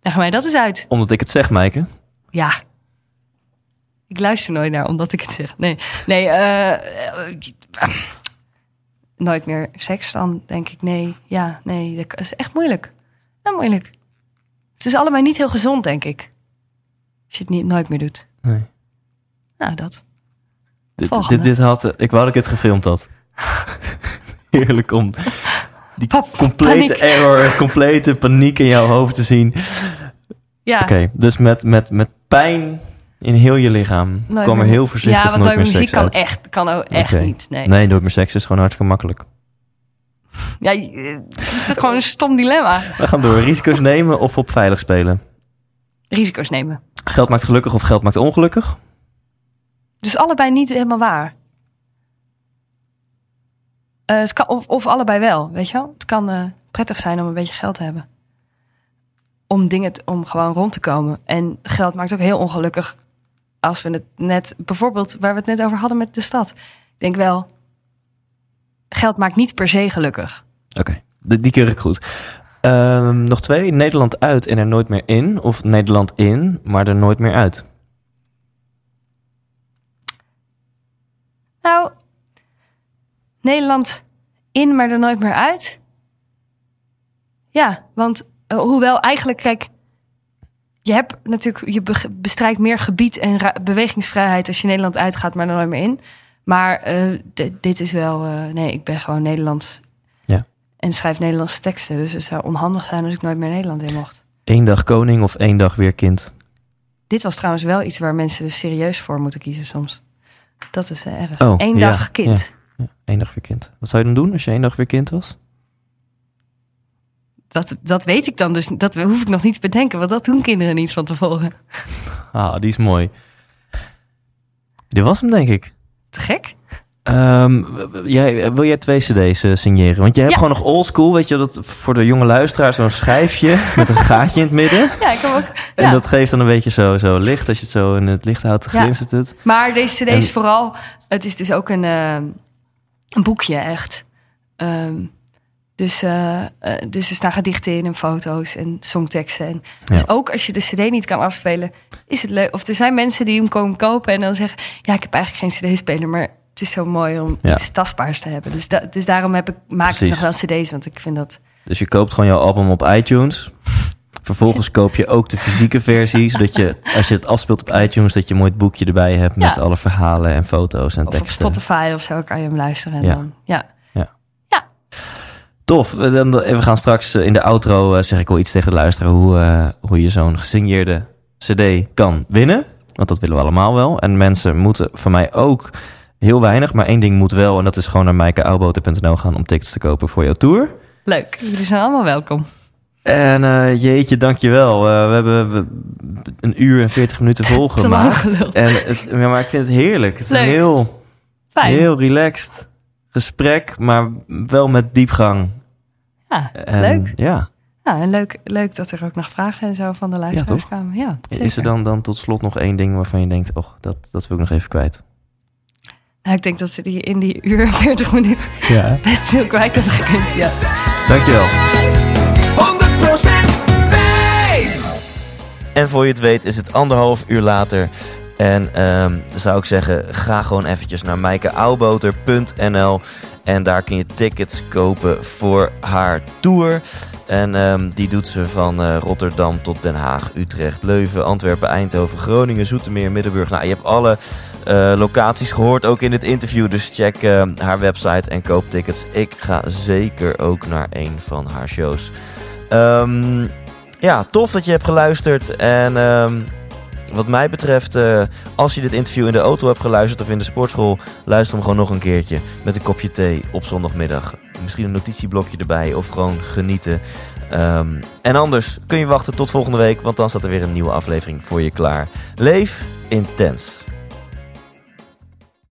Leg mij dat eens uit.
Omdat ik het zeg, Maaike.
Ja. Ik luister nooit naar omdat ik het zeg. Nee, nee. eh, eh, nooit meer seks dan, denk ik. Nee, ja, nee. Dat is echt moeilijk. Ja, moeilijk. Het is allebei niet heel gezond, denk ik. Als je het niet, nooit meer doet.
Nee.
Nou, dat.
Dit, dit, dit had, ik wou dat ik het gefilmd had. Heerlijk om die
Pap,
complete
paniek.
error, complete paniek in jouw hoofd te zien.
Ja.
Oké, dus met, met, met pijn in heel je lichaam
nooit
kwam er heel voorzichtig
Ja, want
nooit meer
muziek
seks
kan
uit.
echt, kan ook echt niet. Nee.
Nee, nooit meer seks is gewoon hartstikke makkelijk.
Ja, het is gewoon een stom dilemma.
We gaan door. Risico's nemen of op veilig spelen?
Risico's nemen.
Geld maakt gelukkig of geld maakt ongelukkig?
Dus allebei niet helemaal waar. Eh, het kan, of, allebei wel, weet je wel? Het kan eh, prettig zijn om een beetje geld te hebben. Om dingen, om gewoon rond te komen. En geld maakt ook heel ongelukkig. Als we het net, bijvoorbeeld waar we het net over hadden met de stad. Ik denk wel, geld maakt niet per se gelukkig.
Oké, die, keur ik goed. Ehm, nog twee. Nederland uit en er nooit meer in. Of Nederland in, maar er nooit meer uit.
Nou, Nederland in, maar er nooit meer uit. Ja, want eh, hoewel eigenlijk, kijk, je hebt natuurlijk, je be- bestrijkt meer gebied en bewegingsvrijheid als je Nederland uitgaat, maar er nooit meer in. Maar eh, di- dit is wel, eh, nee, ik ben gewoon Nederlands.
Ja.
En schrijf Nederlandse teksten, dus het zou onhandig zijn als ik nooit meer Nederland in mocht.
Eén dag koning of één dag weer kind.
Dit was trouwens wel iets waar mensen dus serieus voor moeten kiezen soms. Dat is eh, erg.
Oh,
Eén
ja,
dag kind.
Ja, één dag weer kind. Wat zou je dan doen als je één dag weer kind was?
Dat, dat weet ik dan dus. Dat hoef ik nog niet te bedenken. Want dat doen kinderen niet van tevoren.
Ah, die is mooi. Dit was hem, denk ik.
Te gek.
Ehm, jij, wil jij twee cd's eh, signeren? Want je hebt
Ja.
gewoon nog oldschool, weet je, dat voor de jonge luisteraar zo'n schijfje met een gaatje in het midden.
Ja, ik heb ook.
En
ja.
dat geeft dan een beetje zo, zo licht. Als je het zo in het licht houdt,
Ja.
glinstert het.
Maar deze CD
En-
is vooral. Het is dus ook een, eh, een boekje, echt. Ehm, dus, eh, dus er staan gedichten in en foto's en songteksten. En dus
Ja.
ook als je de CD niet kan afspelen, is het leuk. Of er zijn mensen die hem komen kopen en dan zeggen: Ja, ik heb eigenlijk geen CD-speler, maar het is zo mooi om
Ja.
iets tastbaars te hebben. Dus, da- dus daarom heb ik, maak ik nog wel CD's, want ik vind dat.
Dus je koopt gewoon jouw album op iTunes. Vervolgens koop je ook de fysieke versie, zodat je, als je het afspeelt op iTunes, dat je een mooi boekje erbij hebt met
Ja.
alle verhalen en foto's en
Of op
teksten.
Spotify of zo kan je hem luisteren. En
Ja.
Dan, ja.
Tof. We dan- We gaan straks eh, in de outro, eh, zeg ik wel iets tegen de luisteraar, hoe, eh, hoe je zo'n gesigneerde cd kan winnen. Want dat willen we allemaal wel. En mensen moeten van mij ook heel weinig, maar één ding moet wel. En dat is gewoon naar maaikeauwboten.nl gaan om tickets te kopen voor jouw tour.
Leuk. Jullie zijn allemaal welkom.
En eh, jeetje, dankjewel. Eh we hebben we- een uur en veertig minuten volgemaakt. En het, ja, maar ik vind het heerlijk. Het is een heel,
Fijn.
heel relaxed gesprek, maar wel met diepgang.
Ja,
En,
leuk.
Ja.
Ja, en leuk, leuk dat er ook nog vragen en zo van de luisteraars
toch?
kwamen. Ja,
Is er dan, dan tot slot nog één ding waarvan je denkt... oh, dat, dat wil ik nog even kwijt?
Nou, ik denk dat ze die in die uur en 40 minuten
Ja.
best veel kwijt hebben gekund. Ja.
Dankjewel.
100% wijs!
En voor je het weet is het anderhalf uur later. En ehm, zou ik zeggen, ga gewoon eventjes naar maaikeauwboter.nl. En daar kun je tickets kopen voor haar tour. En ehm, die doet ze van eh, Rotterdam tot Den Haag, Utrecht, Leuven, Antwerpen, Eindhoven, Groningen, Zoetermeer, Middenburg. Nou, je hebt alle eh, locaties gehoord, ook in dit interview. Dus check eh, haar website en koop tickets. Ik ga zeker ook naar een van haar shows. Ehm, ja, tof dat je hebt geluisterd. En ehm, wat mij betreft, eh, als je dit interview in de auto hebt geluisterd of in de sportschool, luister hem gewoon nog een keertje met een kopje thee op zondagmiddag. Misschien een notitieblokje erbij of gewoon genieten. Ehm, en anders kun je wachten tot volgende week, want dan staat er weer een nieuwe aflevering voor je klaar. Leef intens.